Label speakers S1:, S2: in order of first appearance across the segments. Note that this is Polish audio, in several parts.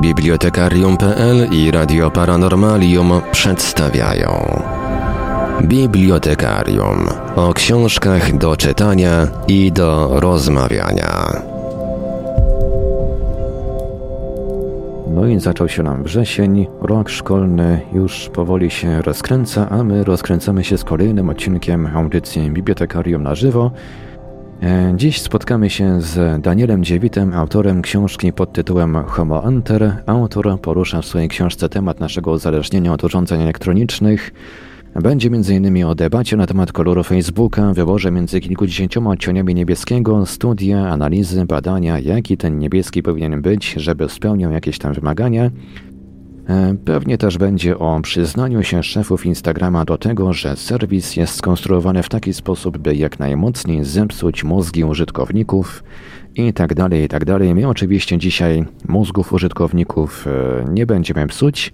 S1: Bibliotekarium.pl i Radio Paranormalium przedstawiają Bibliotekarium o książkach do czytania i do rozmawiania.
S2: No i zaczął się nam wrzesień, rok szkolny już powoli się rozkręca, a my rozkręcamy się z kolejnym odcinkiem audycji Bibliotekarium na żywo. E, dziś spotkamy się z Danielem Dziewitem, autorem książki pod tytułem Homo Enter. Autor porusza w swojej książce temat naszego uzależnienia od urządzeń elektronicznych. Będzie m.in. o debacie na temat koloru Facebooka, wyborze między kilkudziesięcioma odcieniami niebieskiego, studia, analizy, badania, jaki ten niebieski powinien być, żeby spełniał jakieś tam wymagania. E, pewnie też będzie o przyznaniu się szefów Instagrama do tego, że serwis jest skonstruowany w taki sposób, by jak najmocniej zepsuć mózgi użytkowników i tak dalej, i tak dalej. My oczywiście dzisiaj mózgów użytkowników e, nie będziemy psuć.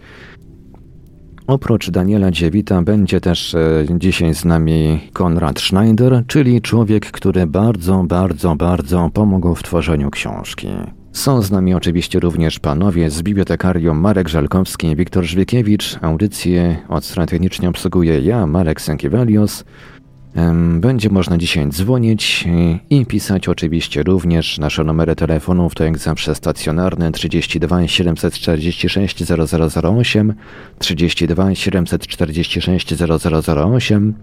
S2: Oprócz Daniela Dziewita będzie też e, dzisiaj z nami Konrad Schneider, czyli człowiek, który bardzo, bardzo, bardzo pomógł w tworzeniu książki. Są z nami oczywiście również panowie z bibliotekarium Marek Żalkowski i Wiktor Żwiekiewicz. Audycję od strony technicznie obsługuję ja, Marek Sękiewelios. Będzie można dzisiaj dzwonić i pisać oczywiście również nasze numery telefonów, to jak zawsze stacjonarne 32 746 0008, 32 746 0008,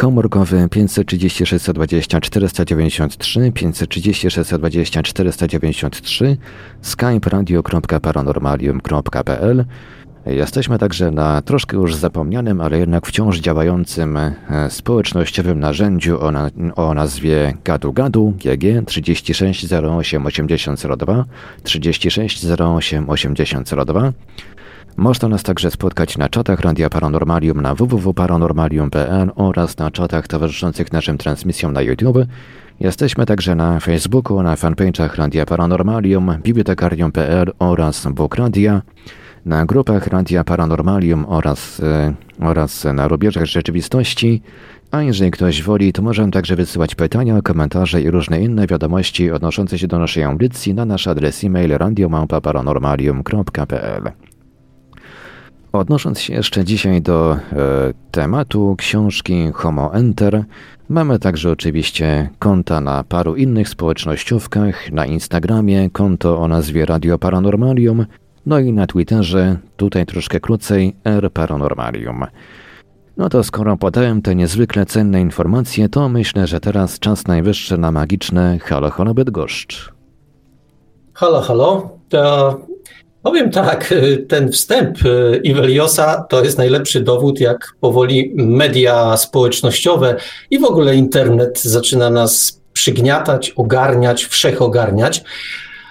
S2: komórkowy 536 20 493, 536 20 493, skype radio.paranormalium.pl Jesteśmy także na troszkę już zapomnianym, ale jednak wciąż działającym e, społecznościowym narzędziu o, na, o nazwie Gadu Gadu GG 3608 8002 3608 8002. Można nas także spotkać na czatach Radia Paranormalium na www.paranormalium.pl oraz na czatach towarzyszących naszym transmisjom na YouTube. Jesteśmy także na Facebooku, na fanpage'ach Radia Paranormalium, bibliotekarium.pl oraz Bóg Radia na grupach Radia Paranormalium oraz, e, oraz na rubieżach rzeczywistości, a jeżeli ktoś woli, to może także wysyłać pytania, komentarze i różne inne wiadomości odnoszące się do naszej audycji na nasz adres e-mail radiomałpa-paranormalium.pl. Odnosząc się jeszcze dzisiaj do e, tematu książki Homo Enter, mamy także oczywiście konta na paru innych społecznościówkach, na Instagramie konto o nazwie Radio Paranormalium, no i na Twitterze, tutaj troszkę krócej, R Paranormalium. No to skoro podałem te niezwykle cenne informacje, to myślę, że teraz czas najwyższy na magiczne Halo Halo Bydgoszcz.
S3: Halo, halo. To powiem tak, ten wstęp Iweliosa to jest najlepszy dowód, jak powoli media społecznościowe i w ogóle internet zaczyna nas przygniatać, ogarniać, wszechogarniać.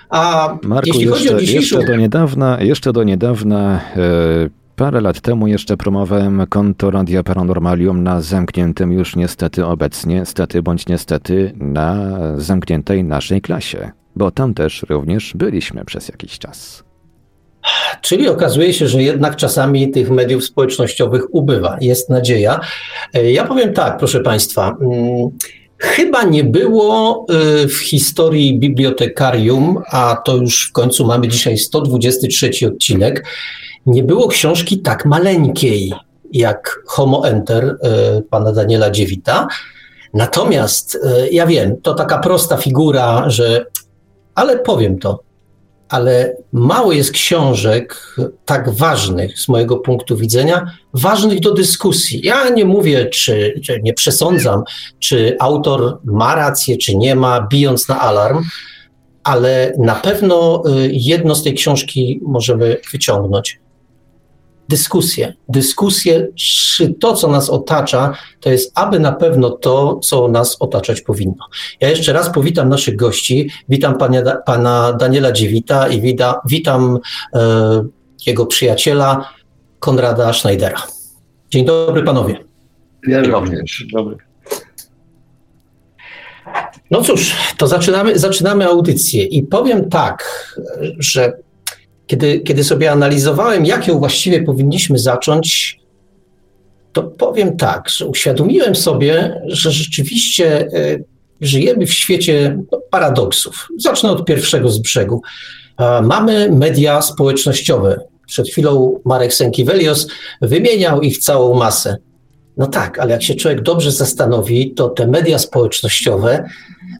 S2: A Marku, jeśli jeszcze, chodzi o dzisiejszą... jeszcze do niedawna, jeszcze do niedawna e, Parę lat temu jeszcze promowałem konto Radia Paranormalium na zamkniętym już niestety obecnie, stety bądź niestety, na zamkniętej naszej klasie, bo tam też również byliśmy przez jakiś czas.
S3: Czyli okazuje się, że jednak czasami tych mediów społecznościowych ubywa. Jest nadzieja. E, ja powiem tak, proszę Państwa. Mm, Chyba nie było y, w historii bibliotekarium, a to już w końcu mamy dzisiaj 123 odcinek, nie było książki tak maleńkiej jak Homo Enter y, pana Daniela Dziewita. Natomiast y, ja wiem, to taka prosta figura, że ale powiem to, ale mało jest książek tak ważnych z mojego punktu widzenia, ważnych do dyskusji. Ja nie mówię, czy, czy, nie przesądzam, czy autor ma rację, czy nie ma, bijąc na alarm, ale na pewno y, jedno z tej książki możemy wyciągnąć dyskusję. Dyskusję, czy to, co nas otacza, to jest aby na pewno to, co nas otaczać powinno. Ja jeszcze raz powitam naszych gości. Witam pana Daniela Dziewita i wita, witam e, jego przyjaciela Konrada Schneidera. Dzień dobry panowie.
S4: Ja również. Dobry.
S3: No cóż, to zaczynamy, zaczynamy audycję i powiem tak, że kiedy, kiedy sobie analizowałem, jak ją właściwie powinniśmy zacząć, to powiem tak, że uświadomiłem sobie, że rzeczywiście e, żyjemy w świecie no, paradoksów. Zacznę od pierwszego z brzegu. Mamy media społecznościowe. Przed chwilą Marek Sękiewelios wymieniał ich całą masę. No tak, ale jak się człowiek dobrze zastanowi, to te media społecznościowe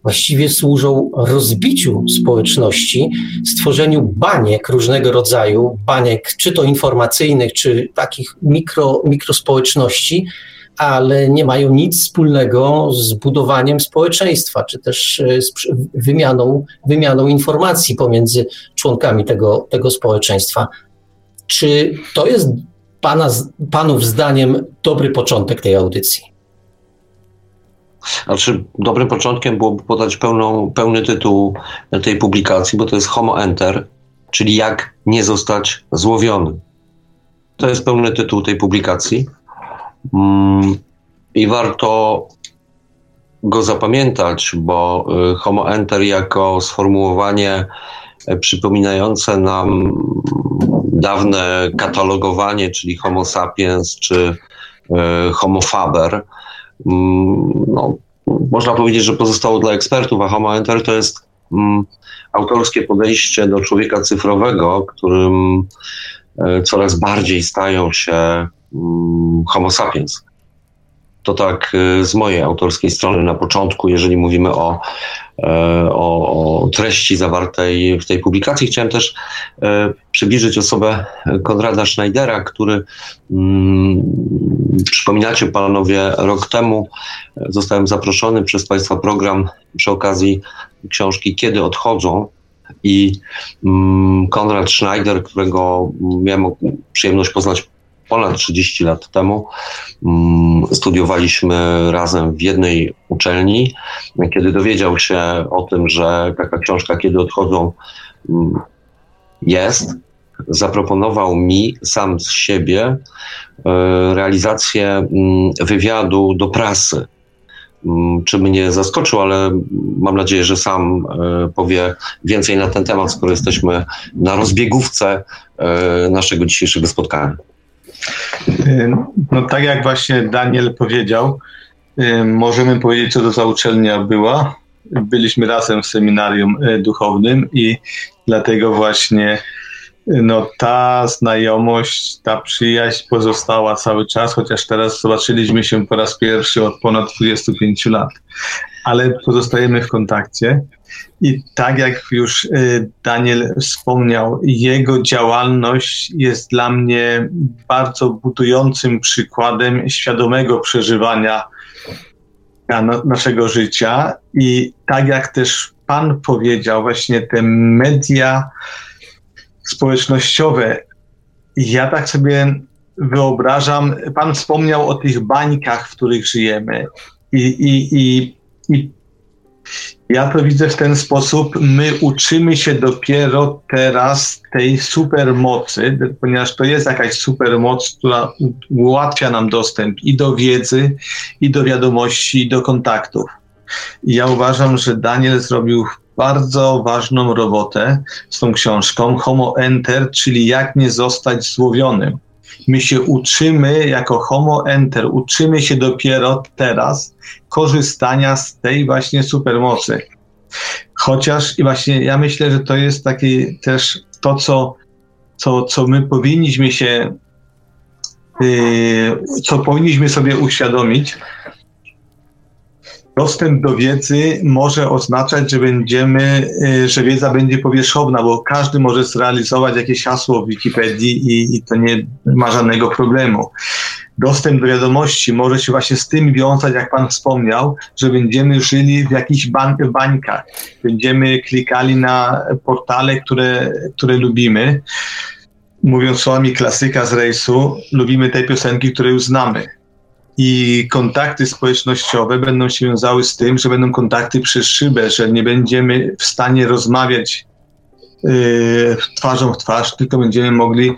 S3: właściwie służą rozbiciu społeczności, stworzeniu baniek różnego rodzaju, baniek czy to informacyjnych, czy takich mikro, mikrospołeczności, ale nie mają nic wspólnego z budowaniem społeczeństwa, czy też e, z wymianą, wymianą informacji pomiędzy członkami tego, tego społeczeństwa. Czy to jest pana, panów zdaniem dobry początek tej audycji?
S4: Znaczy, dobrym początkiem byłoby podać pełną, pełny tytuł tej publikacji, bo to jest Homo Enter, czyli jak nie zostać złowiony. To jest pełny tytuł tej publikacji. Mm, I warto go zapamiętać, bo y, Homo Enter jako sformułowanie y, przypominające nam dawne katalogowanie, czyli Homo sapiens czy y, Homo faber, mm, no, można powiedzieć, że pozostało dla ekspertów, a Homo Enter to jest mm, autorskie podejście do człowieka cyfrowego, którym coraz bardziej stają się Mm, Homo sapiens. To tak y, z mojej autorskiej strony na początku, jeżeli mówimy o, e, o, o treści zawartej w tej publikacji. Chciałem też e, przybliżyć osobę Konrada Schneidera, który, hmm, przypominacie panowie, rok temu zostałem zaproszony przez Państwa program przy okazji książki Kiedy odchodzą, i mm, Konrad Schneider, którego miałem przyjemność poznać ponad 30 lat temu mm, studiowaliśmy razem w jednej uczelni. Kiedy dowiedział się o tym, że taka książka Kiedy odchodzą mm, jest, zaproponował mi sam z siebie e, realizację mm, wywiadu do prasy. Czy mnie zaskoczył, ale mam nadzieję, że sam e, powie więcej na ten temat, skoro jesteśmy na rozbiegówce e, naszego dzisiejszego spotkania.
S5: No tak jak właśnie Daniel powiedział, możemy powiedzieć, co to za uczelnia była. Byliśmy razem w seminarium e, duchownym i dlatego właśnie no, ta znajomość, ta przyjaźń pozostała cały czas, chociaż teraz zobaczyliśmy się po raz pierwszy od ponad 25 lat. Ale pozostajemy w kontakcie. I tak jak już y, Daniel wspomniał, jego działalność jest dla mnie bardzo budującym przykładem świadomego przeżywania naszego życia. I tak jak też Pan powiedział, właśnie te media społecznościowe, ja tak sobie wyobrażam, Pan wspomniał o tych bańkach, w których żyjemy. I, i, i, i ja to widzę w ten sposób. My uczymy się dopiero teraz tej supermocy, ponieważ to jest jakaś supermoc, która ułatwia nam dostęp i do wiedzy, i do wiadomości, i do kontaktów. I ja uważam, że Daniel zrobił bardzo ważną robotę z tą książką Homo Enter, czyli jak nie zostać złowionym. My się uczymy jako Homo Enter, uczymy się dopiero teraz korzystania z tej właśnie supermocy. Chociaż i właśnie ja myślę, że to jest taki też to, co, co, co my powinniśmy się, yy, co powinniśmy sobie uświadomić, dostęp do wiedzy może oznaczać, że będziemy, y, że wiedza będzie powierzchowna, bo każdy może zrealizować jakieś hasło w Wikipedii i, i to nie ma żadnego problemu. Dostęp do wiadomości może się właśnie z tym wiązać, jak Pan wspomniał, że będziemy żyli w jakichś bań, bańkach. Będziemy klikali na portale, które, które lubimy. Mówiąc słowami klasyka z rejsu, lubimy te piosenki, które już znamy i kontakty społecznościowe będą się wiązały z tym, że będą kontakty przez szybę, że nie będziemy w stanie rozmawiać yy, twarzą w twarz, tylko będziemy mogli,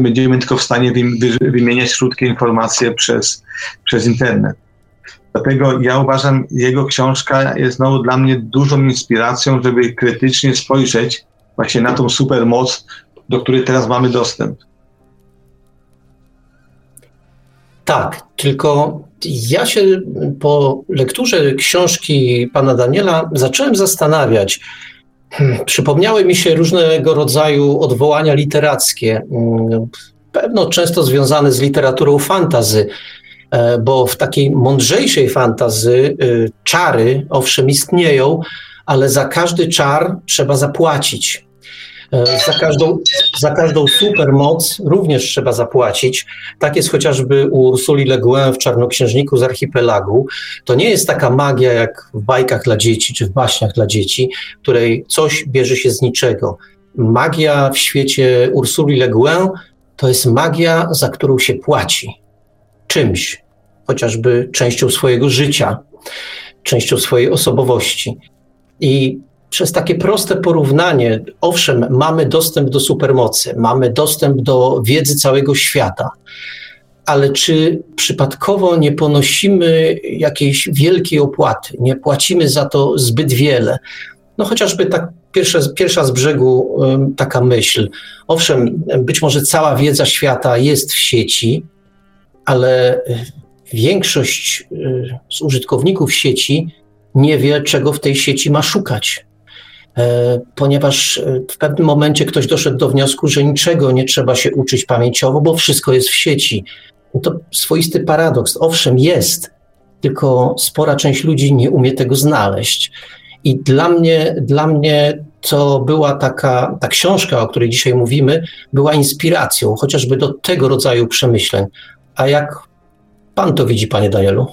S5: będziemy tylko w stanie wymieniać krótkie informacje przez, przez internet. Dlatego ja uważam, jego książka jest znowu dla mnie dużą inspiracją, żeby krytycznie spojrzeć właśnie na tą supermoc, do której teraz mamy dostęp.
S3: Tak, tylko ja się po lekturze książki pana Daniela zacząłem zastanawiać, Hmm, przypomniały mi się różnego rodzaju odwołania literackie, mm, pewno często związane z literaturą fantazy, e, bo w takiej mądrzejszej fantazy y, czary owszem istnieją, ale za każdy czar trzeba zapłacić. E, za każdą, za każdą supermoc również trzeba zapłacić. Tak jest chociażby u Ursuli Le Guin w Czarnoksiężniku z Archipelagu. To nie jest taka magia jak w bajkach dla dzieci czy w baśniach dla dzieci, której coś bierze się z niczego. Magia w świecie Ursuli Le Guin to jest magia, za którą się płaci czymś, chociażby częścią swojego życia, częścią swojej osobowości. I przez takie proste porównanie, owszem, mamy dostęp do supermocy, mamy dostęp do wiedzy całego świata, ale czy przypadkowo nie ponosimy jakiejś wielkiej opłaty, nie płacimy za to zbyt wiele? No chociażby tak pierwsza, pierwsza z brzegu taka myśl. Owszem, być może cała wiedza świata jest w sieci, ale większość y, z użytkowników sieci nie wie, czego w tej sieci ma szukać. E, ponieważ e, w pewnym momencie ktoś doszedł do wniosku, że niczego nie trzeba się uczyć pamięciowo, bo wszystko jest w sieci. To swoisty paradoks. Owszem, jest, tylko spora część ludzi nie umie tego znaleźć. I dla mnie, dla mnie to była taka, ta książka, o której dzisiaj mówimy, była inspiracją chociażby do tego rodzaju przemyśleń. A jak pan to widzi, panie Danielu?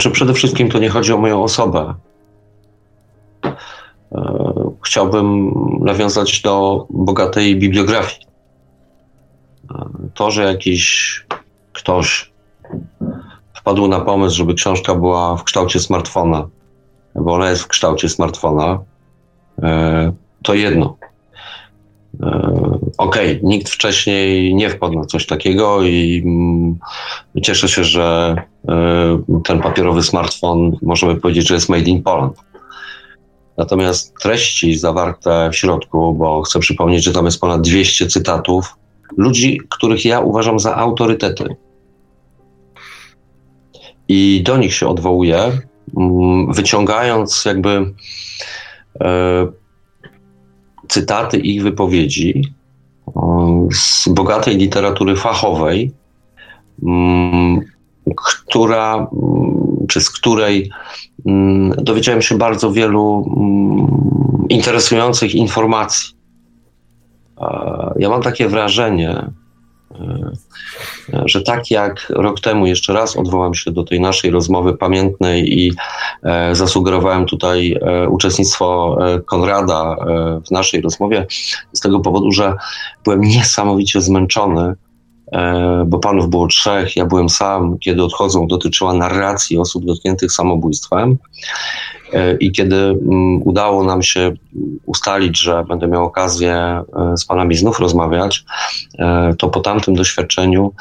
S4: Znaczy, przede wszystkim to nie chodzi o moją osobę. E, chciałbym nawiązać do bogatej bibliografii. E, to, że jakiś ktoś wpadł na pomysł, żeby książka była w kształcie smartfona, bo ona jest w kształcie smartfona, e, to jedno. Okej, okay, nikt wcześniej nie wpadł na coś takiego i mm, cieszę się, że ten papierowy smartfon możemy powiedzieć, że jest made in Poland. Natomiast treści zawarte w środku, bo chcę przypomnieć, że tam jest ponad 200 cytatów ludzi, których ja uważam za autorytety. I do nich się odwołuję, mm, wyciągając jakby y, cytaty ich wypowiedzi z bogatej literatury fachowej, mm, która, mm, czy z której mm, dowiedziałem się bardzo wielu interesujących informacji. Ja mam takie wrażenie, e, że tak jak rok temu, jeszcze raz odwołam się do tej naszej rozmowy pamiętnej i e, zasugerowałem tutaj e, uczestnictwo Konrada w naszej rozmowie, z tego powodu, że byłem niesamowicie zmęczony, bo panów było trzech, ja byłem sam, kiedy odchodzą, dotyczyła narracji osób dotkniętych samobójstwem. E, I kiedy mm, udało nam się ustalić, że będę miał okazję e, z Panami znów rozmawiać, e, to po tamtym doświadczeniu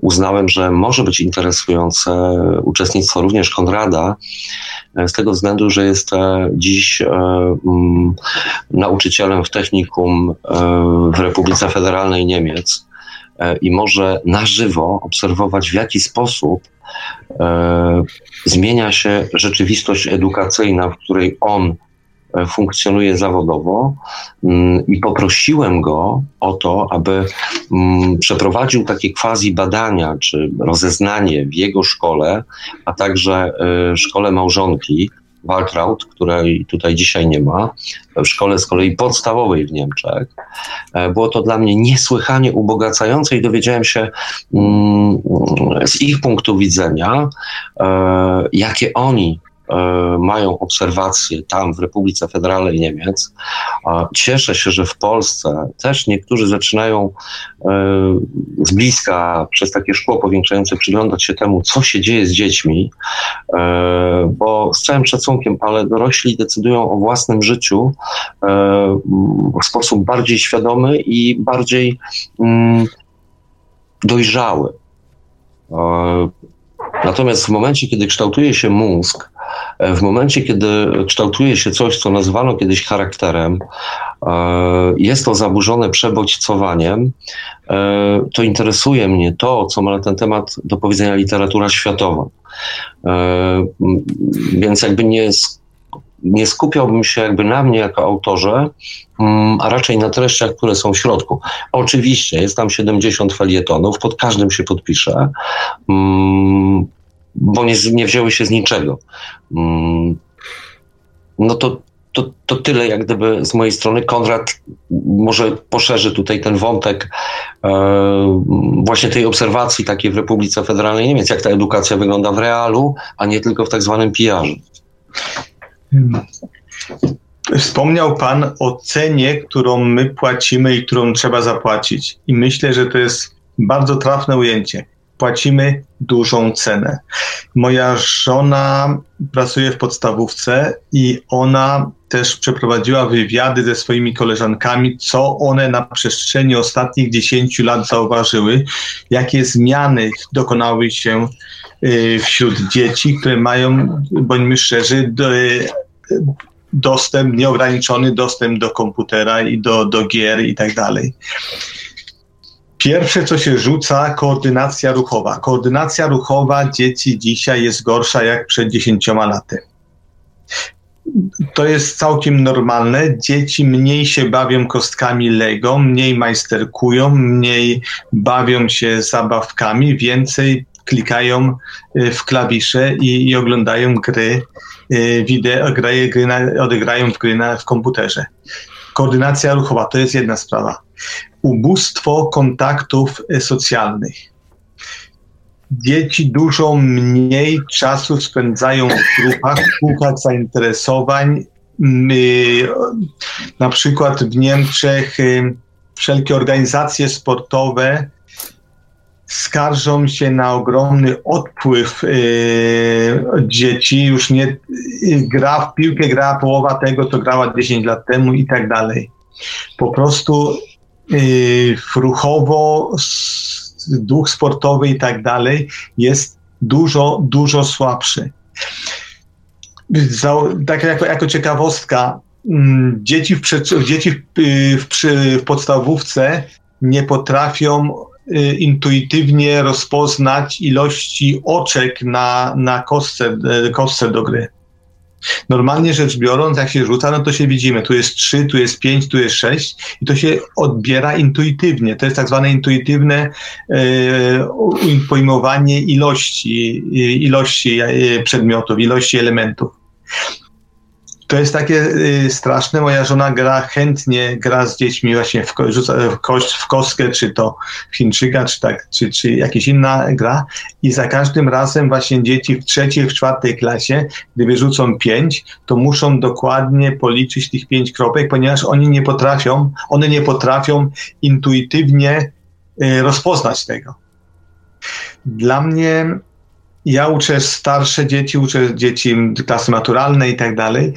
S4: uznałem, że może być interesujące uczestnictwo również Konrada, z tego względu, że jest dziś mm, nauczycielem w technikum w Republice Federalnej Niemiec i może na żywo obserwować, w jaki sposób e, zmienia się rzeczywistość edukacyjna, w której on e, funkcjonuje zawodowo. Mm, i poprosiłem go o to, aby mm, przeprowadził takie quasi badania czy rozeznanie w jego szkole, a także e, szkole małżonki, Waltraud, której tutaj dzisiaj nie ma, w szkole z kolei podstawowej w Niemczech. E, było to dla mnie niesłychanie ubogacające i dowiedziałem się mm, z ich punktu widzenia, e, jakie oni mają obserwacje tam w Republice Federalnej Niemiec. Cieszę się, że w Polsce też niektórzy zaczynają e, z bliska przez takie szkło powiększające przyglądać się temu, co się dzieje z dziećmi, e, bo z całym szacunkiem, ale dorośli decydują o własnym życiu w sposób bardziej świadomy i bardziej mm, dojrzały. Natomiast w momencie, kiedy kształtuje się mózg, E, w momencie, kiedy kształtuje się coś, co nazwano kiedyś charakterem, jest to zaburzone przebodźcowaniem, to interesuje mnie to, co ma na ten temat do powiedzenia literatura światowa. Więc jakby nie nie skupiałbym się jakby na mnie jako autorze, mm, a raczej na treściach, które są w środku. Oczywiście jest tam 70 felietonów, pod każdym się podpiszę, mm, bo nie, nie wzięły się z niczego. Mm, no to, to, to tyle jak gdyby z mojej strony. Konrad może poszerzy tutaj ten wątek e, właśnie tej obserwacji takiej w Republice Federalnej Niemiec, jak ta edukacja wygląda w realu, a nie tylko w tak zwanym PR-ze.
S5: Wspomniał Pan o cenie, którą my płacimy i którą trzeba zapłacić. I myślę, że to jest bardzo trafne ujęcie. Płacimy dużą cenę. Moja żona pracuje w podstawówce i ona też przeprowadziła wywiady ze swoimi koleżankami, co one na przestrzeni ostatnich 10 lat zauważyły, jakie zmiany dokonały się y, wśród dzieci, które mają, bądźmy szczerzy, dostęp, nieograniczony dostęp do komputera i do, do gier i tak dalej. Pierwsze, co się rzuca, koordynacja ruchowa. Koordynacja ruchowa dzieci dzisiaj jest gorsza jak przed 10 laty. To jest całkiem normalne. Dzieci mniej się bawią kostkami Lego, mniej majsterkują, mniej bawią się zabawkami, więcej klikają y, w klawisze i, i oglądają gry y, wideo, gry, gry na, odegrają w gry na, w komputerze. Koordynacja ruchowa to jest jedna sprawa. Ubóstwo kontaktów y, socjalnych. Dzieci dużo mniej czasu spędzają w grupach, kółkach zainteresowań. Na przykład w Niemczech wszelkie organizacje sportowe skarżą się na ogromny odpływ dzieci. Już nie yy, gra w piłkę, gra połowa tego, co grała 10 lat temu i tak dalej. Po prostu ruchowo, duch sportowy i tak dalej jest dużo, dużo słabszy. Tak jako, jako ciekawostka, mm, dzieci, w, dzieci w, w, w podstawówce nie potrafią Y, intuitywnie rozpoznać ilości oczek na, na kostce, y, kostce do gry. Normalnie rzecz biorąc, jak się rzuca, no to się widzimy, tu jest 3, tu jest 5, tu jest 6 i to się odbiera intuitywnie. To jest tak zwane intuitywne e, pojmowanie ilości, ilości przedmiotów, ilości elementów to jest takie y, straszne. Moja żona gra chętnie, gra z dziećmi właśnie w, rzuca w, kość, w kostkę, czy to Chińczyka, czy, tak, czy, czy jakaś inna gra. I za każdym razem właśnie dzieci w trzeciej, w czwartej klasie, gdy wyrzucą pięć, to muszą dokładnie policzyć tych pięć kropek, ponieważ oni nie potrafią, one nie potrafią intuitywnie y, rozpoznać tego. Dla mnie ja uczę starsze dzieci, uczę dzieci klasy maturalnej i tak dalej.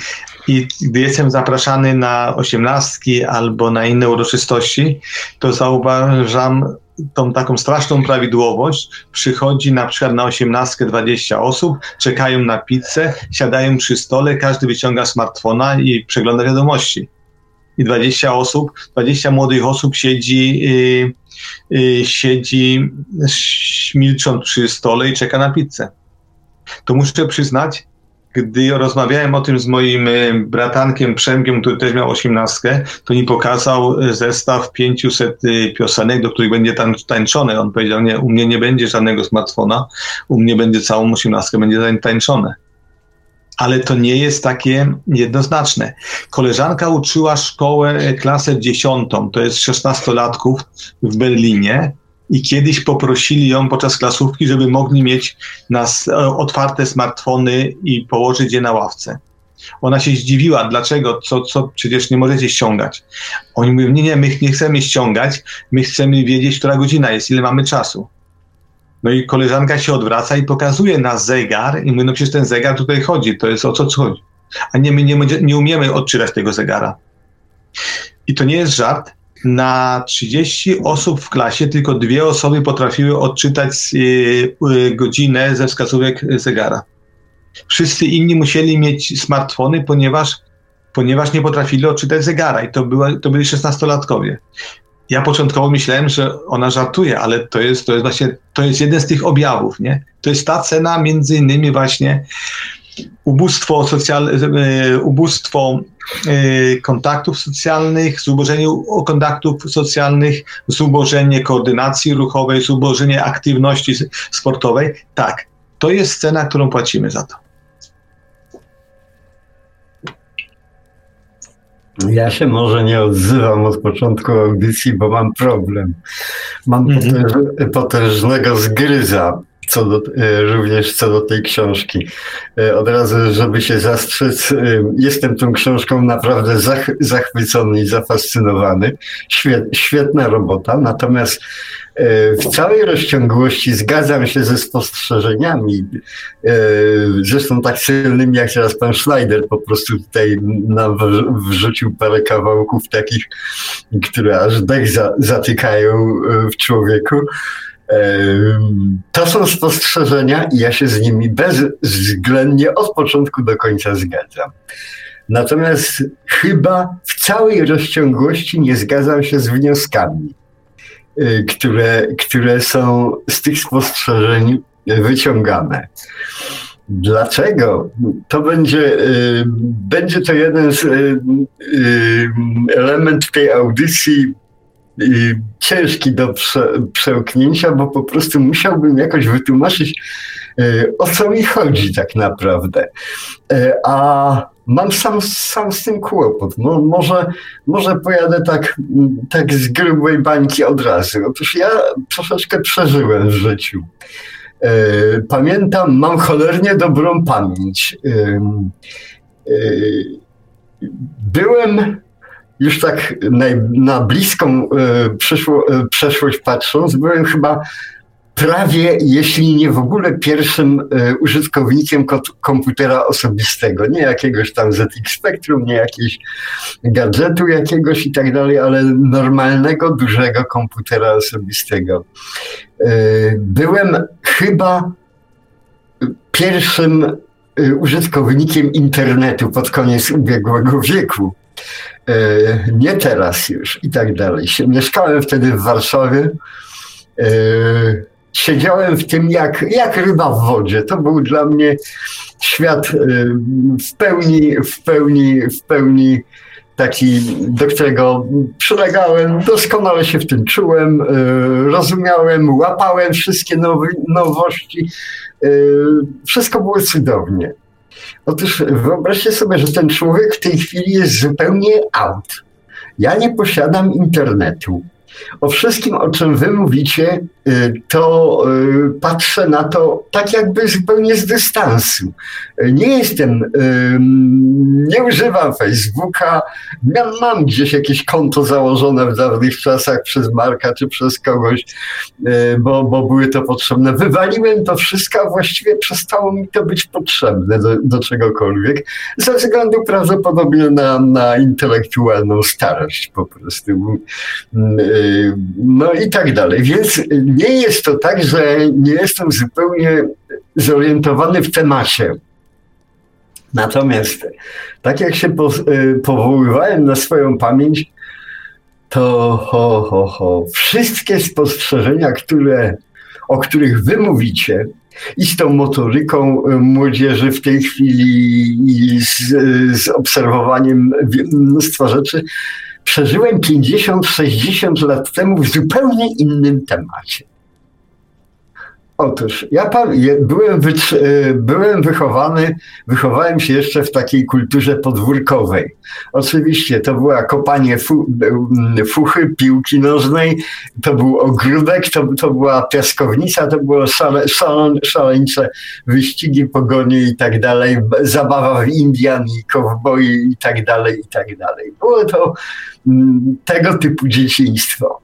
S5: I gdy jestem zapraszany na osiemnastki albo na inne uroczystości, to zauważam tą taką straszną prawidłowość. Przychodzi na przykład na osiemnastkę 20 osób, czekają na pizzę, siadają przy stole, każdy wyciąga smartfona i przegląda wiadomości. I 20 osób, 20 młodych osób siedzi yy, siedzi milcząc przy stole i czeka na pizzę. To muszę przyznać, gdy rozmawiałem o tym z moim y, bratankiem Przemkiem, który też miał osiemnastkę, to mi pokazał y, zestaw 500 piosenek, do których będzie tam tańczone. On powiedział, nie, u mnie nie będzie żadnego smartfona, u mnie będzie całą osiemnastkę, będzie tańczone ale to nie jest takie jednoznaczne. Koleżanka uczyła szkołę, e, klasę dziesiątą, to jest 16-latków w Berlinie i kiedyś poprosili ją podczas klasówki, żeby mogli mieć nas, e, otwarte smartfony i położyć je na ławce. Ona się zdziwiła, dlaczego, co, co przecież nie możecie ściągać. Oni mówią, nie, nie, my nie chcemy ściągać, my chcemy wiedzieć, która godzina jest, ile mamy czasu. No i koleżanka się odwraca i pokazuje na zegar i mówi, no przecież ten zegar tutaj chodzi, to jest o co chodzi. A nie, my nie, nie umiemy odczytać tego zegara. I to nie jest żart. Na 30 osób w klasie tylko dwie osoby potrafiły odczytać yy, godzinę ze wskazówek zegara. Wszyscy inni musieli mieć smartfony, ponieważ ponieważ nie potrafili odczytać zegara i to, była, to byli szesnastolatkowie. Ja początkowo myślałem, że ona żartuje, ale to jest, to jest właśnie, to jest jeden z tych objawów, nie? To jest ta cena między innymi właśnie ubóstwo, socjal, e, ubóstwo e, kontaktów socjalnych, zubożenie kontaktów socjalnych, zubożenie koordynacji ruchowej, zubożenie aktywności sportowej. Tak, to jest cena, którą płacimy za to.
S6: Ja się może nie odzywam od początku audycji, bo mam problem. Mam mhm. potężnego zgryza co do, e, również co do tej książki. E, od razu, żeby się zastrzec, e, jestem tą książką naprawdę zach, zachwycony i zafascynowany. Świet, świetna robota, natomiast w całej rozciągłości zgadzam się ze spostrzeżeniami, zresztą tak silnymi jak teraz pan Schneider, po prostu tutaj nam wrzucił parę kawałków takich, które aż dech za, zatykają w człowieku. To są spostrzeżenia i ja się z nimi bezwzględnie od początku do końca zgadzam. Natomiast chyba w całej rozciągłości nie zgadzam się z wnioskami, y, które, które są z tych spostrzeżeń wyciągane. Dlaczego? To będzie, y, będzie to jeden z y, element tej audycji ciężki do prze, przełknięcia, bo po prostu musiałbym jakoś wytłumaczyć, e, o co mi chodzi tak naprawdę. E, a mam sam, sam z tym kłopot. No, może, może pojadę tak, tak z grubej bańki od razu. Otóż ja troszeczkę przeżyłem w życiu. E, pamiętam, mam cholernie dobrą pamięć. Byłem już tak na, na bliską e, przyszło, e, przeszłość patrząc, byłem chyba prawie, jeśli nie w ogóle pierwszym e, użytkownikiem komputera osobistego. Nie jakiegoś tam ZX Spectrum, nie jakiegoś gadżetu jakiegoś i tak dalej, ale normalnego, dużego komputera osobistego. Byłem chyba pierwszym użytkownikiem internetu pod koniec ubiegłego wieku. E, nie teraz już i tak dalej. Mieszkałem wtedy w Warszawie. E, siedziałem w tym jak, jak ryba w wodzie. To był dla mnie świat e, w pełni, w pełni, w pełni taki, do którego przylegałem, doskonale się w tym czułem, rozumiałem, łapałem wszystkie nowości. Wszystko było cudownie. Otóż wyobraźcie sobie, że ten człowiek w tej chwili jest zupełnie out. Ja nie posiadam internetu. O wszystkim, o czym wy mówicie, to y, patrzę na to tak jakby zupełnie z dystansu. Nie jestem, nie używam Facebooka, mam gdzieś jakieś konto założone w dawnych czasach przez Marka czy przez kogoś, y, bo, bo były to potrzebne. Wywaliłem to wszystko, a właściwie przestało mi to być potrzebne do, do czegokolwiek, ze względu prawdopodobnie na, na intelektualną starość po prostu no i tak dalej. Więc nie jest to tak, że nie jestem zupełnie zorientowany w temacie. Natomiast tak jak się y, powoływałem na swoją pamięć, to ho, ho, ho, wszystkie spostrzeżenia, które, o których wy mówicie, i z tą motoryką y, młodzieży w tej chwili, i z, z obserwowaniem mnóstwa rzeczy, przeżyłem 50-60 lat temu w zupełnie innym temacie. Otóż ja byłem, e, byłem wychowany, wychowałem się jeszcze w takiej kulturze podwórkowej. Oczywiście to była kopanie fu, fuchy, piłki nożnej, to był ogródek, to, to była piaskownica, to było szale, szale, szaleńcze wyścigi, pogonie i tak dalej, zabawa w Indian i kowboi i tak dalej, i tak dalej. Było to tego typu dzieciństwo.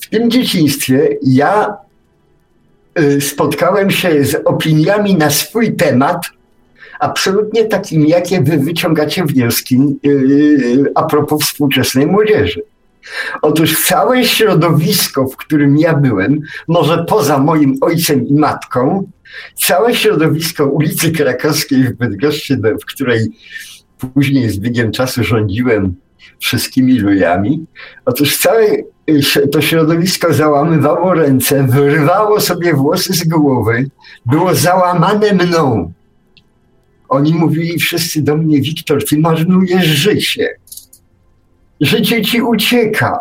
S6: W tym dzieciństwie ja spotkałem się z opiniami na swój temat, absolutnie takimi, jakie wy wyciągacie wnioski y, a propos współczesnej młodzieży. Otóż całe środowisko, w którym ja byłem, może poza moim ojcem i matką, całe środowisko ulicy Krakowskiej w Bydgoszczy, w której później z biegiem czasu rządziłem wszystkimi lujami. Otóż całe to środowisko załamywało ręce, wyrwało sobie włosy z głowy, było załamane mną. Oni mówili wszyscy do mnie, Wiktor, ty marnujesz życie. Życie ci ucieka.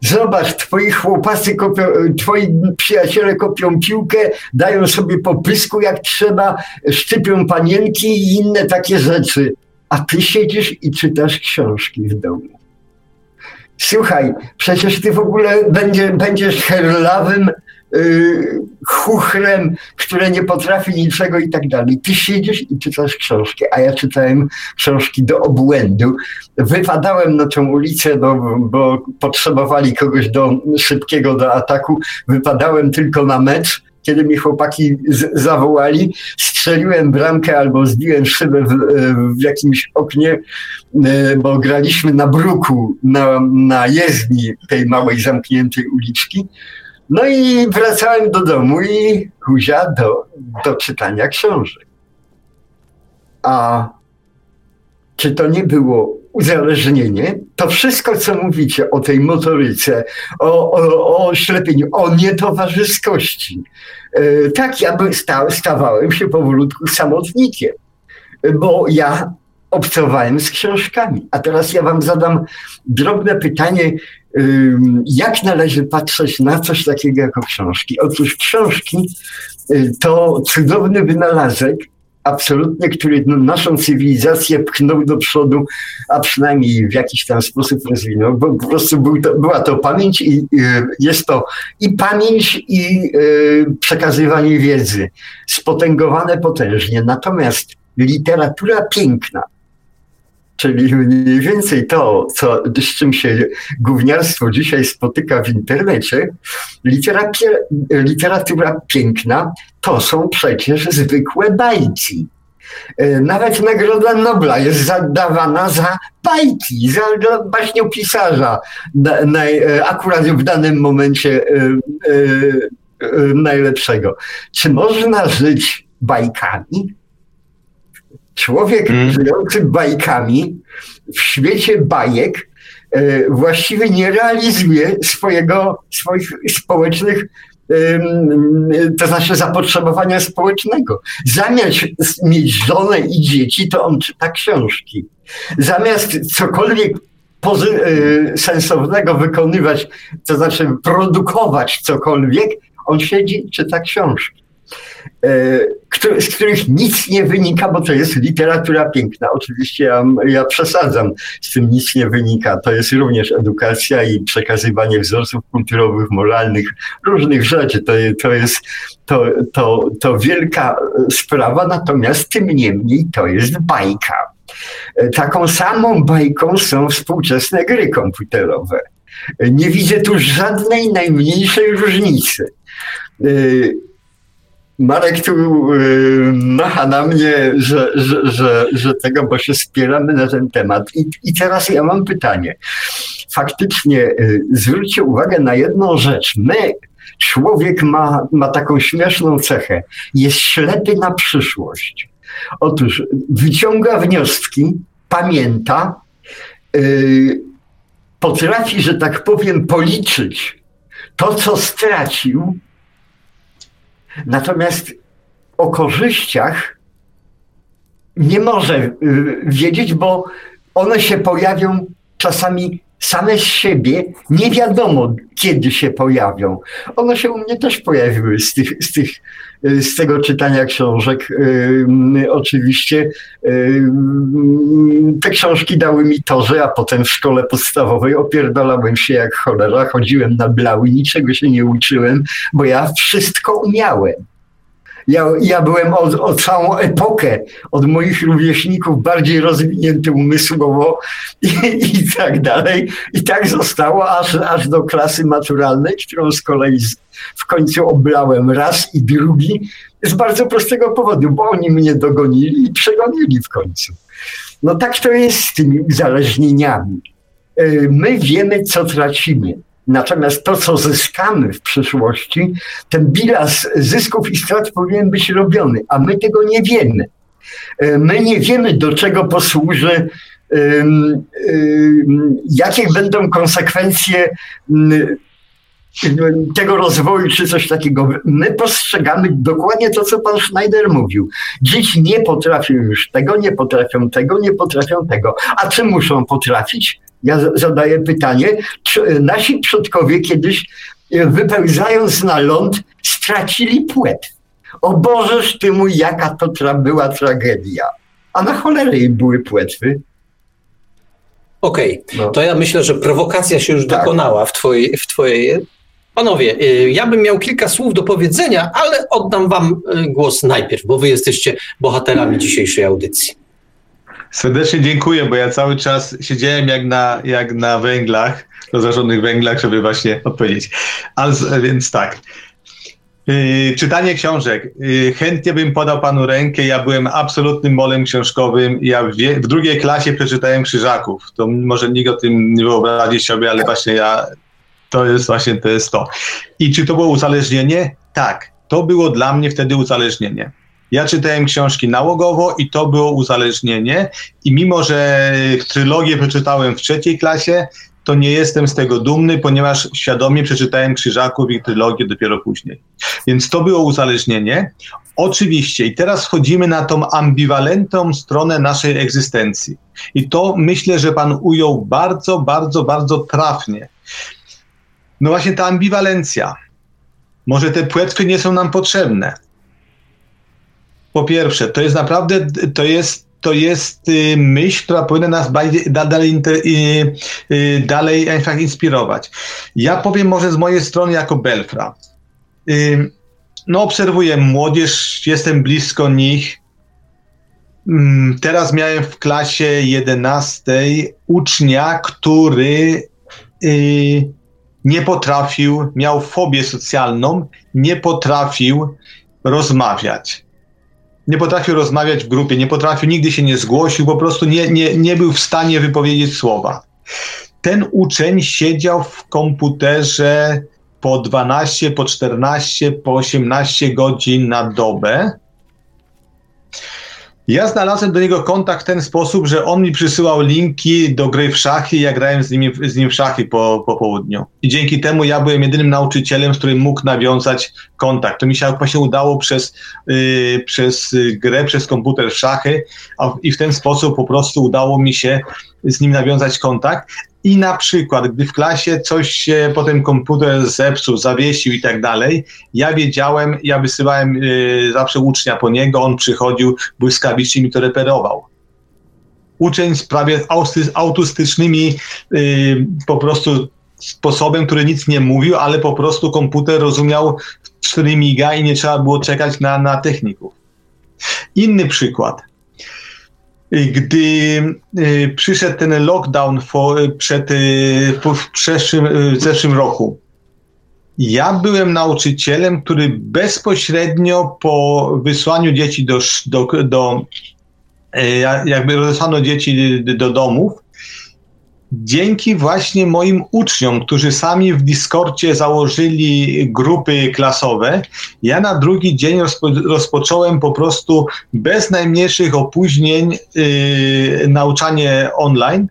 S6: Zobacz, twoi chłopacy, kopią, twoi przyjaciele kopią piłkę, dają sobie popysku jak trzeba, szczypią panienki i inne takie rzeczy. A ty siedzisz i czytasz książki w domu. Słuchaj, przecież ty w ogóle będzie, będziesz herlawym yy, chuchrem, które nie potrafi niczego i tak dalej. Ty siedzisz i czytasz książki, a ja czytałem książki do obłędu. Wypadałem na tę ulicę, bo, bo potrzebowali kogoś do szybkiego do ataku. Wypadałem tylko na mecz kiedy mi chłopaki zawołali, strzeliłem bramkę albo zbiłem szybę w, w jakimś oknie, e, bo graliśmy na bruku, na, na jezdni tej małej zamkniętej uliczki. No i wracałem do domu i huzia do, do czytania książek. A czy to nie było uzależnienie, to wszystko, co mówicie o tej motoryce, o, o, o ślepieniu, o nietowarzyskości, e, tak ja by sta, stawałem się powolutku samotnikiem, bo ja obcowałem z książkami. A teraz ja wam zadam drobne pytanie, jak należy patrzeć na coś takiego jako książki? Otóż książki y, to cudowny wynalazek, absolutnie, który no, naszą cywilizację pchnął do przodu, a przynajmniej w jakiś tam sposób rozwinął, bo po prostu był to, była to pamięć i jest to i pamięć i y, przekazywanie wiedzy, spotęgowane potężnie. Natomiast literatura piękna, czyli mniej więcej to, co, z czym się gówniarstwo dzisiaj spotyka w internecie, literatura piękna to są przecież zwykłe bajki. E, nawet Nagroda Nobla jest zadawana za bajki, za baśniopisarza, na, na, e, akurat w danym momencie e, e, najlepszego. Czy można żyć bajkami? Człowiek mm. żyjący bajkami w świecie bajek e, właściwie nie realizuje swojego, swoich społecznych to znaczy zapotrzebowania społecznego. Zamiast mieć żonę i dzieci, to on czyta książki. Zamiast cokolwiek e, sensownego wykonywać, to znaczy produkować cokolwiek, on siedzi i czyta książki. E, z których nic nie wynika, bo to jest literatura piękna. Oczywiście ja, ja, przesadzam, z tym nic nie wynika. To jest również edukacja i przekazywanie wzorców kulturowych, moralnych, różnych rzeczy. To, to jest to, to, to wielka sprawa, natomiast tym niemniej to jest bajka. E, taką samą bajką są współczesne gry komputerowe. Nie widzę tu żadnej najmniejszej różnicy e, Marek tu yy, macha na mnie, że, że, że, że tego, bo się spieramy na ten temat. I, I teraz ja mam pytanie. Faktycznie yy, zwróćcie uwagę na jedną rzecz. My, człowiek ma, ma taką śmieszną cechę. Jest ślepy na przyszłość. Otóż wyciąga wnioski, pamięta, yy, potrafi, że tak powiem, policzyć to, co stracił, Natomiast o korzyściach nie może y, wiedzieć, bo one się pojawią czasami same z siebie, nie wiadomo kiedy się pojawią. One się u mnie też pojawiły z, tych, z, tych, z tego czytania książek. Yy, oczywiście yy, te książki dały mi to, że ja potem w szkole podstawowej opierdalałem się jak cholera, chodziłem na blały, niczego się nie uczyłem, bo ja wszystko umiałem. Ja, ja byłem o, całą epokę od moich rówieśników bardziej rozwinięty umysłowo i, i tak dalej. I tak zostało aż, aż do klasy maturalnej, którą z kolei w końcu oblałem raz i drugi z bardzo prostego powodu, bo oni mnie dogonili i przegonili w końcu. No tak to jest z tymi uzależnieniami. E, my wiemy, co tracimy. Natomiast to, co zyskamy w przyszłości, ten bilans zysków i strat powinien być robiony, a my tego nie wiemy. E, my nie wiemy, do czego posłuży, jakie będą konsekwencje tego rozwoju czy coś takiego. My postrzegamy dokładnie to, co pan Schneider mówił. Dzieci nie potrafią już tego, nie potrafią tego, nie potrafią tego. A czy muszą potrafić? Ja zadaję pytanie, czy nasi przodkowie kiedyś e, wypełzając na ląd stracili płetw. O Bożeż ty mój, jaka to tra była tragedia. A na cholerę jej były płetwy.
S3: Okej, okay. no. to ja myślę, że prowokacja się już tak. dokonała w twojej, w twojej Panowie, y, ja bym miał kilka słów do powiedzenia, ale oddam wam głos najpierw, bo wy jesteście bohaterami dzisiejszej audycji.
S5: Serdecznie dziękuję, bo ja cały czas siedziałem jak na, jak na węglach, rozważonych węglach, żeby właśnie odpowiedzieć. Ale, więc tak. Yy, czytanie książek. Yy, chętnie bym podał panu rękę. Ja byłem absolutnym molem książkowym. Ja w, w, drugiej klasie przeczytałem Krzyżaków. To może nikt o tym nie wyobrazi sobie, ale właśnie ja to jest właśnie to jest to. I czy to było uzależnienie? Tak, to było dla mnie wtedy uzależnienie. Ja czytałem książki nałogowo i to było uzależnienie. I mimo, że trylogię przeczytałem w trzeciej klasie, to nie jestem z tego dumny, ponieważ świadomie przeczytałem Krzyżaków i trylogię dopiero później. Więc to było uzależnienie. Oczywiście, i teraz wchodzimy na tą ambiwalentną stronę naszej egzystencji. I to myślę, że Pan ujął bardzo, bardzo, bardzo trafnie. No właśnie ta ambiwalencja. Może te płetwy nie są nam potrzebne. Po pierwsze, to jest naprawdę, to jest, to jest y, myśl, która powinna nas dalej, y, y, dalej inspirować. Ja powiem może z mojej strony jako Belfra. No obserwuję młodzież, jestem blisko nich. Mm, teraz miałem w klasie 11 ucznia, który nie potrafił, miał fobię socjalną, nie potrafił rozmawiać. Nie potrafił rozmawiać w grupie, nie potrafił, nigdy się nie zgłosił, po prostu nie, nie, nie był w stanie wypowiedzieć słowa. Ten uczeń siedział w komputerze po 12, po 14, po 18 godzin na dobę ja znalazłem do niego kontakt w ten sposób, że on mi przysyłał linki do gry w szachy i ja grałem z, nimi, z nim w szachy po, po południu. I dzięki temu ja byłem jedynym nauczycielem, z którym mógł nawiązać kontakt. To mi się właśnie udało przez, yy, przez grę, przez komputer w szachy a, i w ten sposób po prostu udało mi się z nim nawiązać kontakt. I na przykład, gdy w klasie coś się potem komputer zepsuł, zawiesił i tak dalej, ja wiedziałem, ja wysyłałem y, zawsze ucznia po niego, on przychodził, błyskawicznie mi to reperował. Uczeń z prawie autystycznymi y, po prostu sposobem, który nic nie mówił, ale po prostu komputer rozumiał, który miga i nie trzeba było czekać na, na techników. Inny przykład. Gdy y, przyszedł ten lockdown przed, y, w zeszłym, y, w zeszłym roku, ja byłem nauczycielem, który bezpośrednio po wysłaniu dzieci do, do, do jakby rozesłano dzieci do domów, dzięki właśnie moim uczniom, którzy sami w Discordzie założyli grupy klasowe, ja na drugi dzień rozpo, rozpocząłem po prostu bez najmniejszych opóźnień yy, nauczanie online,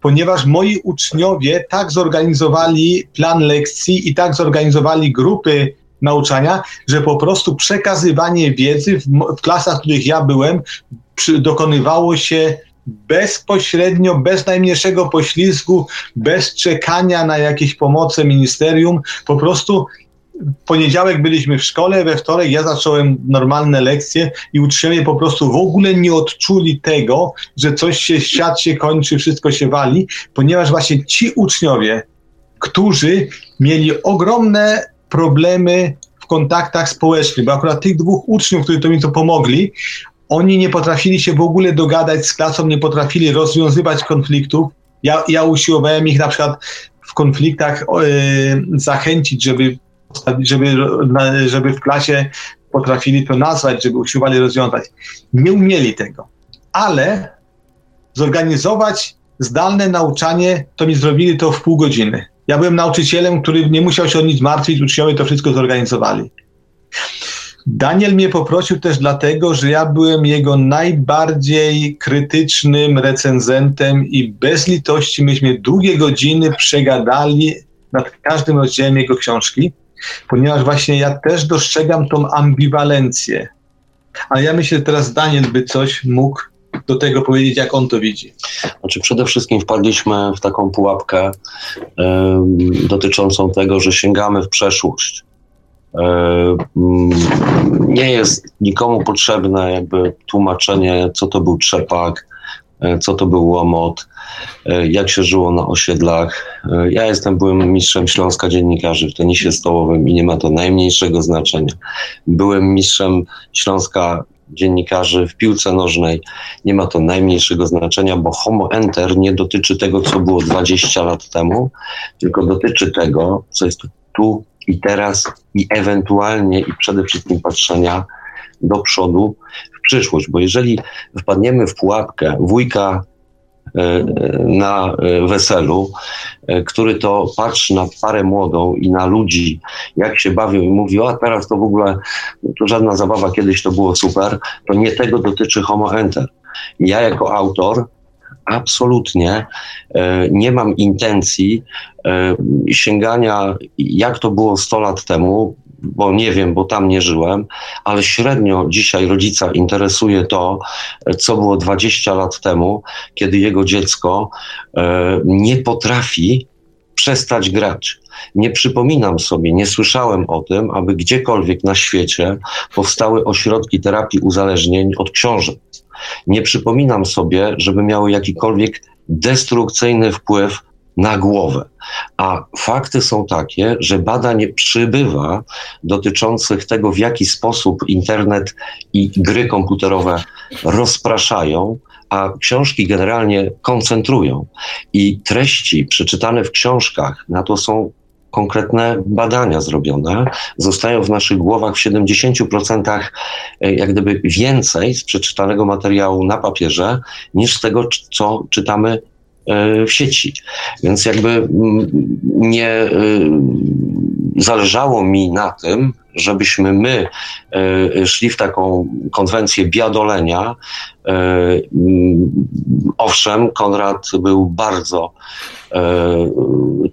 S5: ponieważ moi uczniowie tak zorganizowali plan lekcji i tak zorganizowali grupy nauczania, że po prostu przekazywanie wiedzy w, w klasach, w których ja byłem, przy, dokonywało się bezpośrednio, bez najmniejszego poślizgu, bez czekania na jakieś pomoce ministerium, po prostu poniedziałek byliśmy w szkole, we wtorek ja zacząłem normalne lekcje i uczniowie po prostu w ogóle nie odczuli tego, że coś się, świat się kończy, wszystko się wali, ponieważ właśnie ci uczniowie, którzy mieli ogromne problemy w kontaktach społecznych, bo akurat tych dwóch uczniów, którzy to mi to pomogli, oni nie potrafili się w ogóle dogadać z klasą, nie potrafili rozwiązywać konfliktów. Ja, ja usiłowałem ich na przykład w konfliktach yy, zachęcić, żeby, żeby, żeby w klasie potrafili to nazwać, żeby usiłowali rozwiązać. Nie umieli tego. Ale zorganizować zdalne nauczanie, to mi zrobili to w pół godziny. Ja byłem nauczycielem, który nie musiał się o nic martwić, uczniowie to wszystko zorganizowali. Daniel mnie poprosił też dlatego, że ja byłem jego najbardziej krytycznym recenzentem i bez litości myśmy długie godziny przegadali nad każdym rozdziałem jego książki, ponieważ właśnie ja też dostrzegam tą ambiwalencję. Ale ja myślę, że teraz Daniel by coś mógł do tego powiedzieć, jak on to widzi.
S4: Znaczy przede wszystkim wpadliśmy w taką pułapkę dotyczącą tego, że sięgamy w przeszłość. Nie jest nikomu potrzebne jakby tłumaczenie, co to był trzepak, E, co to był łomot, e, jak się żyło na osiedlach. E, ja jestem byłym mistrzem Śląska dziennikarzy w tenisie stołowym i nie ma to najmniejszego znaczenia. Byłem mistrzem Śląska dziennikarzy w piłce nożnej. Nie ma to najmniejszego znaczenia, bo homo enter nie dotyczy tego, co było 20 lat temu, tylko dotyczy tego, co jest tu i teraz i ewentualnie i przede wszystkim patrzenia do przodu w przyszłość, bo jeżeli wpadniemy w pułapkę wujka e, na e, weselu, e, który to patrzy na parę młodą i na ludzi, jak się bawią i mówi, a teraz to w ogóle to żadna zabawa, kiedyś to było super, to nie tego dotyczy Homo Enter. Ja jako autor absolutnie nie mam intencji sięgania, jak to było 100 lat temu, bo nie wiem, bo tam nie żyłem, ale średnio dzisiaj rodzica interesuje to, co było 20 lat temu, kiedy jego dziecko e, nie potrafi przestać grać. Nie przypominam sobie, nie słyszałem o tym, aby gdziekolwiek na świecie powstały ośrodki terapii uzależnień od książek. Nie przypominam sobie, żeby miały jakikolwiek destrukcyjny wpływ na głowę. A fakty są takie, że badań przybywa dotyczących tego, w jaki sposób internet i gry komputerowe rozpraszają, a książki generalnie koncentrują. I treści przeczytane w książkach, na to są konkretne badania zrobione, zostają w naszych głowach w 70% e, jak gdyby więcej z przeczytanego materiału na papierze niż z tego, co czytamy E, w sieci. Więc jakby mm, nie e, zależało mi na tym, żebyśmy my e, szli w taką konwencję biadolenia. Mm, owszem, Konrad był bardzo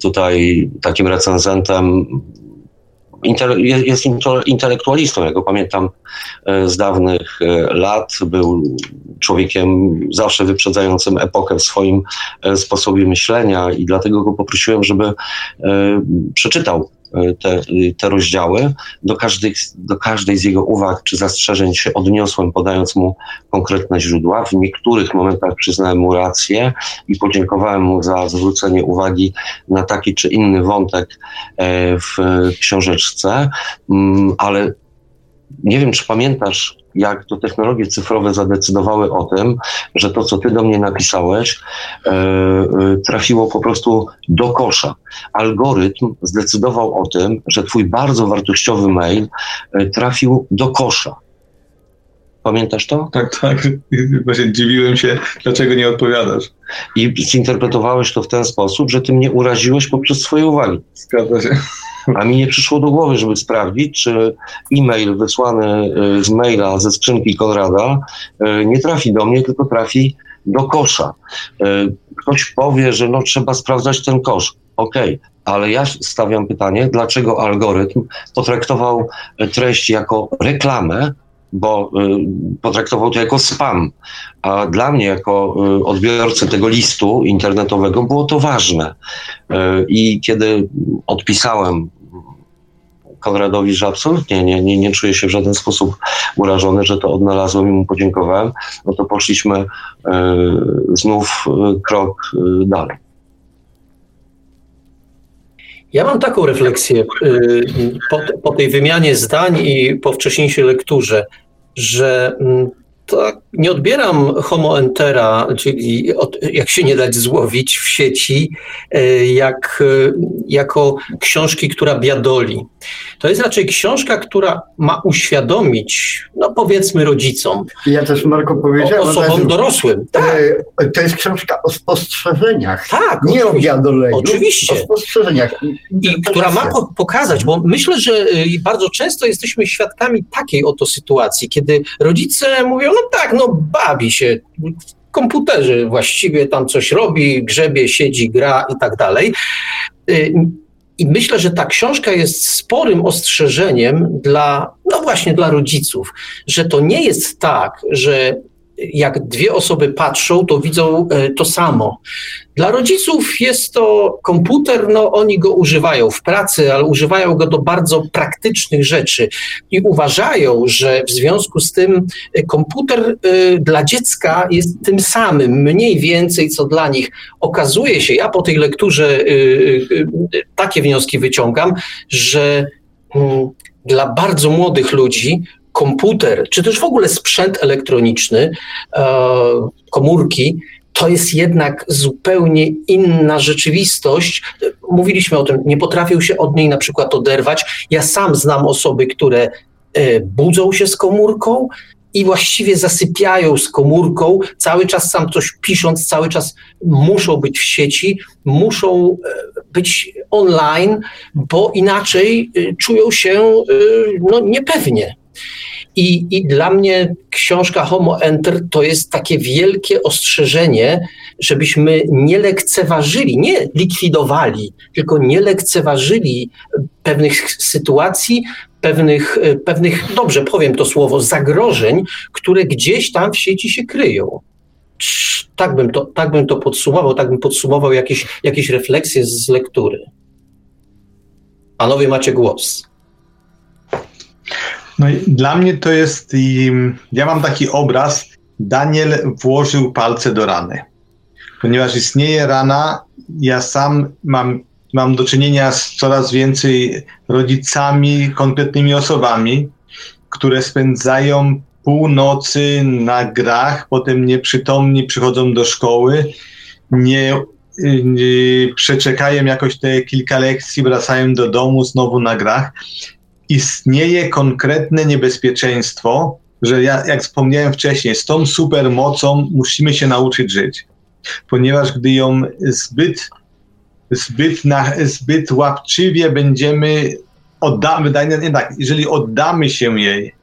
S4: tutaj takim recenzentem jest intelektualistą. Ja go pamiętam z dawnych lat. Był człowiekiem zawsze wyprzedzającym epokę w swoim e, sposobie myślenia i dlatego go poprosiłem, żeby e, przeczytał e, te, te rozdziały. Do każdej, do każdej z jego uwag czy zastrzeżeń się odniosłem, podając mu konkretne źródła. W niektórych momentach przyznałem mu rację i podziękowałem mu za zwrócenie uwagi na taki czy inny wątek w książeczce, mm, ale nie wiem, czy pamiętasz, jak to technologie cyfrowe zadecydowały o tym, że to, co ty do mnie napisałeś, e, e, trafiło po prostu do kosza. Algorytm zdecydował o tym, że twój bardzo wartościowy mail e, trafił do kosza. Pamiętasz to?
S5: Tak, tak. Właśnie dziwiłem się, dlaczego nie odpowiadasz.
S4: I zinterpretowałeś to w ten sposób, że ty mnie uraziłeś poprzez swoje uwagi.
S5: Zgadza się.
S4: A mi nie przyszło do głowy, żeby sprawdzić, czy e-mail wysłany y, z maila ze skrzynki Konrada y, nie trafi do mnie, tylko trafi do kosza. Y, ktoś powie, że no, trzeba sprawdzać ten kosz. Okej, okay. ale ja stawiam pytanie, dlaczego algorytm potraktował treść jako reklamę, bo potraktował to jako spam. A dla mnie, jako odbiorcy tego listu internetowego, było to ważne. I kiedy odpisałem Konradowi, że absolutnie nie, nie, nie czuję się w żaden sposób urażony, że to odnalazłem i mu podziękowałem, no to poszliśmy e, znów e, krok e, dalej.
S3: Ja mam taką refleksję po, po, tej wymianie zdań i po wcześniejszej lekturze, że mm, tak, nie odbieram homo entera, czyli od, jak się nie dać złowić w sieci, e, jak, e, jako książki, która biadoli. To jest raczej książka, która ma uświadomić, no powiedzmy rodzicom.
S6: Ja też Marko powiedziałem.
S3: Osobom dorosłym.
S6: Tak. To jest książka o spostrzeżeniach.
S3: Tak.
S6: Nie o biadoleniu.
S3: Oczywiście.
S6: O spostrzeżeniach.
S3: I która ma pokazać, bo myślę, że bardzo często jesteśmy świadkami takiej oto sytuacji, kiedy rodzice mówią, no tak, no bawi się w komputerze właściwie tam coś robi, grzebie, siedzi, gra i tak dalej. Y, I myślę, że ta książka jest sporym ostrzeżeniem dla, no właśnie dla rodziców, że to nie jest tak, że jak dwie osoby patrzą, to widzą e, to samo. Dla rodziców jest to komputer, no oni go używają w pracy, ale używają go do bardzo praktycznych rzeczy i uważają, że w związku z tym e, komputer e, dla dziecka jest tym samym, mniej więcej co dla nich. Okazuje się, ja po tej lekturze takie wnioski wyciągam, że mm, dla bardzo młodych ludzi komputer, czy też w ogóle sprzęt elektroniczny, e, komórki, to jest jednak zupełnie inna rzeczywistość. Mówiliśmy o tym, nie potrafią się od niej na przykład oderwać. Ja sam znam osoby, które e, budzą się z komórką i właściwie zasypiają z komórką, cały czas sam coś pisząc, cały czas muszą być w sieci, muszą e, być online, bo inaczej czują się no, niepewnie. I, I dla mnie książka Homo Enter to jest takie wielkie ostrzeżenie, żebyśmy nie lekceważyli, nie likwidowali, tylko nie lekceważyli pewnych sytuacji, pewnych, pewnych, dobrze powiem to słowo, zagrożeń, które gdzieś tam w sieci się kryją. Tak bym to, tak bym to podsumował, tak bym podsumował jakieś, jakieś refleksje z lektury. Panowie macie głos.
S5: No dla mnie to jest, ja mam taki obraz, Daniel włożył palce do rany. Ponieważ istnieje rana, ja sam mam, mam do czynienia z coraz więcej rodzicami, konkretnymi osobami, które spędzają północy na grach, potem nieprzytomni przychodzą do szkoły, nie, nie przeczekają jakoś te kilka lekcji, wracają do domu znowu na grach istnieje konkretne niebezpieczeństwo, że ja, jak wspomniałem wcześniej, z tą supermocą musimy się nauczyć żyć. Ponieważ gdy ją zbyt, zbyt, na, zbyt łapczywie będziemy oddamy, nie tak, jeżeli oddamy się jej,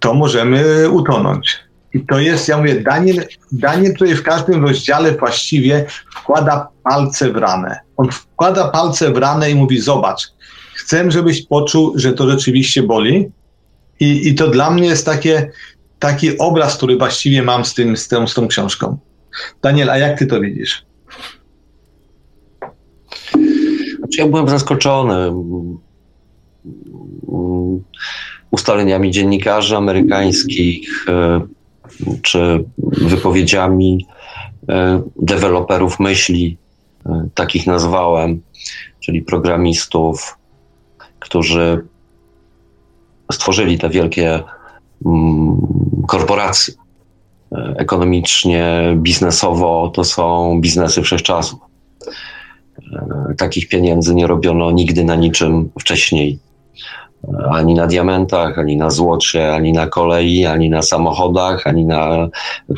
S5: to możemy utonąć. I to jest, ja mówię, Daniel, Daniel tutaj w każdym rozdziale właściwie wkłada palce w ranę. On wkłada palce w ranę i mówi: Zobacz, chcę, żebyś poczuł, że to rzeczywiście boli. I, i to dla mnie jest takie, taki obraz, który właściwie mam z, tym, z, tą, z tą książką. Daniel, a jak ty to widzisz?
S4: Znaczy, ja byłem zaskoczony mm, ustaleniami dziennikarzy amerykańskich e, czy wypowiedziami e, deweloperów myśli, e, takich nazwałem, czyli programistów, którzy stworzyli te wielkie mm, korporacje. E, ekonomicznie, biznesowo to są biznesy wszechczasów. E, takich pieniędzy nie robiono nigdy na niczym wcześniej. E, ani na diamentach, ani na złocie, ani na kolei, ani na samochodach, ani na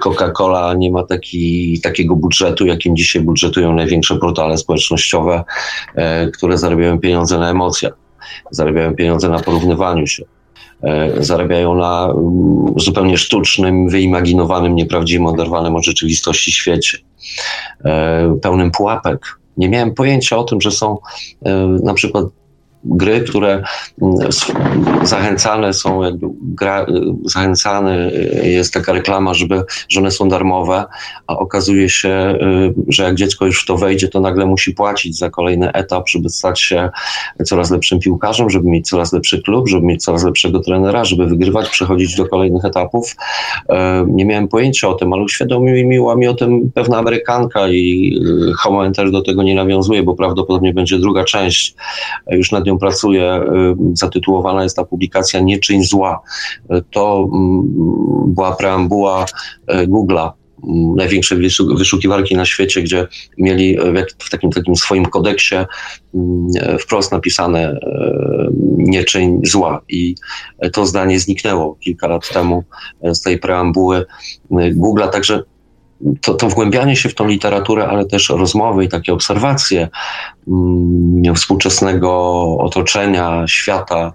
S4: Coca-Cola. Nie ma taki, takiego budżetu, jakim dzisiaj budżetują największe portale społecznościowe, które zarabiają pieniądze na emocjach zarabiają pieniądze na porównywaniu się. E, zarabiają na mm, zupełnie sztucznym, wyimaginowanym, nieprawdziwym, oderwanym od rzeczywistości świecie, e, pełnym pułapek. Nie miałem pojęcia o tym, że są e, na przykład gry, które mm, zachęcane są, jakby gra, zachęcane jest taka reklama, żeby, że one są darmowe, a okazuje się, y, że jak dziecko już w to wejdzie, to nagle musi płacić za kolejny etap, żeby stać się coraz lepszym piłkarzem, żeby mieć coraz lepszy klub, żeby mieć coraz lepszego trenera, żeby wygrywać, przechodzić do kolejnych etapów. E, nie miałem pojęcia o tym, ale uświadomiła mi o tym pewna Amerykanka i y, Homo Enter do tego nie nawiązuje, bo prawdopodobnie będzie druga część. Już nad nią którym pracuję, zatytułowana jest ta publikacja Nie czyń zła. To mm, była preambuła Google'a największej wyszukiwarki na świecie, gdzie mieli w takim, takim swoim kodeksie mm, wprost napisane nie czyń zła i to zdanie zniknęło kilka lat temu z tej preambuły Google'a, także to, to wgłębianie się w tą literaturę, ale też rozmowy i takie obserwacje mm, współczesnego otoczenia, świata,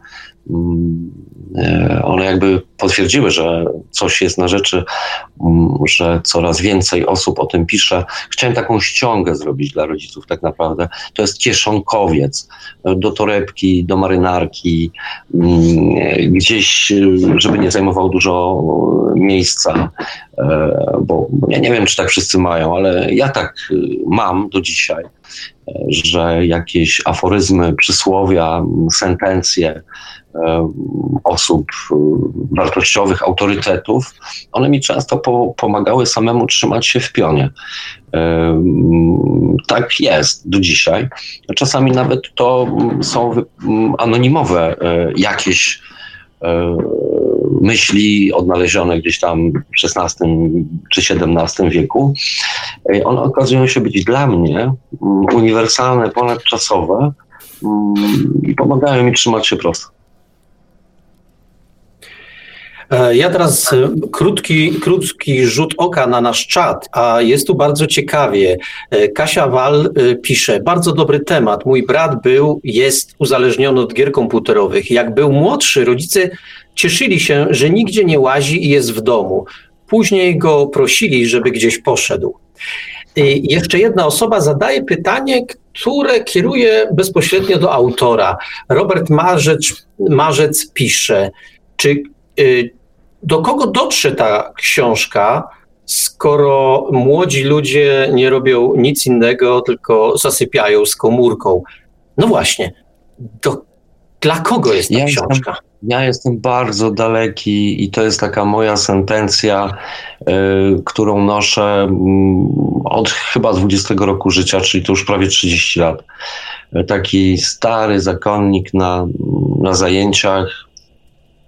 S4: one jakby potwierdziły, że coś jest na rzeczy, mm, że coraz więcej osób o tym pisze. Chciałem taką ściągę zrobić dla rodziców tak naprawdę. To jest kieszonkowiec do torebki, do marynarki, mm, gdzieś, żeby nie zajmował dużo miejsca, e, bo ja nie wiem, czy tak wszyscy mają, ale ja tak mam do dzisiaj że jakieś aforyzmy, przysłowia, sentencje e, osób e, wartościowych, autorytetów, one mi często po, pomagały samemu trzymać się w pionie. E, tak jest do dzisiaj. Czasami nawet to są anonimowe jakieś myśli odnalezione gdzieś tam w XVI czy XVII wieku, one okazują się być dla mnie mm, uniwersalne, ponadczasowe mm, i pomagają mi trzymać się prosto.
S3: E, ja teraz e, krótki, krótki rzut oka na nasz czat, a jest tu bardzo ciekawie. E, Kasia Wal pisze, bardzo dobry temat. Mój brat był, jest uzależniony od gier komputerowych. Jak był młodszy, rodzice cieszyli się, że nigdzie nie łazi i jest w domu. Później go prosili, żeby gdzieś poszedł. I jeszcze jedna osoba zadaje pytanie, które kieruje bezpośrednio do autora. Robert Marzec, Marzec pisze, czy y, do kogo dotrze ta książka, skoro młodzi ludzie nie robią nic innego, tylko zasypiają z komórką? No właśnie, do, dla kogo jest ta ja książka?
S4: Jestem, ja jestem bardzo daleki i to jest taka moja sentencja, y, którą noszę y, od chyba 20 roku życia, czyli to już prawie 30 lat. Taki stary zakonnik na, na zajęciach,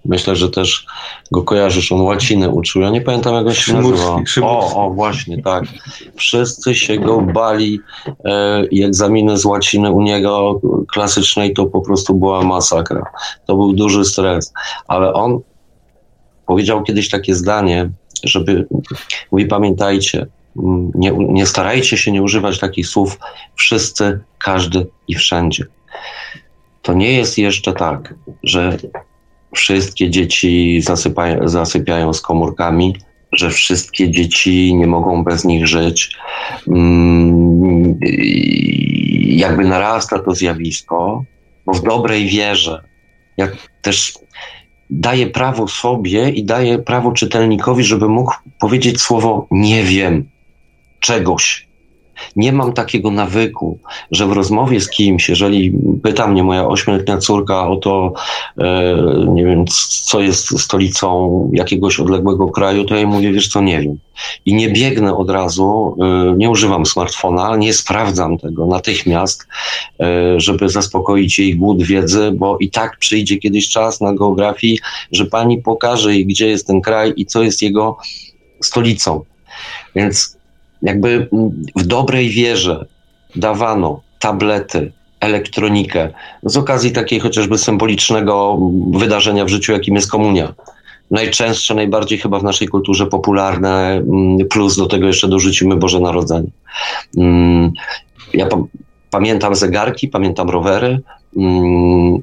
S4: Myślę, że też go kojarzysz, on łacinę uczył. Ja nie pamiętam, jak on się nazywa. O, o, właśnie, tak. Wszyscy się go bali e, i egzaminy z łaciny u niego klasycznej to po prostu była masakra. To był duży stres. Ale on powiedział kiedyś takie zdanie, żeby, mówi, pamiętajcie, nie, nie starajcie się nie używać takich słów wszyscy, każdy i wszędzie. To nie jest jeszcze tak, że wszystkie dzieci zasypają, zasypiają z komórkami, że wszystkie dzieci nie mogą bez nich żyć. Mm, jakby narasta to zjawisko, bo w dobrej wierze, jak też daje prawo sobie i daje prawo czytelnikowi, żeby mógł powiedzieć słowo nie wiem czegoś, nie mam takiego nawyku, że w rozmowie z kimś, jeżeli pyta mnie moja ośmioletnia córka o to, e, nie wiem, co jest stolicą jakiegoś odległego kraju, to ja jej mówię, wiesz co, nie wiem. I nie biegnę od razu, e, nie używam smartfona, nie sprawdzam tego natychmiast, e, żeby zaspokoić jej głód wiedzy, bo i tak przyjdzie kiedyś czas na geografii, że pani pokaże jej, gdzie jest ten kraj i co jest jego stolicą. Więc jakby w dobrej wierze dawano tablety, elektronikę z okazji takiej chociażby symbolicznego wydarzenia w życiu, jakim jest komunia. Najczęstsze, najbardziej chyba w naszej kulturze popularne, mm, plus do tego jeszcze dorzucimy Boże Narodzenie. Mm, ja pamiętam zegarki, pamiętam rowery, mm,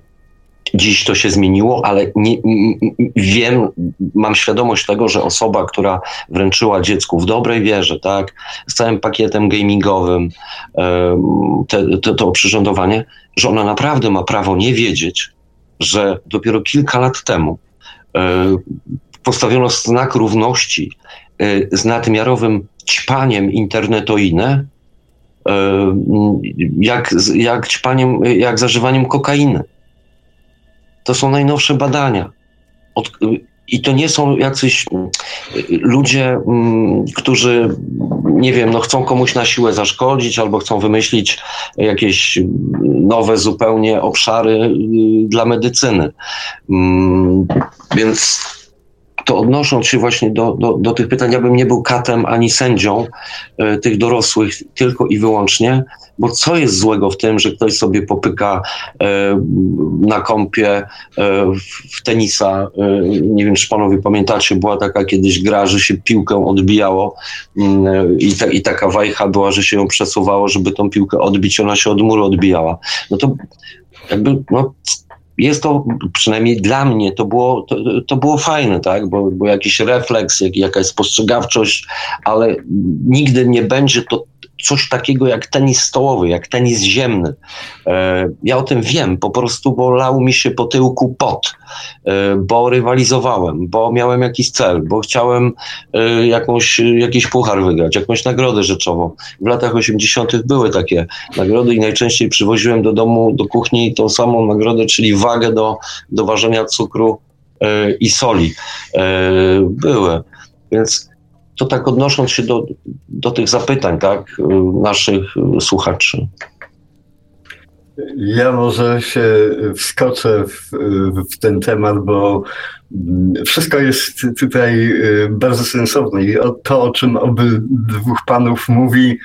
S4: Dziś to się zmieniło, ale nie, wiem, mam świadomość tego, że osoba, która wręczyła dziecku w dobrej wierze, tak, z całym pakietem gamingowym, te, te, to oprzyrządowanie, że ona naprawdę ma prawo nie wiedzieć, że dopiero kilka lat temu postawiono znak równości e, z nadmiarowym ćpaniem internetoine, jak, jak ćpaniem, jak zażywaniem kokainy. To są najnowsze badania. Od, i to nie są jacyś mm, ludzie, mm, którzy, nie wiem, no chcą komuś na siłę zaszkodzić albo chcą wymyślić jakieś nowe zupełnie obszary y, dla medycyny. Mm, więc to odnosząc się właśnie do, do, do tych pytań, ja bym nie był katem ani sędzią e, tych dorosłych tylko i wyłącznie, bo co jest złego w tym, że ktoś sobie popyka e, na kąpie e, w, tenisa, e, nie wiem czy panowie pamiętacie, była taka kiedyś gra, że się piłkę odbijało mm, i, ta, i taka wajcha była, że się ją przesuwało, żeby tą piłkę odbić, ona się od muru odbijała. No to jakby, no jest to, przynajmniej dla mnie, to było, to, to było fajne, tak? Bo, bo jakiś refleks, jak, jakaś spostrzegawczość, ale nigdy nie będzie to coś takiego jak tenis stołowy, jak tenis ziemny. E, ja o tym wiem, po prostu, bo lał mi się po tyłku pot, e, bo rywalizowałem, bo miałem jakiś cel, bo chciałem e, jakąś, jakiś puchar wygrać, jakąś nagrodę rzeczową. W latach 80. były takie nagrody i najczęściej przywoziłem do domu, do kuchni tą samą nagrodę, czyli wagę do, do ważenia cukru i soli. Były. Więc to tak odnosząc się do, do tych zapytań, tak, naszych słuchaczy.
S6: Ja może się wskoczę w, w, ten temat, bo wszystko jest tutaj y, bardzo sensowne i to, o czym oby dwóch panów mówi,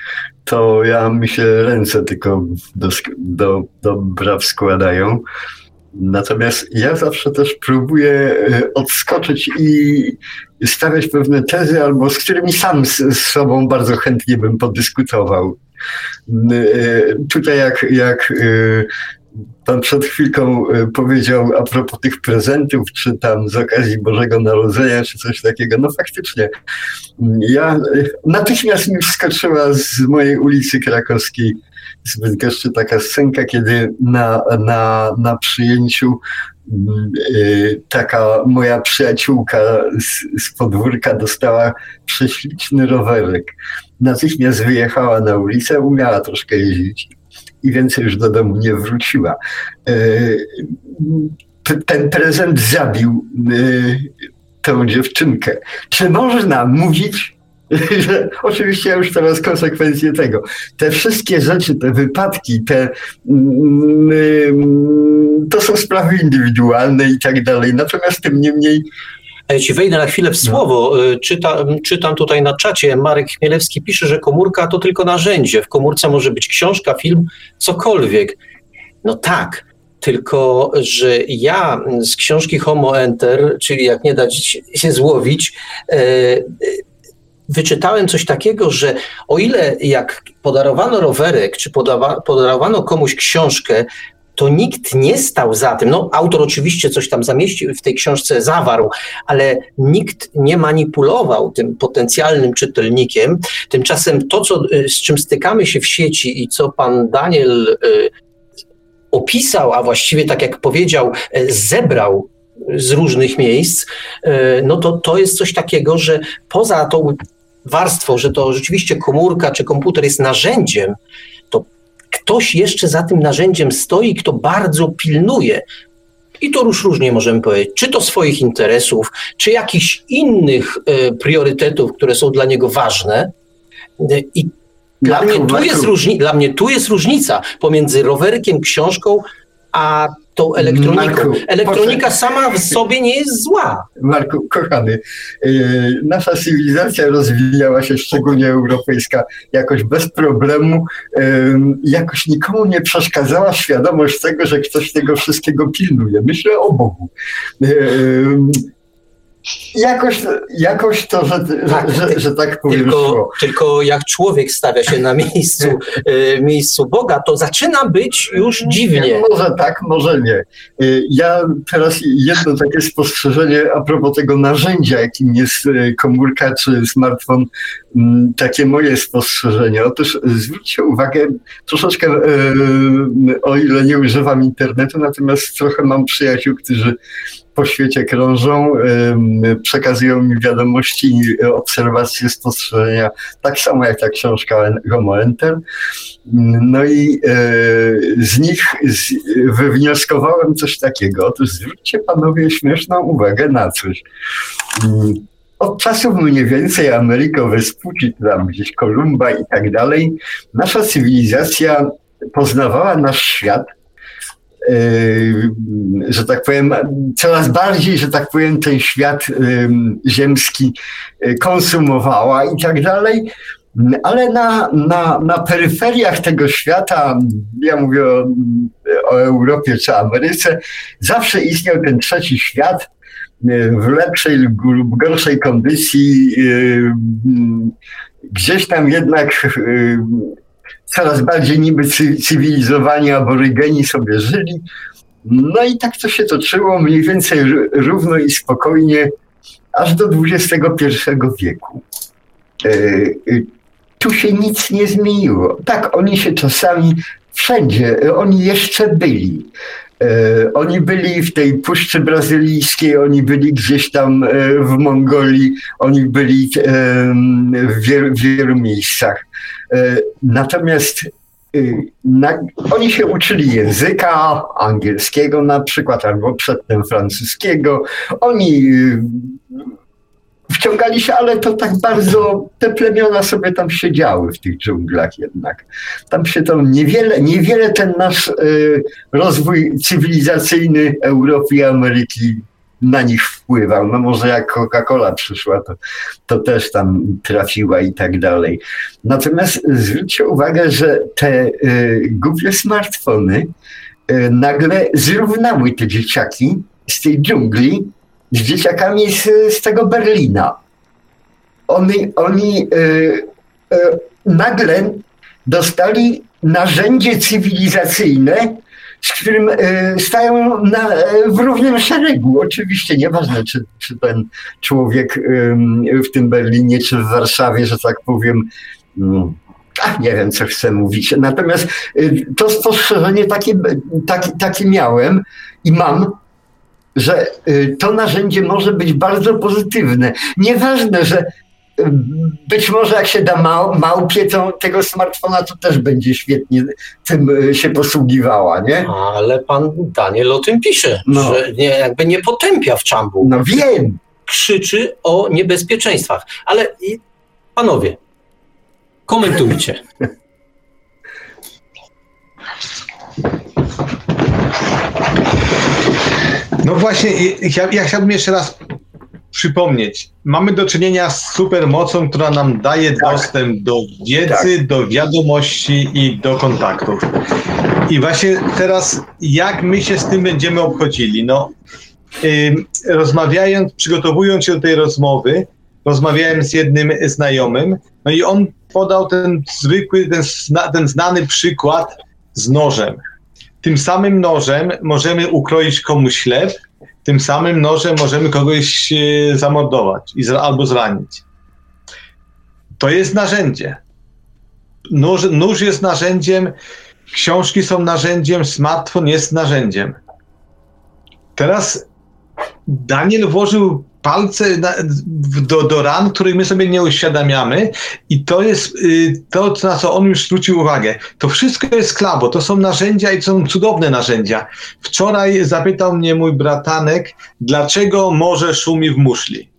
S6: to ja mi się ręce tylko do, do, do braw składają. Natomiast ja zawsze też próbuję e, odskoczyć i stawiać pewne tezy, albo z którymi sam z, z sobą bardzo chętnie bym podyskutował. E, tutaj jak, jak e, Pan przed chwilką powiedział a propos tych prezentów, czy tam z okazji Bożego Narodzenia, czy coś takiego. No faktycznie, ja natychmiast mi wskoczyła z mojej ulicy krakowskiej zbyt jeszcze taka scenka, kiedy na, na, na przyjęciu mm, y, taka moja przyjaciółka z, z podwórka dostała prześliczny rowerek. Natychmiast wyjechała na ulicę, umiała troszkę jeździć i więcej już do domu nie wróciła. Y, ten prezent zabił y, tę dziewczynkę. Czy można mówić że oczywiście już teraz konsekwencje tego. Te wszystkie rzeczy, te wypadki, te, mm, mm, to są sprawy indywidualne i tak dalej. Natomiast tym niemniej
S3: ja ci wejdę na chwilę w słowo. No. Czytam, czytam tutaj na czacie. Marek Chmielewski pisze, że komórka to tylko narzędzie. W komórce może być książka, film, cokolwiek. No tak, tylko że ja z książki Homo Enter, czyli jak nie dać się złowić, e, wyczytałem coś takiego, że o ile jak podarowano rowerek, czy podawa, podarowano komuś książkę, to nikt nie stał za tym. No, autor oczywiście coś tam zamieścił w tej książce zawarł, ale nikt nie manipulował tym potencjalnym czytelnikiem. Tymczasem to, co, y, z czym stykamy się w sieci i co pan Daniel y, opisał, a właściwie tak jak powiedział, y, zebrał z różnych miejsc, y, no to to jest coś takiego, że poza tą warstwą, że to rzeczywiście komórka czy komputer jest narzędziem, to ktoś jeszcze za tym narzędziem stoi, kto bardzo pilnuje. I to już różnie możemy powiedzieć, czy to swoich interesów, czy jakichś innych y, priorytetów, które są dla niego ważne. I dla mnie, tu jest różni- dla mnie tu jest różnica pomiędzy rowerkiem, książką, a tą elektroniką. Marku, Elektronika sama w sobie nie jest zła.
S6: Marku, kochany, yy, nasza cywilizacja rozwijała się, szczególnie europejska, jakoś bez problemu. Jakoś nikomu nie przeszkadzała świadomość tego, że ktoś tego wszystkiego pilnuje. Myślę o Bogu. Jakoś, jakoś to, że, tak, że, że, tak powiem.
S3: Tylko, tylko jak człowiek stawia się na miejscu, y, miejscu Boga, to zaczyna być już dziwnie.
S6: Może tak, może nie. Y, ja teraz jedno takie spostrzeżenie a propos tego narzędzia, jakim jest y, komórka czy smartfon, mm, takie moje spostrzeżenie. Otóż zwróćcie uwagę, troszeczkę, o ile nie używam internetu, natomiast trochę mam przyjaciół, którzy po świecie krążą, przekazują mi wiadomości, obserwacje, spostrzeżenia, tak samo jak ta książka Homo Enter. No i e, z nich wywnioskowałem coś takiego. Otóż zwróćcie panowie śmieszną uwagę na coś. Mm, od czasów mniej więcej Ameryko czy tam gdzieś Kolumba i tak dalej, nasza cywilizacja poznawała nasz świat że tak powiem, coraz bardziej, że tak powiem, ten świat yy, ziemski yy, konsumowała i tak dalej. Ale na, na, na peryferiach tego świata, ja mówię o, o Europie czy Ameryce, zawsze istniał ten trzeci świat, w lepszej lub gorszej kondycji, gdzieś tam jednak coraz bardziej niby cywilizowani aborygeni sobie żyli. No i tak to się toczyło mniej więcej równo i spokojnie aż do XXI wieku. E, e, tu się nic nie zmieniło. Tak, oni się czasami wszędzie, oni jeszcze byli. E, oni byli w tej Puszczy Brazylijskiej, oni byli gdzieś tam w Mongolii, oni byli w wielu, wielu miejscach. E, natomiast na, oni się uczyli języka angielskiego na przykład, albo przedtem francuskiego. Oni wciągali się, ale to tak bardzo, te plemiona sobie tam siedziały w tych dżunglach jednak. Tam się to niewiele, niewiele ten nasz y, rozwój cywilizacyjny Europy i Ameryki na nich wpływał. No może jak Coca-Cola przyszła, to, to też tam trafiła i tak dalej. Natomiast zwróćcie uwagę, że te y, głupie smartfony y, nagle zrównały te dzieciaki z tej dżungli z dzieciakami z, z tego Berlina. Oni, oni y, y, nagle dostali narzędzie cywilizacyjne, z którym e, stają na, e, w równym szeregu. Oczywiście nieważne, czy, czy ten człowiek w tym Berlinie, czy w Warszawie, że tak powiem, mm, Ach, nie wiem, co chcę mówić. Natomiast y, to spostrzeżenie takie, takie, takie miałem i mam, że y, to narzędzie może być bardzo pozytywne. Nieważne, że być może jak się da mał, małpie to, tego smartfona, to też będzie świetnie tym e, się posługiwała, nie?
S3: Ale pan Daniel o tym pisze, no. że nie, jakby nie potępia w czambu.
S6: No wiem.
S3: Krzyczy o niebezpieczeństwach. Ale panowie, komentujcie.
S5: No właśnie, ja, ja chciałbym jeszcze raz przypomnieć, mamy do czynienia z supermocą, która nam daje tak. dostęp do wiedzy, tak. do wiadomości i do kontaktów. I właśnie teraz, jak my się z tym będziemy obchodzili? No, yy, rozmawiając, przygotowując się do tej rozmowy, rozmawiałem z jednym znajomym, no i on podał ten zwykły, ten, ten znany przykład z nożem. Tym samym nożem możemy ukroić komuś chleb, tym samym nożem możemy kogoś e, zamordować albo zranić. To jest narzędzie. Nóż, nóż jest narzędziem, książki są narzędziem, smartfon jest narzędziem. Teraz Daniel włożył palce na, do, do ran, których my sobie nie uświadamiamy i to jest y, to, na co on już zwrócił uwagę. To wszystko jest klabo, to są narzędzia i są cudowne narzędzia. Wczoraj zapytał mnie mój bratanek, dlaczego morze szumi w muszli.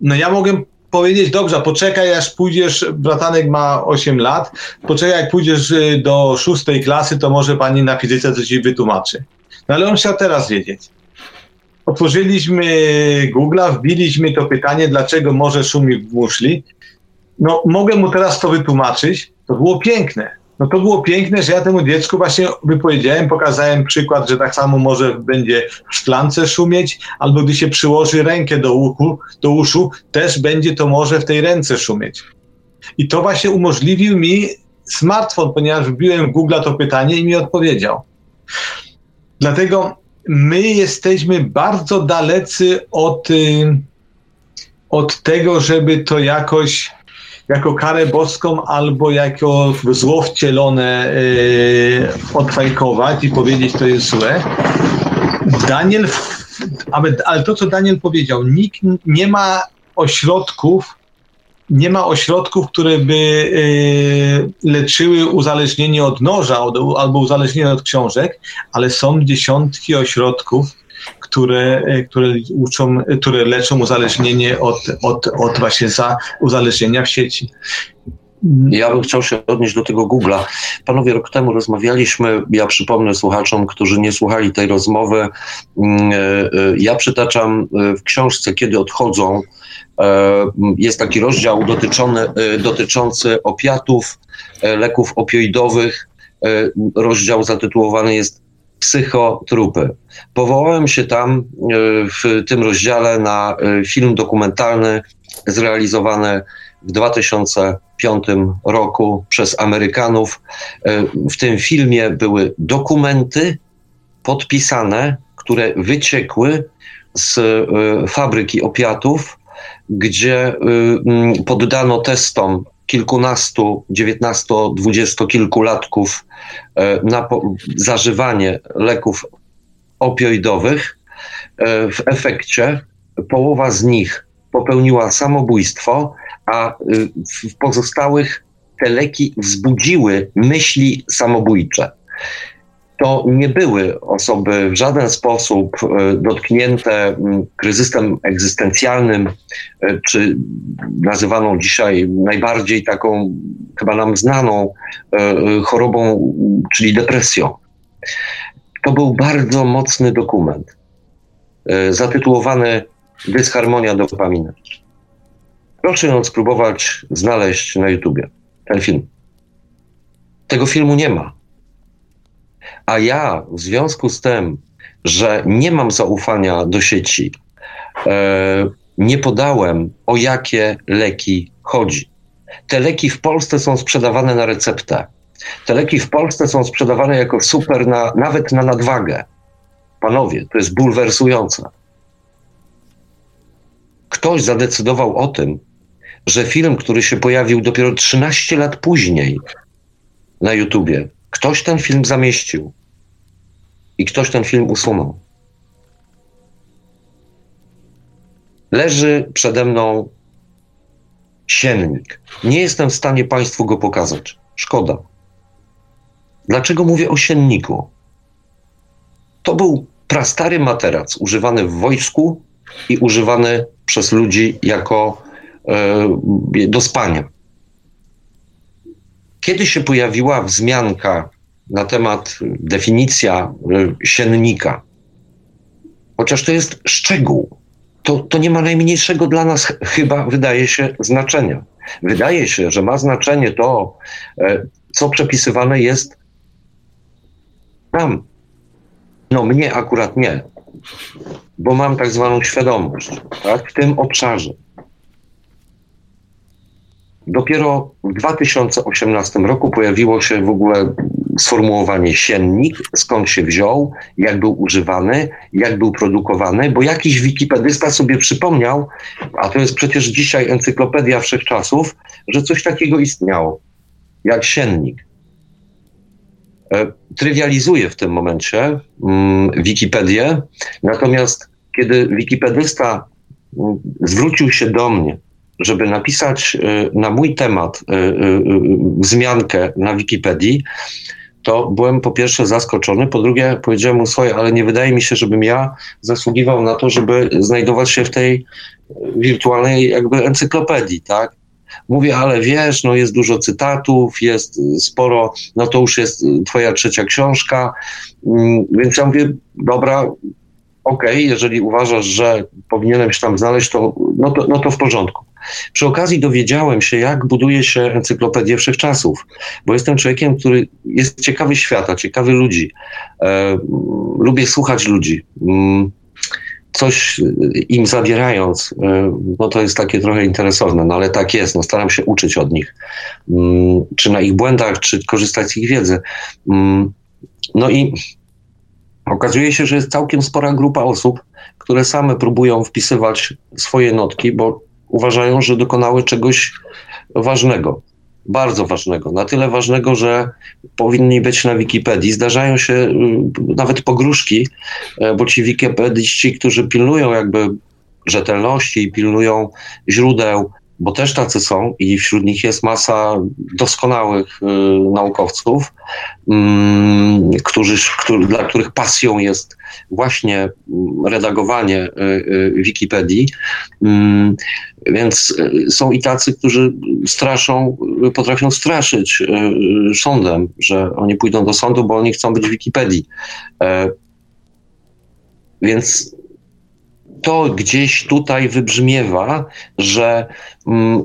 S5: No ja mogę powiedzieć, dobrze, poczekaj aż pójdziesz, bratanek ma 8 lat, poczekaj jak pójdziesz y, do szóstej klasy, to może pani na fizyce coś ci wytłumaczy. No ale on chciał teraz wiedzieć. Otworzyliśmy Google'a, wbiliśmy to pytanie, dlaczego morze szumi w muszli. No, mogę mu teraz to wytłumaczyć. To było piękne. No to było piękne, że ja temu dziecku właśnie wypowiedziałem, pokazałem przykład, że tak samo może będzie w szklance szumieć, albo gdy się przyłoży rękę do, uchu, do uszu, też będzie to może w tej ręce szumieć. I to właśnie umożliwił mi smartfon, ponieważ wbiłem w Google to pytanie i mi odpowiedział. Dlatego my jesteśmy bardzo dalecy od, y, od tego, żeby to jakoś jako karę boską albo jako zło wcielone yy, odfajkować i powiedzieć, to jest złe. Daniel ale to, co Daniel powiedział, nikt nie ma ośrodków, nie ma ośrodków, które by y, leczyły uzależnienie od noża albo uzależnienie od książek, ale są dziesiątki ośrodków, które, y, które, uczą, które leczą uzależnienie od, od, od właśnie za uzależnienia w sieci.
S4: Ja bym chciał się odnieść do tego Google'a. Panowie, rok temu rozmawialiśmy, ja przypomnę słuchaczom, którzy nie słuchali tej rozmowy, mm, ja przytaczam w książce Kiedy odchodzą, E, jest taki rozdział dotyczący, e, dotyczący opiatów, e, leków opioidowych. Rozdział zatytułowany jest Psychotrupy. Powołałem się tam w tym rozdziale na film dokumentalny zrealizowany w 2005 roku przez Amerykanów. W tym filmie były dokumenty podpisane, które wyciekły z fabryki opiatów gdzie mm, poddano testom kilkunastu, dziewiętnasto, dwudziestokilkulatków e, na zażywanie leków opioidowych. E, w efekcie połowa z nich popełniła samobójstwo, a w pozostałych te leki wzbudziły myśli samobójcze to nie były osoby w żaden sposób e, dotknięte kryzysem egzystencjalnym, e, czy nazywaną dzisiaj najbardziej taką chyba nam znaną e, chorobą, czyli depresją. To był bardzo mocny dokument, zatytułowany Dysharmonia dopaminy. Proszę ją spróbować znaleźć na YouTubie, ten film. Tego filmu nie ma a ja w związku z tym, że nie mam zaufania do sieci, e, nie podałem o jakie leki chodzi. Te leki w Polsce są sprzedawane na receptę. Te leki w Polsce są sprzedawane jako super, na, nawet na nadwagę. Panowie, to jest bulwersujące. Ktoś zadecydował o tym, że film, który się pojawił dopiero 13 lat później na YouTubie, Ktoś ten film zamieścił i ktoś ten film usunął. Leży przede mną siennik. Nie jestem w stanie Państwu go pokazać. Szkoda. Dlaczego mówię o sienniku? To był prastary materac używany w wojsku i używany przez ludzi jako do spania. Kiedy się pojawiła wzmianka na temat definicja y, siennika, chociaż to jest szczegół, to, to nie ma najmniejszego dla nas chyba, wydaje się, znaczenia. Wydaje się, że ma znaczenie to, e, co przepisywane jest tam. No mnie akurat nie, bo mam tak zwaną świadomość tak, w tym obszarze. Dopiero w 2018 roku pojawiło się w ogóle sformułowanie siennik, skąd się wziął, jak był używany, jak był produkowany, bo jakiś wikipedysta sobie przypomniał, a to jest przecież dzisiaj encyklopedia wszechczasów, że coś takiego istniało, jak siennik. E, trywializuje w tym momencie mm, Wikipedię, natomiast kiedy wikipedysta mm, zwrócił się do mnie żeby napisać y, na mój temat y, y, wzmiankę na Wikipedii, to byłem po pierwsze zaskoczony, po drugie powiedziałem mu swoje, ale nie wydaje mi się, żebym ja zasługiwał na to, żeby znajdować się w tej wirtualnej jakby encyklopedii, tak? Mówię, ale wiesz, no jest dużo cytatów, jest sporo, no to już jest twoja trzecia książka, mm, więc ja mówię, dobra, okej, okay, jeżeli uważasz, że powinienem się tam znaleźć, to no, to no to w porządku. Przy okazji dowiedziałem się, jak buduje się encyklopedię wszechczasów, bo jestem człowiekiem, który jest ciekawy świata, ciekawy ludzi. E, lubię słuchać ludzi. Mm, coś im zabierając, e, no to jest takie trochę interesowne, no ale tak jest, no staram się uczyć od nich, mm, czy na ich błędach, czy korzystać z ich wiedzy. Mm, no i okazuje się, że jest całkiem spora grupa osób, które same próbują wpisywać swoje notki, bo uważają, że dokonały czegoś ważnego. bardzo ważnego, na tyle ważnego, że powinni być na Wikipedii. Zdarzają się y, nawet pogróżki, e, bo ci wikipediści, którzy pilnują jakby rzetelności i pilnują źródeł, bo też tacy są i wśród nich jest masa doskonałych y, naukowców, y, którzy, który, dla których pasją jest właśnie mm, redagowanie y, y, Wikipedii. Mm, więc y, są i tacy, którzy straszą, potrafią straszyć sądem, że oni pójdą do sądu, bo oni chcą być w Wikipedii. E, więc to gdzieś tutaj wybrzmiewa, że mm,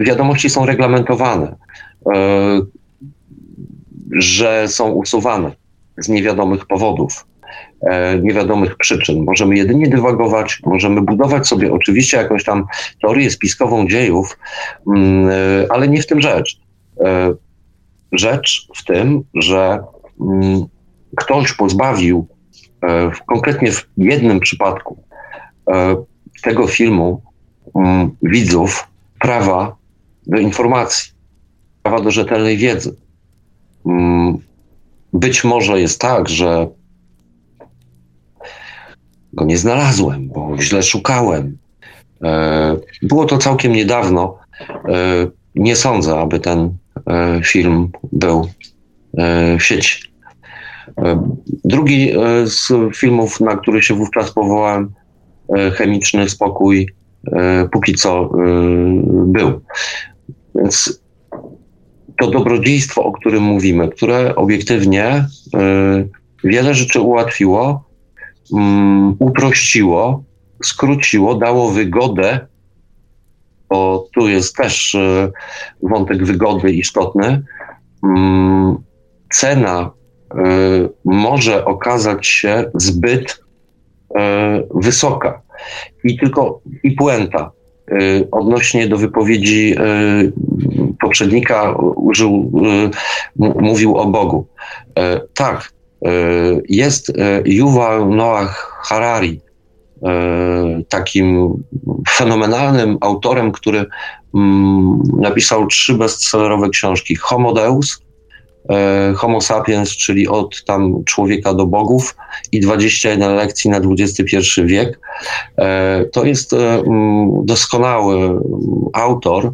S4: wiadomości są reglamentowane, e, że są usuwane z niewiadomych powodów. E, niewiadomych przyczyn. Możemy jedynie dywagować, możemy budować sobie oczywiście jakąś tam teorię spiskową dziejów, mm, e, ale nie w tym rzecz. E, rzecz w tym, że mm, ktoś pozbawił konkretnie w jednym przypadku tego filmu mm, widzów prawa do informacji, prawa do rzetelnej wiedzy. Być może jest tak, że go nie znalazłem, bo źle szukałem. E, było to całkiem niedawno. E, nie sądzę, aby ten e, film był w sieci. Drugi z filmów, na który się wówczas powołałem, Chemiczny Spokój, póki co był. Więc to dobrodziejstwo, o którym mówimy, które obiektywnie wiele rzeczy ułatwiło, um, uprościło, skróciło, dało wygodę, bo tu jest też wątek wygody istotny. Um, cena może okazać się zbyt wysoka. I tylko i puenta odnośnie do wypowiedzi poprzednika użył, mówił o Bogu. Tak, E, jest e, Yuval Noah Harari, e, takim fenomenalnym autorem, który mm, napisał trzy bestsellerowe książki: Homo Deus, Homo sapiens, czyli od tam człowieka do bogów i 21 lekcji na XXI wiek. To jest mm, doskonały autor,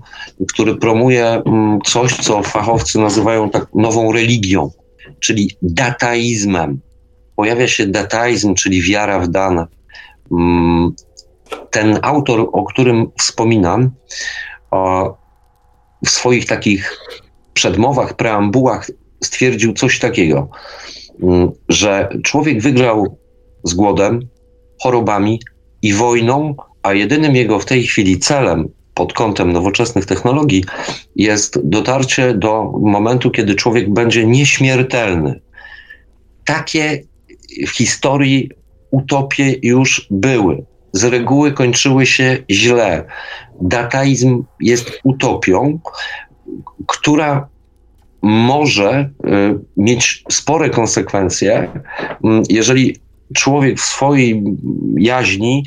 S4: który promuje coś, co fachowcy nazywają tak nową religią czyli dataizmem. Pojawia się dataizm, czyli wiara w dane. Ten autor, o którym wspominam, w swoich takich przedmowach, preambułach stwierdził coś takiego, mm, że człowiek wygrał z głodem, chorobami i wojną, a jedynym jego w tej chwili celem pod kątem nowoczesnych technologii jest dotarcie do momentu, kiedy człowiek będzie nieśmiertelny. Takie w historii utopie już były. Z reguły kończyły się źle. Dataizm jest utopią, która może y, mieć spore konsekwencje, jeżeli człowiek w swojej jaźni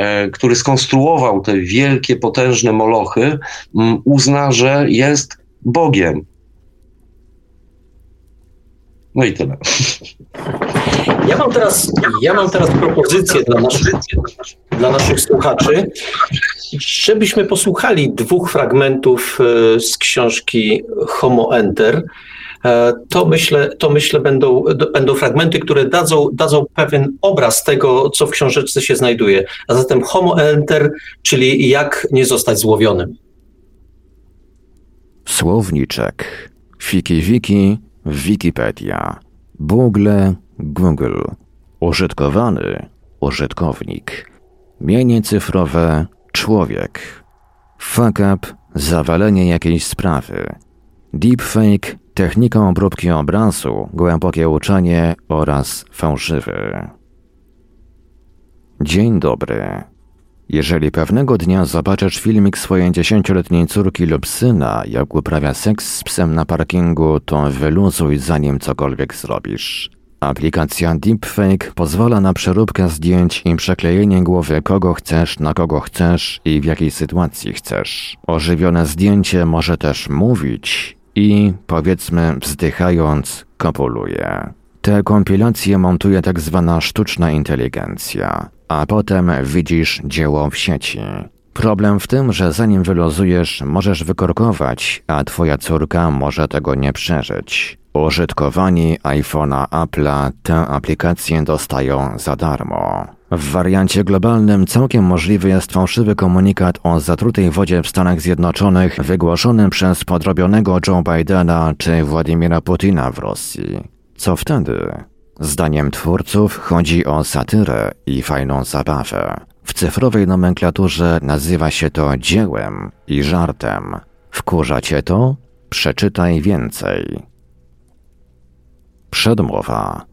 S4: E, który skonstruował te wielkie, potężne molochy, uzna, że jest Bogiem. No i tyle.
S3: Ja mam teraz, ja mam teraz propozycję dla naszych, dla naszych słuchaczy, żebyśmy posłuchali dwóch fragmentów e, z książki Homo Enter. E, to myślę, to myślę będą, będą fragmenty, które dadzą, dadzą pewien obraz tego, co w książeczce się znajduje. A zatem Homo Enter, czyli jak nie zostać złowionym.
S2: Słowniczek. Fiki wiki, Wikipedia. Google, Google. Użytkowany, użytkownik. Mienie cyfrowe, człowiek. Fuck up, zawalenie jakiejś sprawy. Deepfake, technika obróbki obrazu, głębokie uczenie oraz fałszywy. Dzień dobry. Jeżeli pewnego dnia zobaczysz filmik swojej dziesięcioletniej córki lub syna, jak uprawia seks z psem na parkingu, to wyluzuj zanim cokolwiek zrobisz. Aplikacja Deepfake pozwala na przeróbkę zdjęć i przeklejenie głowy kogo chcesz, na kogo chcesz i w jakiej sytuacji chcesz. Ożywione zdjęcie może też mówić i, powiedzmy, wzdychając, kopuluje. Te kompilacje montuje tak zwana sztuczna inteligencja, a potem widzisz dzieło w sieci. Problem w tym, że zanim wylozujesz, możesz wykorkować, a twoja córka może tego nie przeżyć. Użytkowani iPhone'a Apple'a tę aplikację dostają za darmo. W wariancie globalnym całkiem możliwy jest fałszywy komunikat o zatrutej wodzie w Stanach Zjednoczonych wygłoszony przez podrobionego Joe Bidena czy Władimira Putina w Rosji. Co wtedy? Zdaniem twórców chodzi o satyrę i fajną zabawę. W cyfrowej nomenklaturze nazywa się to dziełem i żartem. Wkurza cię to? Przeczytaj więcej. Przedmowa.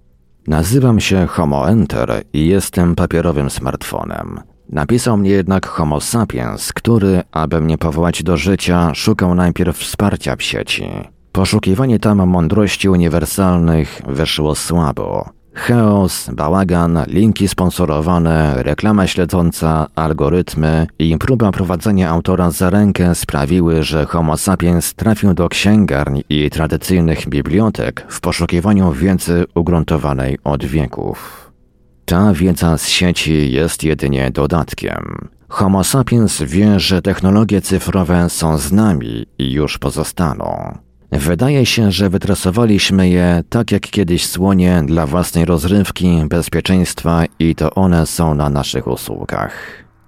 S2: Nazywam się Homo Enter i jestem papierowym smartfonem. Napisał mnie jednak Homo sapiens, który, aby mnie powołać do życia, szukał najpierw wsparcia w sieci. Poszukiwanie tam mądrości uniwersalnych wyszło słabo. Chaos, bałagan, linki sponsorowane, reklama śledząca, algorytmy i próba prowadzenia autora za rękę sprawiły, że Homo sapiens trafił do księgarni i tradycyjnych bibliotek w poszukiwaniu wiedzy ugruntowanej od wieków. Ta wiedza z sieci jest jedynie dodatkiem. Homo sapiens wie, że technologie cyfrowe są z nami i już pozostaną. Wydaje się, że wytresowaliśmy je tak jak kiedyś słonie dla własnej rozrywki, bezpieczeństwa i to one są na naszych usługach.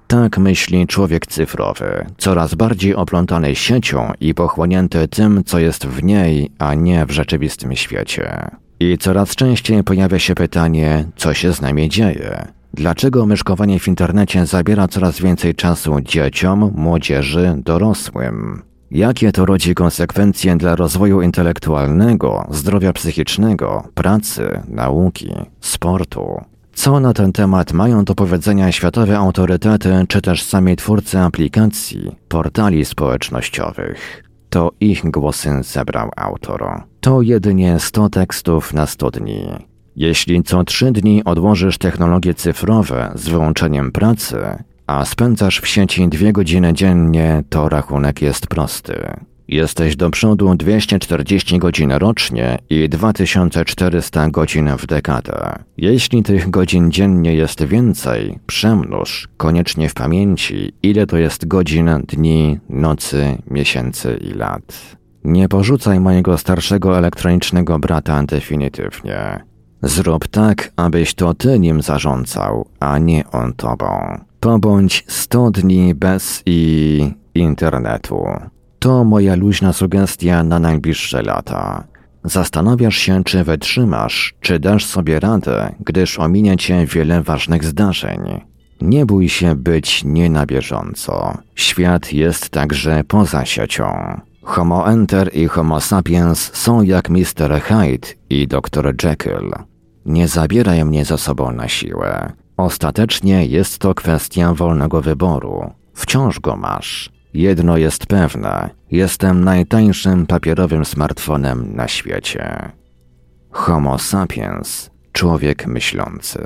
S2: Tak myśli człowiek cyfrowy, coraz bardziej oplątany siecią i pochłonięty tym, co jest w niej, a nie w rzeczywistym świecie. I coraz częściej pojawia się pytanie, co się z nami dzieje. Dlaczego myszkowanie w internecie zabiera coraz więcej czasu dzieciom, młodzieży, dorosłym? Jakie to rodzi konsekwencje dla rozwoju intelektualnego, zdrowia psychicznego, pracy, nauki, sportu? Co na ten temat mają do powiedzenia światowe autorytety czy też sami twórcy aplikacji, portali społecznościowych? To ich głosy zebrał autor. To jedynie 100 tekstów na 100 dni. Jeśli co 3 dni odłożysz technologie cyfrowe z wyłączeniem pracy, a spędzasz w sieci dwie godziny dziennie, to rachunek jest prosty. Jesteś do przodu 240 godzin rocznie i 2400 godzin w dekadę. Jeśli tych godzin dziennie jest więcej, przemnóż koniecznie w pamięci, ile to jest godzin, dni, nocy, miesięcy i lat. Nie porzucaj mojego starszego elektronicznego brata definitywnie. Zrób tak, abyś to ty nim zarządzał, a nie on tobą. Pobądź 100 dni bez i internetu. To moja luźna sugestia na najbliższe lata. Zastanawiasz się, czy wytrzymasz, czy dasz sobie radę, gdyż ominie cię wiele ważnych zdarzeń. Nie bój się być nie na bieżąco. Świat jest także poza siecią. Homo Enter i Homo Sapiens są jak Mr. Hyde i Dr. Jekyll. Nie zabieraj mnie za sobą na siłę. Ostatecznie jest to kwestia wolnego wyboru. Wciąż go masz. Jedno jest pewne: jestem najtańszym papierowym smartfonem na świecie. Homo sapiens człowiek myślący.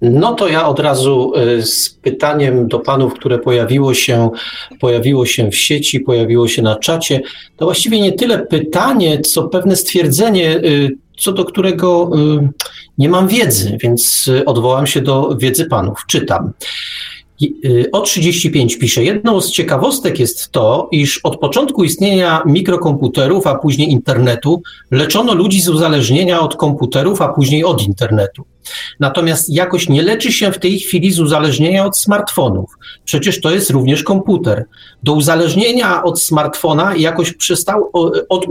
S3: No to ja od razu y, z pytaniem do panów, które pojawiło się, pojawiło się w sieci, pojawiło się na czacie, to właściwie nie tyle pytanie, co pewne stwierdzenie, y, co do którego y, nie mam wiedzy, więc odwołam się do wiedzy panów. Czytam. Y, o 35 pisze, jedną z ciekawostek jest to, iż od początku istnienia mikrokomputerów, a później internetu, leczono ludzi z uzależnienia od komputerów, a później od internetu. Natomiast jakoś nie leczy się w tej chwili z uzależnienia od smartfonów. Przecież to jest również komputer. Do uzależnienia od smartfona jakoś przestał, od,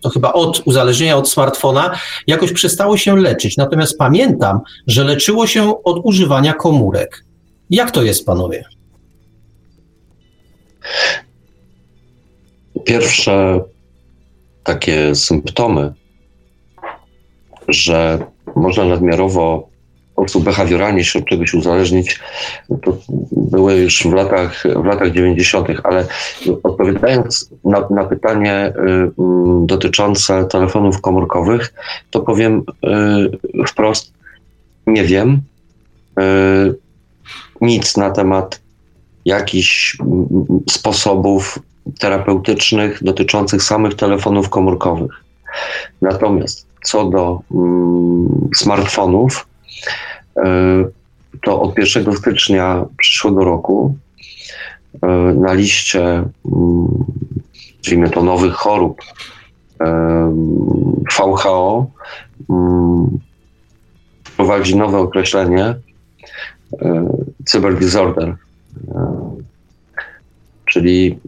S3: to chyba od uzależnienia od smartfona, jakoś przestało się leczyć. Natomiast pamiętam, że leczyło się od używania komórek. Jak to jest, panowie?
S4: Pierwsze takie symptomy, że można nadmiarowo sposób behawioralnie się od czegoś uzależnić, to były już w latach, w latach 90., ale odpowiadając na, na pytanie y, mm, dotyczące telefonów komórkowych, to powiem y, wprost, nie wiem y, nic na temat jakichś mm, sposobów terapeutycznych dotyczących samych telefonów komórkowych. Natomiast co do mm, smartfonów, to od 1 stycznia przyszłego roku e, na liście, nazwijmy mm, to nowych chorób WHO wprowadzi nowe określenie e, cyberdisorder, e, czyli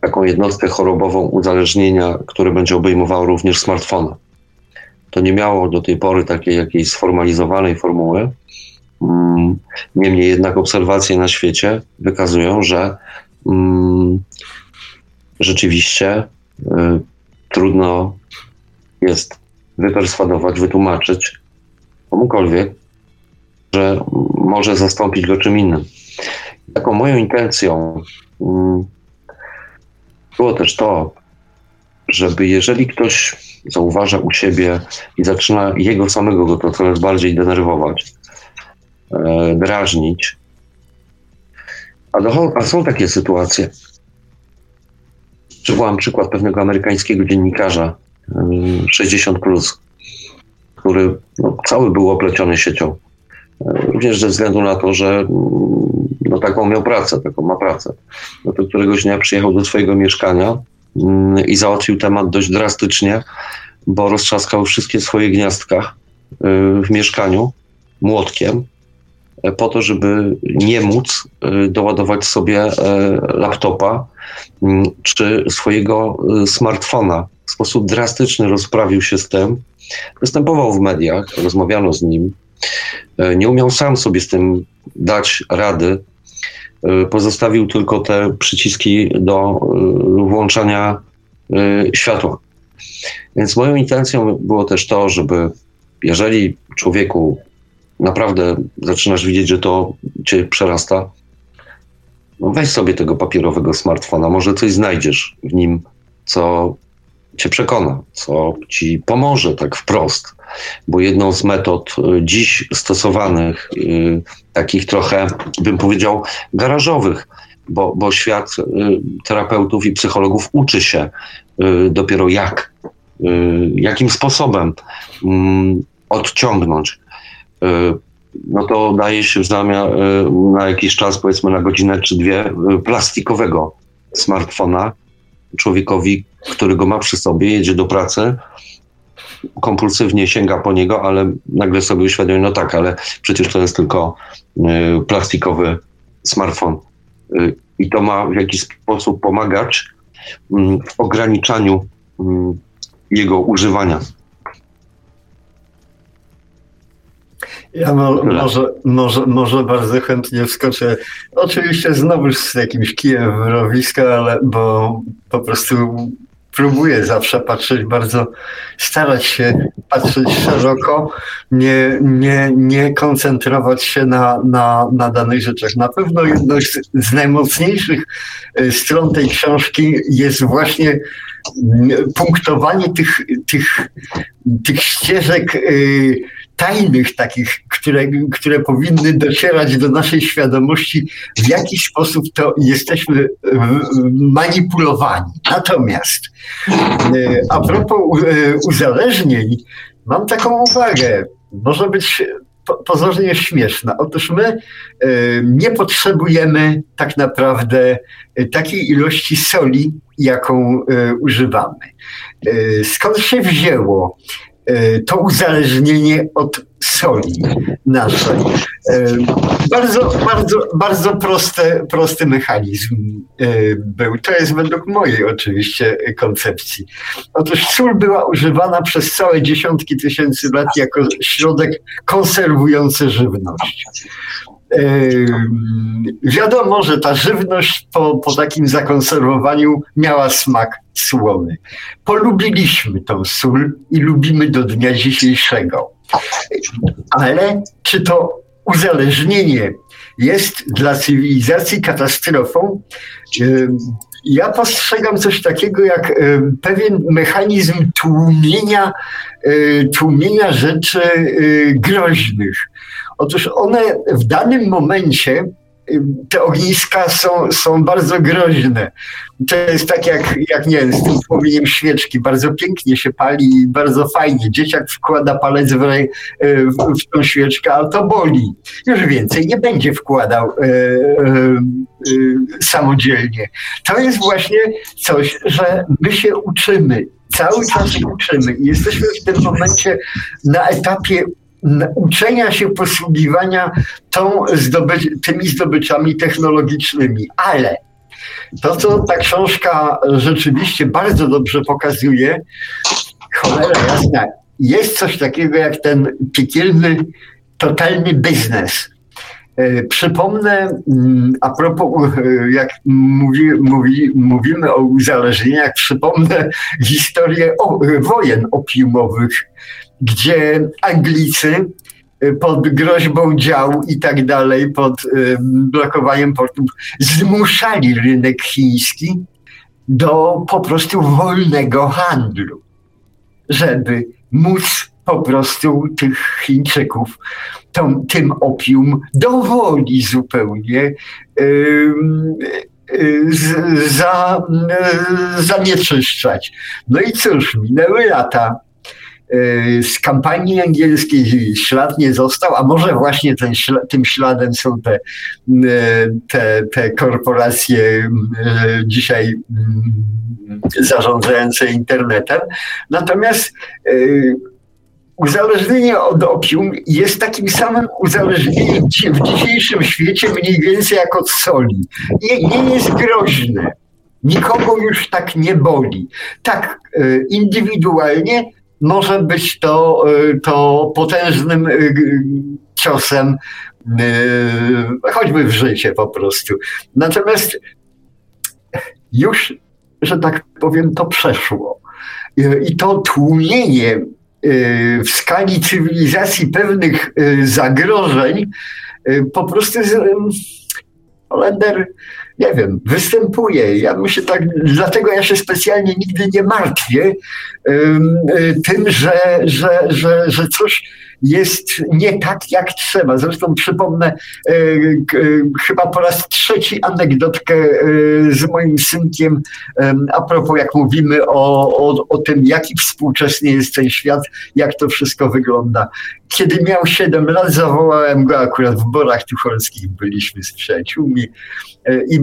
S4: taką jednostkę chorobową uzależnienia, które będzie obejmowało również smartfona. To nie miało do tej pory takiej jakiejś sformalizowanej formuły. Mm, niemniej jednak obserwacje na świecie wykazują, że mm, rzeczywiście y, trudno jest wyperswadować, wytłumaczyć komukolwiek, że może zastąpić go czym innym. Taką moją intencją mm, było też to, żeby jeżeli ktoś zauważa u siebie i zaczyna jego samego go to coraz bardziej denerwować, e, drażnić. A, a są takie sytuacje. Przywołam przykład pewnego amerykańskiego dziennikarza 60, plus, który no, cały był opleciony siecią. E, również ze względu na to, że mm, no, taką miał pracę, taką ma pracę. No to któregoś dnia przyjechał do swojego mieszkania i załatwił temat dość drastycznie, bo roztrzaskał wszystkie swoje gniazdka y, w mieszkaniu młotkiem, e, po to, żeby nie móc y, doładować sobie e, laptopa mm, czy swojego y, smartfona. W sposób drastyczny rozprawił się z tym. Występował w mediach, rozmawiano z nim. E, nie umiał sam sobie z tym dać rady, pozostawił tylko te przyciski do y, włączania y, światła. Więc moją intencją było też to, żeby jeżeli człowieku naprawdę zaczynasz widzieć, że to cię przerasta, no weź sobie tego papierowego smartfona, może coś znajdziesz w nim, co cię przekona, co ci pomoże tak wprost. Bo jedną z metod y, dziś stosowanych, y, takich trochę, bym powiedział, garażowych, bo, bo świat y, terapeutów i psychologów uczy się dopiero jak, jakim sposobem mm, odciągnąć. No to daje się w zamian na jakiś czas, powiedzmy na godzinę czy dwie, plastikowego smartfona, człowiekowi, który go ma przy sobie, jedzie do pracy, kompulsywnie sięga po niego, ale nagle sobie uświadomi, no tak, ale przecież to jest tylko y, plastikowy smartfon. Y, I to ma w jakiś sposób pomagać y, w ograniczaniu y, jego używania.
S6: Ja mo, może, może, może bardzo chętnie wskoczę. Oczywiście znowu z jakimś kijem w rowiska, ale bo po prostu próbuję zawsze patrzeć bardzo, starać się patrzeć szeroko, nie, nie, nie koncentrować się na, na, na danych rzeczach. Na pewno jedną z, z najmocniejszych y, stron tej książki jest właśnie punktowanie tych, tych, tych ścieżek y, tajnych takich, które, które powinny docierać do naszej świadomości, w jaki sposób to jesteśmy manipulowani. Natomiast e, a propos e, uzależnień, mam taką uwagę. Może być pozornie śmieszna. Otóż my e, nie potrzebujemy tak naprawdę takiej ilości soli, jaką używamy. Skąd się wzięło to uzależnienie od soli naszej. E, bardzo, bardzo, bardzo prosty, prosty mechanizm e, był. To jest według mojej oczywiście koncepcji. Otóż sól była używana przez całe dziesiątki tysięcy lat jako środek konserwujący żywność. Wiadomo, że ta żywność po, po takim zakonserwowaniu miała smak słony. Polubiliśmy tą sól i lubimy do dnia dzisiejszego. Ale czy to uzależnienie jest dla cywilizacji katastrofą, ja postrzegam coś takiego jak pewien mechanizm tłumienia, tłumienia rzeczy groźnych. Otóż one w danym momencie te ogniska są, są bardzo groźne. To jest tak jak, jak nie wiem, z tym płomieniem świeczki. Bardzo pięknie się pali i bardzo fajnie. Dzieciak wkłada palec w, rej, w, w tą świeczkę, ale to boli. Już więcej nie będzie wkładał e, e, samodzielnie. To jest właśnie coś, że my się uczymy. Cały czas uczymy jesteśmy w tym momencie na etapie uczenia się posługiwania tą tymi zdobyczami technologicznymi. Ale to, co ta książka rzeczywiście bardzo dobrze pokazuje, cholera jasna, jest coś takiego jak ten piekielny, totalny biznes. E, przypomnę, mm, a propos, e, jak mówi, mówi, mówimy o uzależnieniach, przypomnę historię wojen opiumowych gdzie Anglicy y, pod groźbą dział i tak dalej, pod y, blokowaniem portów, zmuszali rynek chiński do po prostu wolnego handlu, żeby móc po prostu tych Chińczyków tą, tym opium dowoli zupełnie yy, za, zanieczyszczać. No i cóż, minęły lata. Y, z kampanii angielskiej ślad nie został, a może właśnie ten, tym śladem są te, y, te, te korporacje y, dzisiaj zarządzające internetem. Natomiast uzależnienie od opium jest takim samym uzależnieniem w dzisiejszym świecie mniej więcej jak od soli. Nie, nie jest groźne. Nikogo już tak nie boli. Tak indywidualnie może być to, y, to potężnym y, ciosem, y, choćby w życie po prostu. Natomiast już, że tak powiem, to przeszło. I to tłumienie w skali cywilizacji pewnych zagrożeń po prostu Holender nie wiem, występuje. Ja myślę tak, dlatego ja się specjalnie nigdy nie martwię tym, że, że, że, że coś jest nie tak, jak trzeba. Zresztą przypomnę e, e, chyba po raz trzeci anegdotkę e, z moim synkiem a propos, jak mówimy o, o, o tym, jaki współczesny jest ten świat, jak to wszystko wygląda. Kiedy miał 7 lat, zawołałem go akurat w Borach Tucholskich, byliśmy z przyjaciółmi i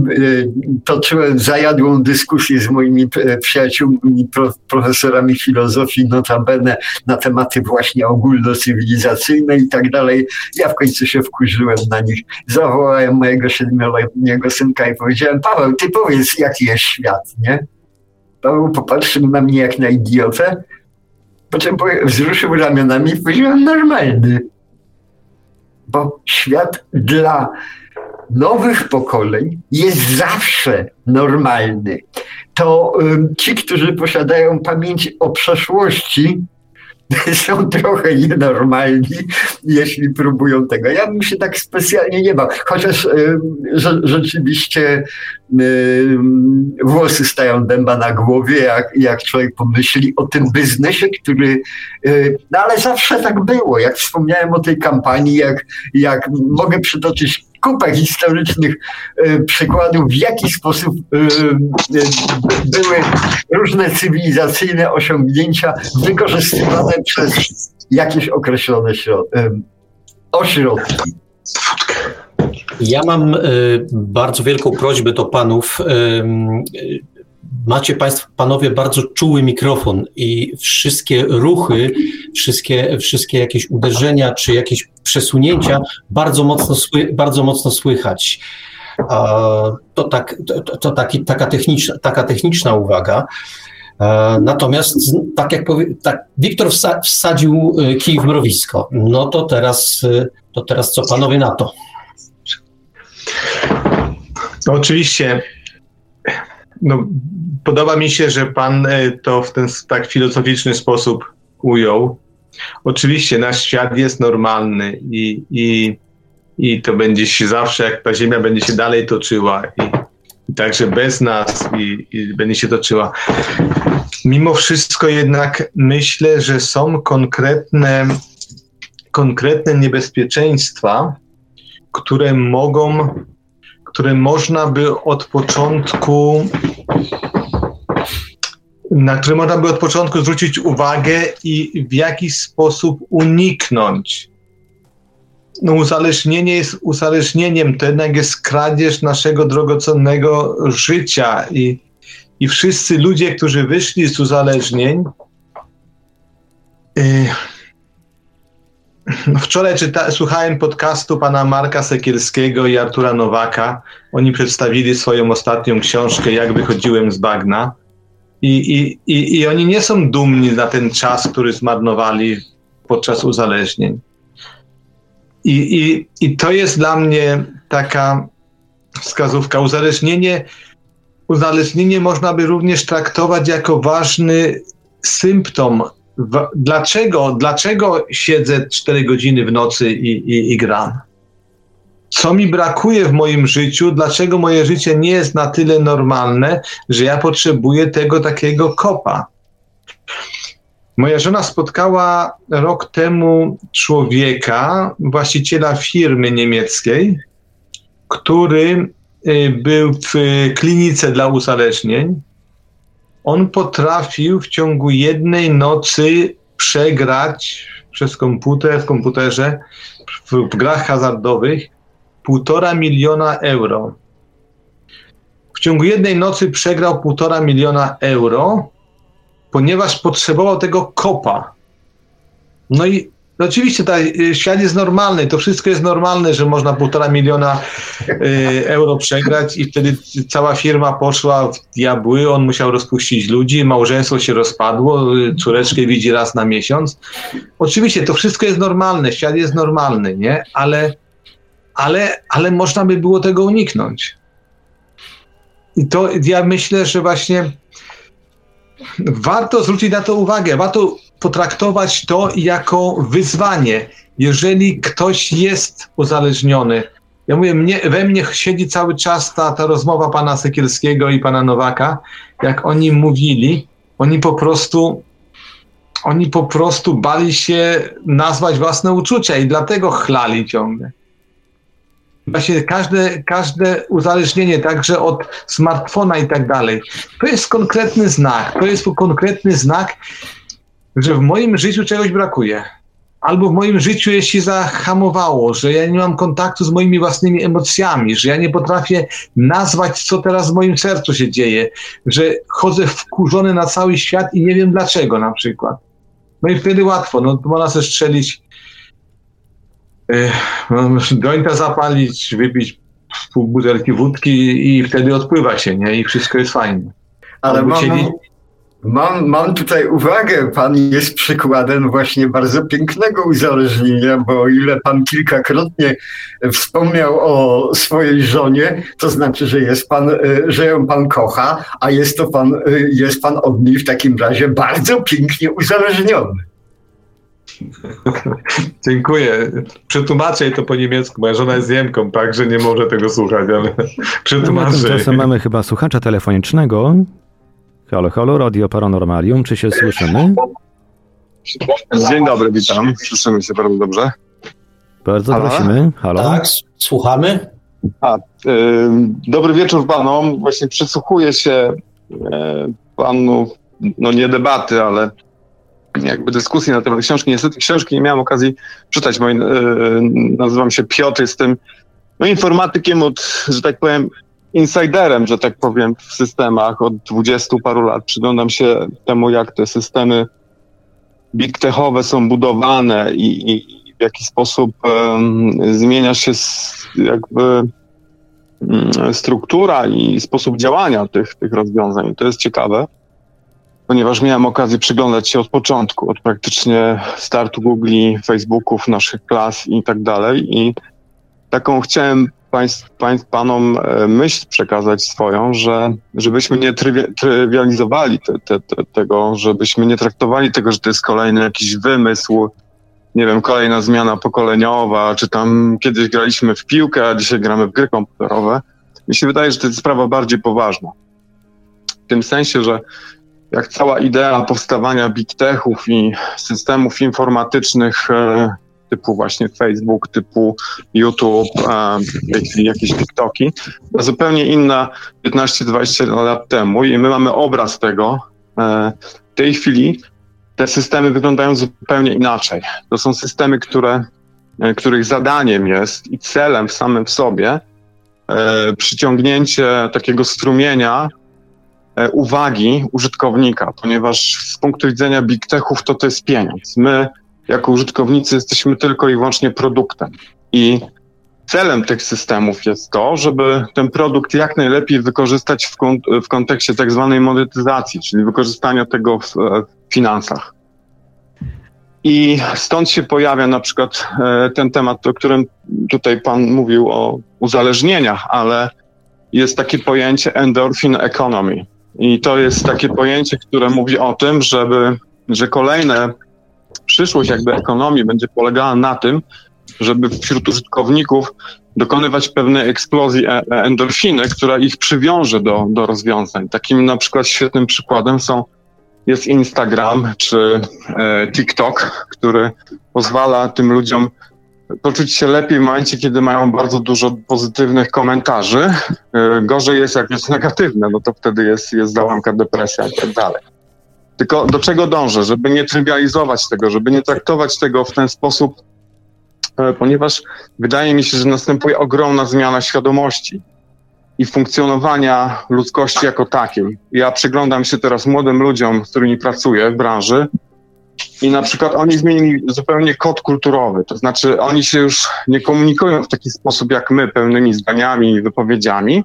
S6: toczyłem zajadłą dyskusję z moimi przyjaciółmi, profesorami filozofii, notabene na tematy właśnie ogólnocywilizacyjne cywilizacyjne i tak dalej. Ja w końcu się wkurzyłem na nich. Zawołałem mojego siedmioletniego synka i powiedziałem, Paweł, ty powiedz, jaki jest świat, nie? Paweł popatrzył na mnie jak na idiotę, po czym wzruszył ramionami i powiedział, normalny. Bo świat dla nowych pokoleń jest zawsze normalny. To ci, którzy posiadają pamięć o przeszłości, są trochę nienormalni, jeśli próbują tego. Ja bym się tak specjalnie nie bał, chociaż y, że, rzeczywiście y, włosy stają dęba na głowie, jak, jak człowiek pomyśli o tym biznesie, który, y, no ale zawsze tak było. Jak wspomniałem o tej kampanii, jak, jak mogę przytoczyć kupę historycznych y, przykładów, w jaki sposób y, y, były różne cywilizacyjne osiągnięcia wykorzystywane przez jakieś określone ośrodki.
S3: Ja mam bardzo wielką prośbę do panów macie Państwo, panowie, bardzo czuły mikrofon i wszystkie ruchy, wszystkie, wszystkie jakieś uderzenia czy jakieś przesunięcia bardzo mocno, sły, bardzo mocno słychać. To, tak, to, to taki, taka, techniczna, taka techniczna uwaga. Natomiast, tak jak powie, tak, Wiktor wsadził y, kij w mrowisko. No to teraz, y, to teraz co panowie na to?
S5: Oczywiście no, podoba mi się, że pan e, to w ten tak filozoficzny sposób ujął. Oczywiście nasz świat jest normalny i, i i to będzie się zawsze, jak ta Ziemia będzie się dalej toczyła i, i także bez nas i, i będzie się toczyła. Mimo wszystko jednak myślę, że są konkretne, konkretne niebezpieczeństwa, które mogą, które można by od początku na które można by od początku zwrócić uwagę i w jakiś sposób uniknąć. No, uzależnienie jest uzależnieniem, to jednak jest kradzież naszego drogocennego życia i, i wszyscy ludzie, którzy wyszli z uzależnień, yy, Wczoraj czyta, słuchałem podcastu pana Marka Sekielskiego i Artura Nowaka. Oni przedstawili swoją ostatnią książkę Jak wychodziłem z bagna. I, i, i, I oni nie są dumni na ten czas, który zmarnowali podczas uzależnień. I, i, I to jest dla mnie taka wskazówka. Uzależnienie, uzależnienie można by również traktować jako ważny symptom. Dlaczego, dlaczego siedzę 4 godziny w nocy i, i, i gram? co mi brakuje w moim życiu, dlaczego moje życie nie jest na tyle normalne, że ja potrzebuję tego takiego kopa. Moja żona spotkała rok temu człowieka, właściciela firmy niemieckiej, który y, był w klinice dla uzależnień. On potrafił w ciągu jednej nocy przegrać przez komputer, w komputerze, w, w grach hazardowych półtora miliona euro. W ciągu jednej nocy przegrał półtora miliona euro, ponieważ potrzebował tego kopa. No i oczywiście ta, y, świat jest normalny, to wszystko jest normalne, że można półtora miliona y, euro przegrać i wtedy cała firma poszła w diabły, on musiał rozpuścić ludzi, małżeństwo się rozpadło, y, córeczkę widzi raz na miesiąc. Oczywiście to wszystko jest normalne, świat jest normalny, nie? Ale ale, ale można by było tego uniknąć. I to ja myślę, że właśnie warto zwrócić na to uwagę, warto potraktować to jako wyzwanie. Jeżeli ktoś jest uzależniony, ja mówię, mnie, we mnie siedzi cały czas ta, ta rozmowa pana Sekielskiego i pana Nowaka, jak oni mówili, oni po prostu oni po prostu bali się nazwać własne uczucia i dlatego chlali ciągle właśnie każde, każde uzależnienie, także od smartfona i tak dalej, to jest konkretny znak. To jest konkretny znak, że w moim życiu czegoś brakuje. Albo w moim życiu jest się zahamowało, że ja nie mam kontaktu z moimi własnymi emocjami, że ja nie potrafię nazwać, co teraz w moim sercu się dzieje, że chodzę wkurzony na cały świat i nie wiem dlaczego na przykład. No i wtedy łatwo, no to można sobie strzelić jointa zapalić, wypić pół butelki wódki i wtedy odpływa się, nie? I wszystko jest fajne.
S6: Ale mam, mam, mam tutaj uwagę, pan jest przykładem właśnie bardzo pięknego uzależnienia, bo o ile pan kilkakrotnie wspomniał o swojej żonie, to znaczy, że jest pan, że ją pan kocha, a jest to pan, jest pan od niej w takim razie bardzo pięknie uzależniony.
S5: Dziękuję. Przetłumaczę to po niemiecku. Moja żona jest Niemką, także nie może tego słuchać, ale przetłumaczę.
S2: No, tymczasem mamy chyba słuchacza telefonicznego. Halo, halo, Radio Paranormalium, czy się słyszymy?
S7: Dzień dobry, witam. Słyszymy się bardzo dobrze.
S2: Bardzo halo? prosimy. Halo.
S3: Tak, słuchamy.
S7: A, y, dobry wieczór panom. Właśnie przysłuchuję się y, panu, no nie debaty, ale jakby dyskusji na temat książki. Niestety książki nie miałem okazji czytać, bo yy, nazywam się Piotr, jestem no, informatykiem od, że tak powiem, insiderem, że tak powiem, w systemach od dwudziestu paru lat. Przyglądam się temu, jak te systemy big techowe są budowane i, i w jaki sposób zmienia się jakby mm, struktura i sposób działania tych, tych rozwiązań. To jest ciekawe ponieważ miałem okazję przyglądać się od początku, od praktycznie startu Google, Facebooków, naszych klas i tak dalej. I taką chciałem państw, państw, panom e, myśl przekazać swoją, że żebyśmy nie trywializowali te, te, te, tego, żebyśmy nie traktowali tego, że to jest kolejny jakiś wymysł nie wiem, kolejna zmiana pokoleniowa, czy tam kiedyś graliśmy w piłkę, a dzisiaj gramy w gry komputerowe. Mi się wydaje, że to jest sprawa bardziej poważna. W tym sensie, że jak cała idea powstawania big techów i systemów informatycznych e, typu właśnie Facebook, typu YouTube, jakieś TikToki, to zupełnie inna 15-20 lat temu i my mamy obraz tego. E, w tej chwili te systemy wyglądają zupełnie inaczej. To są systemy, które, e, których zadaniem jest i celem w samym w sobie e, przyciągnięcie takiego strumienia uwagi użytkownika, ponieważ z punktu widzenia big techów to to jest pieniądz. My jako użytkownicy jesteśmy tylko i wyłącznie produktem. I celem tych systemów jest to, żeby ten produkt jak najlepiej wykorzystać w, kont- w kontekście tak zwanej monetyzacji, czyli wykorzystania tego w, w finansach. I stąd się pojawia na przykład e, ten temat, o którym tutaj Pan mówił o uzależnieniach, ale jest takie pojęcie endorphin economy. I to jest takie pojęcie, które mówi o tym, żeby, że kolejne przyszłość jakby ekonomii będzie polegała na tym, żeby wśród użytkowników dokonywać pewnej eksplozji e, e, endorfiny, która ich przywiąże do, do rozwiązań. Takim na przykład świetnym przykładem są, jest Instagram czy e, TikTok, który pozwala tym ludziom poczuć się lepiej w momencie, kiedy mają bardzo dużo pozytywnych komentarzy. Gorzej jest, jak jest negatywne, no to wtedy jest, jest załamka, depresja i tak dalej. Tylko do czego dążę? Żeby nie trywializować tego, żeby nie traktować tego w ten sposób, e, ponieważ wydaje mi się, że następuje ogromna zmiana świadomości i funkcjonowania ludzkości jako takiej. Ja przyglądam się teraz młodym ludziom, z którymi pracuję w branży i na przykład oni zmienili zupełnie kod kulturowy, to znaczy oni się już nie komunikują w taki sposób jak my, pełnymi zdaniami i wypowiedziami,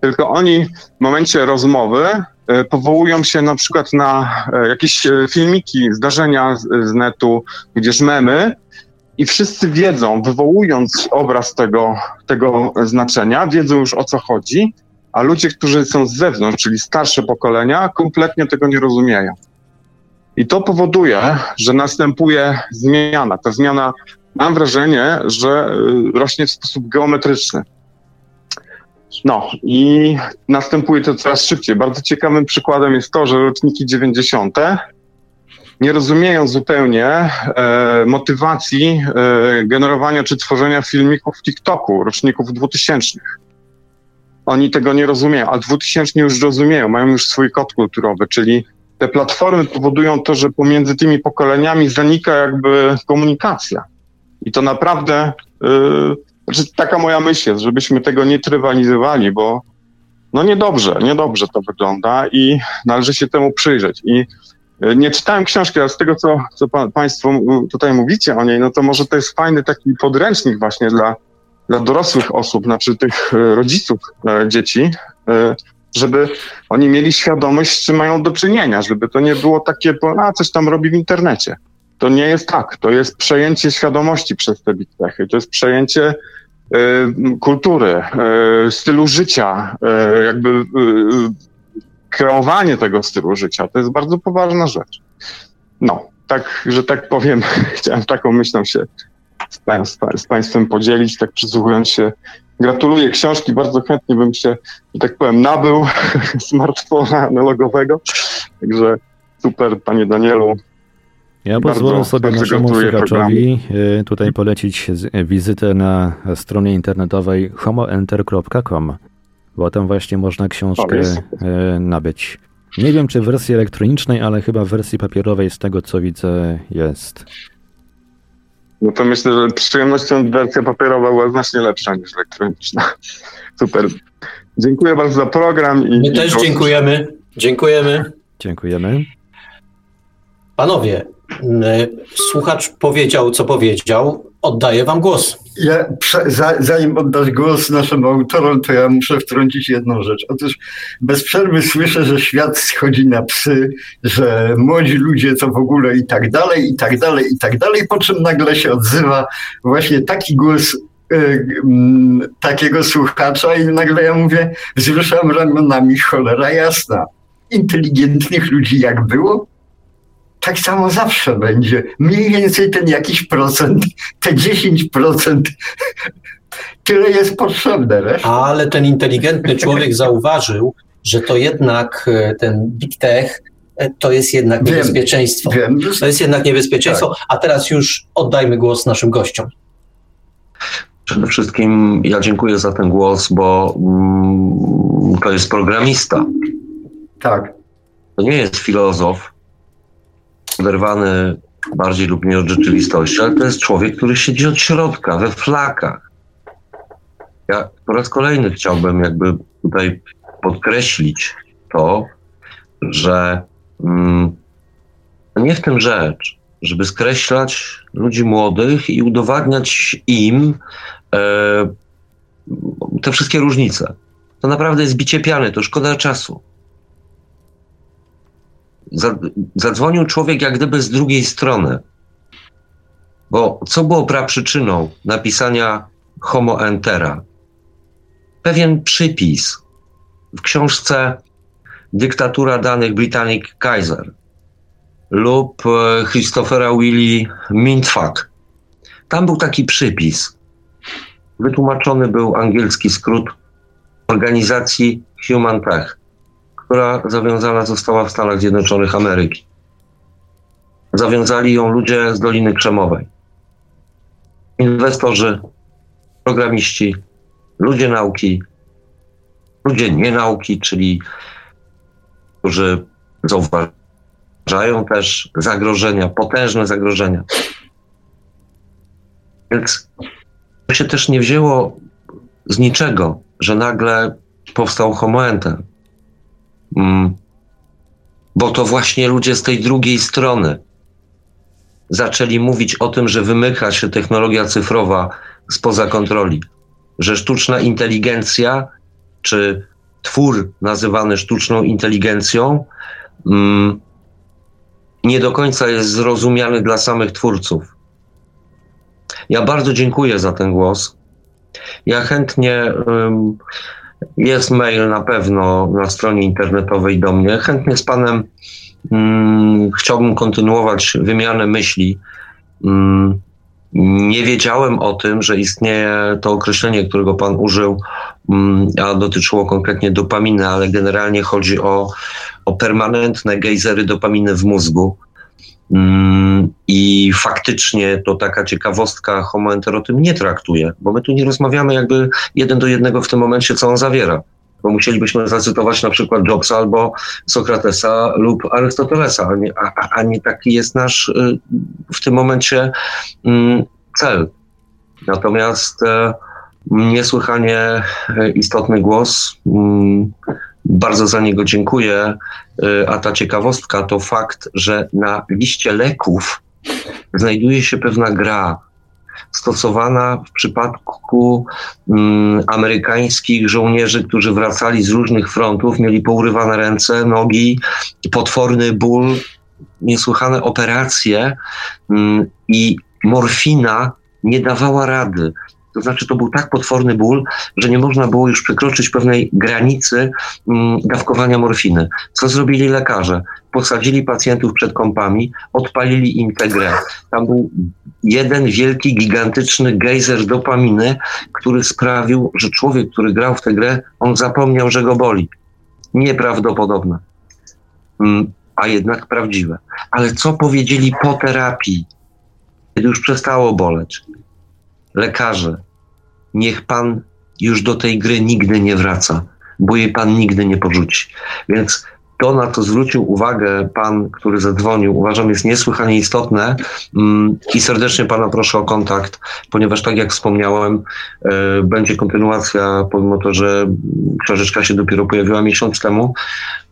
S7: tylko oni w momencie rozmowy powołują się na przykład na e, jakieś e, filmiki, zdarzenia z netu, gdzieś memy i wszyscy wiedzą, wywołując obraz tego, tego znaczenia, wiedzą już o co chodzi, a ludzie, którzy są z zewnątrz, czyli starsze pokolenia, kompletnie tego nie rozumieją. I to powoduje, że następuje zmiana. Ta zmiana, mam wrażenie, że rośnie w sposób geometryczny. No i następuje to coraz szybciej. Bardzo ciekawym przykładem jest to, że roczniki 90. nie rozumieją zupełnie e, motywacji e, generowania czy tworzenia filmików w TikToku, roczników 2000. Oni tego nie rozumieją, a 2000 już rozumieją, mają już swój kod kulturowy, czyli te platformy powodują to, że pomiędzy tymi pokoleniami zanika jakby komunikacja. I to naprawdę. Yy, znaczy, taka moja myśl jest, żebyśmy tego nie trywalizowali, bo no niedobrze, niedobrze to wygląda i należy się temu przyjrzeć. I e, nie czytałem książki, ale z tego, co, co pa, Państwo tutaj mówicie o niej, no to może to jest fajny taki podręcznik właśnie dla, dla dorosłych osób, znaczy tych e, rodziców e, dzieci, żeby oni mieli świadomość, z czym mają do czynienia, żeby to nie było takie, a coś tam robi w internecie. To nie jest tak. To jest przejęcie świadomości przez te big. To jest przejęcie kultury, y, stylu życia, y, jakby kreowanie tego stylu życia. To jest bardzo poważna rzecz. No, tak, że tak powiem, chciałem taką myślą się z, państwa, z Państwem podzielić, tak przysłuchując się. Gratuluję książki, bardzo chętnie bym się, że tak powiem, nabył smartfona analogowego. Także super, Panie Danielu,
S2: ja pozwolę sobie naszemu słuchaczowi e, tutaj polecić wizytę na stronie internetowej homoenter.com, bo tam właśnie można książkę e, nabyć. Nie wiem, czy w wersji elektronicznej, ale chyba w wersji papierowej z tego, co widzę, jest.
S7: No to myślę, że z przyjemnością wersja papierowa była znacznie lepsza niż elektroniczna. Super. Dziękuję bardzo za program.
S3: I, My też dziękujemy. Dziękujemy.
S2: Dziękujemy.
S3: Panowie, słuchacz powiedział, co powiedział. Oddaję wam głos.
S6: Ja, zanim oddasz głos naszym autorom, to ja muszę wtrącić jedną rzecz. Otóż bez przerwy słyszę, że świat schodzi na psy, że młodzi ludzie to w ogóle i tak dalej, i tak dalej, i tak dalej, po czym nagle się odzywa właśnie taki głos mm, takiego słuchacza i nagle ja mówię, wzruszam ramionami, cholera jasna. Inteligentnych ludzi jak było, tak samo zawsze będzie. Mniej więcej ten jakiś procent, te 10% tyle jest potrzebne. Reszta.
S3: Ale ten inteligentny człowiek zauważył, że to jednak e, ten big tech e, to jest jednak
S6: Wiem,
S3: niebezpieczeństwo.
S6: Wiem,
S3: To jest jednak niebezpieczeństwo. A teraz już oddajmy głos naszym gościom.
S4: Przede wszystkim ja dziękuję za ten głos, bo mm, to jest programista.
S6: tak.
S4: To nie jest filozof, oderwany bardziej lub mniej od rzeczywistości, ale to jest człowiek, który siedzi od środka, we flakach. Ja po raz kolejny chciałbym jakby tutaj podkreślić to, że mm, nie w tym rzecz, żeby skreślać ludzi młodych i udowadniać im e, te wszystkie różnice. To naprawdę jest bicie piany, to szkoda czasu. Zadzwonił człowiek jak gdyby z drugiej strony. Bo co było praprzyczyną napisania Homo Entera? Pewien przypis w książce Dyktatura danych Britannic Kaiser lub e, Christophera Willy Mintfuck. Tam był taki przypis. Wytłumaczony był angielski skrót organizacji Human Tech, która zawiązana została w Stanach Zjednoczonych Ameryki. Zawiązali ją ludzie z Doliny Krzemowej. Inwestorzy, programiści, ludzie nauki, ludzie nienauki, czyli którzy zauważają też zagrożenia, potężne zagrożenia. Więc to się też nie wzięło z niczego, że nagle powstał Homo Enter. Mm. Bo to właśnie ludzie z tej drugiej strony zaczęli mówić o tym, że wymyka się technologia cyfrowa spoza kontroli, że sztuczna inteligencja czy twór nazywany sztuczną inteligencją mm, nie do końca jest zrozumiany dla samych twórców. Ja bardzo dziękuję za ten głos. Ja chętnie, jest mail na pewno na stronie internetowej do mnie. Chętnie z Panem chciałbym kontynuować wymianę myśli. Nie wiedziałem o tym, że istnieje to określenie, którego Pan użył, a dotyczyło konkretnie dopaminy, ale generalnie chodzi o, o permanentne gejzery dopaminy w mózgu. I faktycznie to taka ciekawostka Homo Enter o tym nie traktuje, bo my tu nie rozmawiamy jakby jeden do jednego w tym momencie, co on zawiera. Bo musielibyśmy zacytować na przykład Jobsa albo Sokratesa lub Arystotelesa, a nie, a, a nie taki jest nasz y, w tym momencie mm, cel. Natomiast e, niesłychanie e, istotny głos. Bardzo za niego dziękuję. E, a ta ciekawostka to fakt, że na liście leków znajduje się pewna gra stosowana w przypadku mm, amerykańskich żołnierzy, którzy wracali z różnych frontów, mieli pourywane ręce, nogi, potworny ból, niesłychane operacje mm, i morfina nie dawała rady. To znaczy, to był tak potworny ból, że nie można było już przekroczyć pewnej granicy mm, dawkowania morfiny. Co zrobili lekarze? Posadzili pacjentów przed kąpami, odpalili im tę grę. Tam był jeden wielki, gigantyczny gejzer dopaminy, który sprawił, że człowiek, który grał w tę grę, on zapomniał, że go boli. Nieprawdopodobne. Mm, a jednak prawdziwe. Ale co powiedzieli po terapii, kiedy już przestało boleć? Lekarze, niech pan już do tej gry nigdy nie wraca, bo jej pan nigdy nie porzuci. Więc to, na co zwrócił uwagę pan, który zadzwonił, uważam jest niesłychanie istotne mm, i serdecznie pana proszę o kontakt, ponieważ tak jak wspomniałem, e, będzie kontynuacja, pomimo to, że książeczka się dopiero pojawiła miesiąc temu,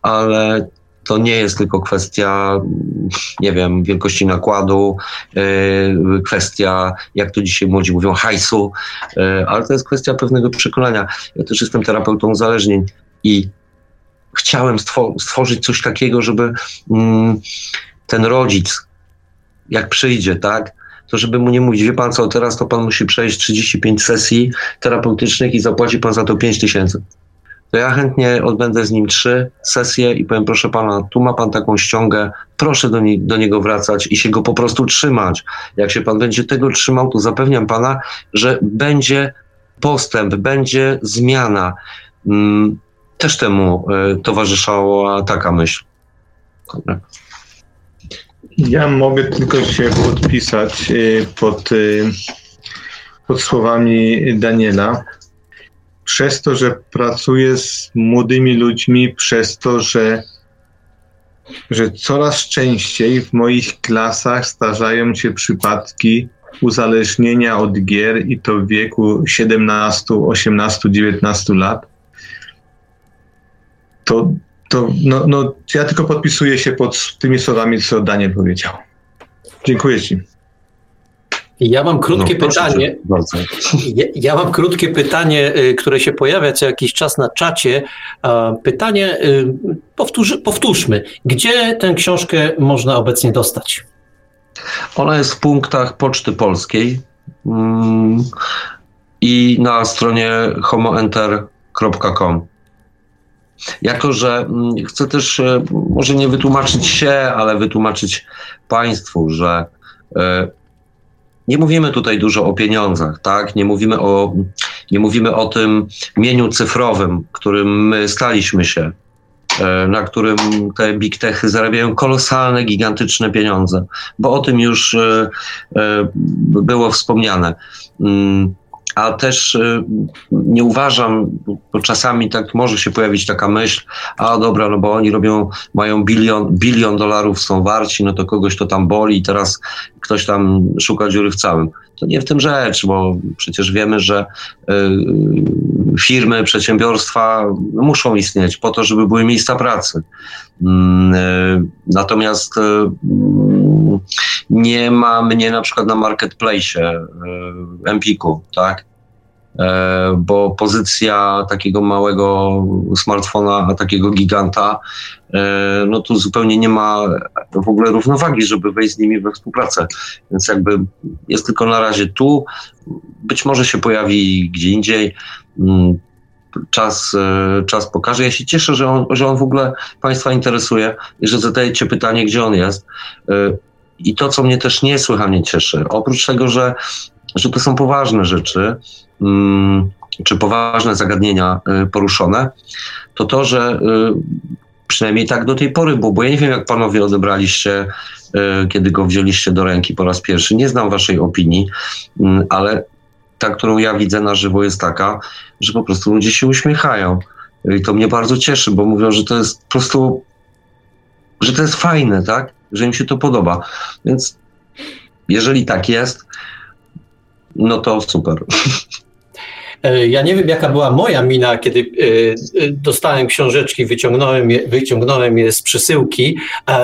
S4: ale to nie jest tylko kwestia, nie wiem, wielkości nakładu, yy, kwestia, jak to dzisiaj młodzi mówią, hajsu, yy, ale to jest kwestia pewnego przekonania. Ja też jestem terapeutą uzależnień i chciałem stwo- stworzyć coś takiego, żeby mm, ten rodzic, jak przyjdzie, tak, to żeby mu nie mówić, wie pan co, teraz to pan musi przejść 35 sesji terapeutycznych i zapłaci pan za to 5 tysięcy to ja chętnie odbędę z nim trzy sesje i powiem, proszę pana, tu ma pan taką ściągę, proszę do, nie, do niego wracać i się go po prostu trzymać. Jak się pan będzie tego trzymał, to zapewniam pana, że będzie postęp, będzie zmiana. Mm, też temu y, towarzyszała taka myśl.
S5: Ja mogę tylko się podpisać y, pod, y, pod słowami Daniela. Przez to, że pracuję z młodymi ludźmi, przez to, że, że coraz częściej w moich klasach zdarzają się przypadki uzależnienia od gier i to w wieku 17, 18, 19 lat, to to no, no, ja tylko podpisuję się pod tymi słowami, co Daniel powiedział. Dziękuję Ci.
S3: Ja mam krótkie no, pytanie. Ja, ja, mam krótkie pytanie, y, które się pojawia co jakiś czas na czacie. Pytanie y, powtórzy, powtórzmy. Gdzie tę książkę można obecnie dostać?
S4: Ona jest w punktach Poczty Polskiej mm, i na stronie homoenter.com. Jako, że mm, chcę też e, może nie wytłumaczyć się, ale wytłumaczyć Państwu, że nie mówimy tutaj dużo o pieniądzach, tak? Nie mówimy o, nie mówimy o tym mieniu cyfrowym, którym my staliśmy się, e, na którym te big techy zarabiają kolosalne, gigantyczne pieniądze, bo o tym już było wspomniane. A też y, nie uważam, bo czasami tak może się pojawić taka myśl, a dobra, no bo oni robią, mają bilion, bilion dolarów są warci, no to kogoś to tam boli i teraz ktoś tam szuka dziury w całym. To nie w tym rzecz, bo przecież wiemy, że y, firmy, przedsiębiorstwa muszą istnieć po to, żeby były miejsca pracy. Mm, y, natomiast nie ma mnie na przykład na marketplace Empiku, tak? E, bo pozycja takiego małego smartfona, a takiego giganta, e, no tu zupełnie nie ma w ogóle równowagi, żeby wejść z nimi we współpracę. Więc jakby jest tylko na razie tu, być może się pojawi gdzie indziej. Mm, czas, e, czas pokaże. Ja się cieszę, że on, że on w ogóle Państwa interesuje i że zadajecie pytanie, gdzie on jest. I to, co mnie też niesłychanie cieszy, oprócz tego, że, że to są poważne rzeczy, czy poważne zagadnienia y, poruszone, to to, że y, przynajmniej tak do tej pory było, bo ja nie wiem, jak panowie odebraliście, y, kiedy go wzięliście do ręki po raz pierwszy. Nie znam waszej opinii, mm, ale ta, którą ja widzę na żywo, jest taka, że po prostu ludzie się uśmiechają. I to mnie bardzo cieszy, bo mówią, że to jest po prostu, że to jest fajne, tak? że im się to podoba. Więc jeżeli tak jest, no to super.
S3: E, ja nie wiem, jaka była moja mina, kiedy e, e, dostałem książeczki, wyciągnąłem je, wyciągnąłem je z przesyłki.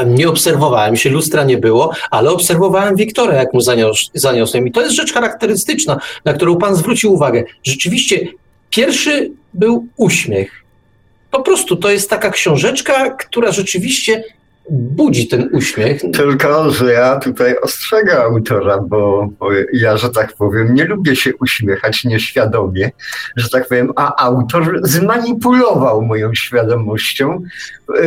S3: Nie obserwowałem się, lustra nie było, ale obserwowałem Wiktora, jak mu zanios, zaniosłem. I to jest rzecz charakterystyczna, na którą pan zwrócił uwagę. Rzeczywiście, pierwszy był uśmiech. Po prostu to jest taka książeczka, która rzeczywiście budzi ten uśmiech.
S6: Tylko, że ja tutaj ostrzegam autora, bo, ja, że tak powiem, nie lubię się uśmiechać nieświadomie, że tak powiem, a autor zmanipulował moją świadomością,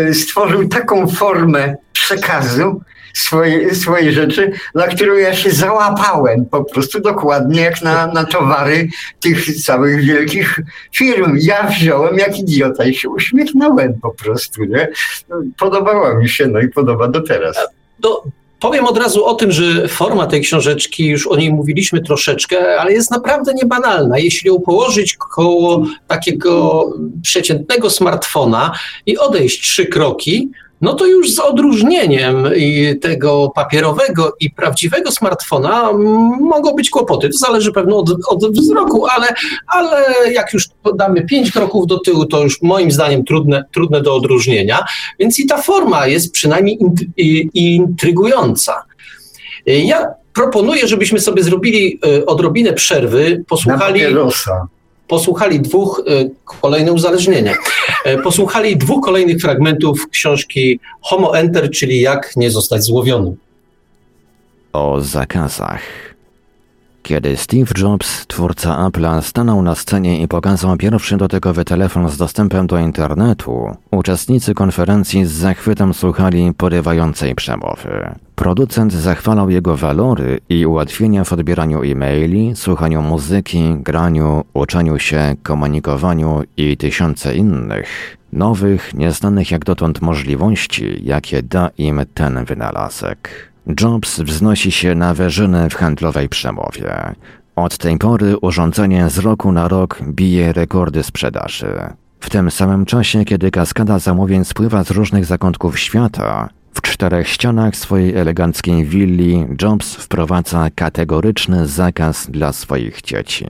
S6: y, stworzył taką formę przekazu, swojej, swojej rzeczy, na którą ja się załapałem po prostu dokładnie jak na, na towary tych całych wielkich firm. Ja wziąłem jak idiota i się uśmiechnąłem po prostu, nie? Podobała mi się, no i podoba do teraz.
S3: Do, Powiem od razu o tym, że forma tej książeczki, już o niej mówiliśmy troszeczkę, ale jest naprawdę niebanalna. Jeśli ją położyć koło takiego przeciętnego smartfona i odejść trzy kroki, no to już z odróżnieniem tego papierowego i prawdziwego smartfona mogą być kłopoty. To zależy pewno od, od wzroku, ale, ale jak już damy pięć kroków do tyłu, to już moim zdaniem trudne, trudne do odróżnienia. Więc i ta forma jest przynajmniej intrygująca. Ja proponuję, żebyśmy sobie zrobili e, odrobinę przerwy, posłuchali posłuchali dwóch, e, kolejne uzależnienie, e, posłuchali dwóch kolejnych fragmentów książki Homo Enter, czyli Jak nie zostać złowionym.
S2: O zakazach. Kiedy Steve Jobs, twórca Apple'a, stanął na scenie i pokazał pierwszy dotykowy telefon z dostępem do internetu, uczestnicy konferencji z zachwytem słuchali porywającej przemowy. Producent zachwalał jego walory i ułatwienia w odbieraniu e-maili, słuchaniu muzyki, graniu, uczeniu się, komunikowaniu i tysiące innych, nowych, nieznanych jak dotąd możliwości, jakie da im ten wynalazek. Jobs wznosi się na wyżyny w handlowej przemowie. Od tej pory urządzenie z roku na rok bije rekordy sprzedaży. W tym samym czasie, kiedy kaskada zamówień spływa z różnych zakątków świata, w czterech ścianach swojej eleganckiej willi Jobs wprowadza kategoryczny zakaz dla swoich dzieci.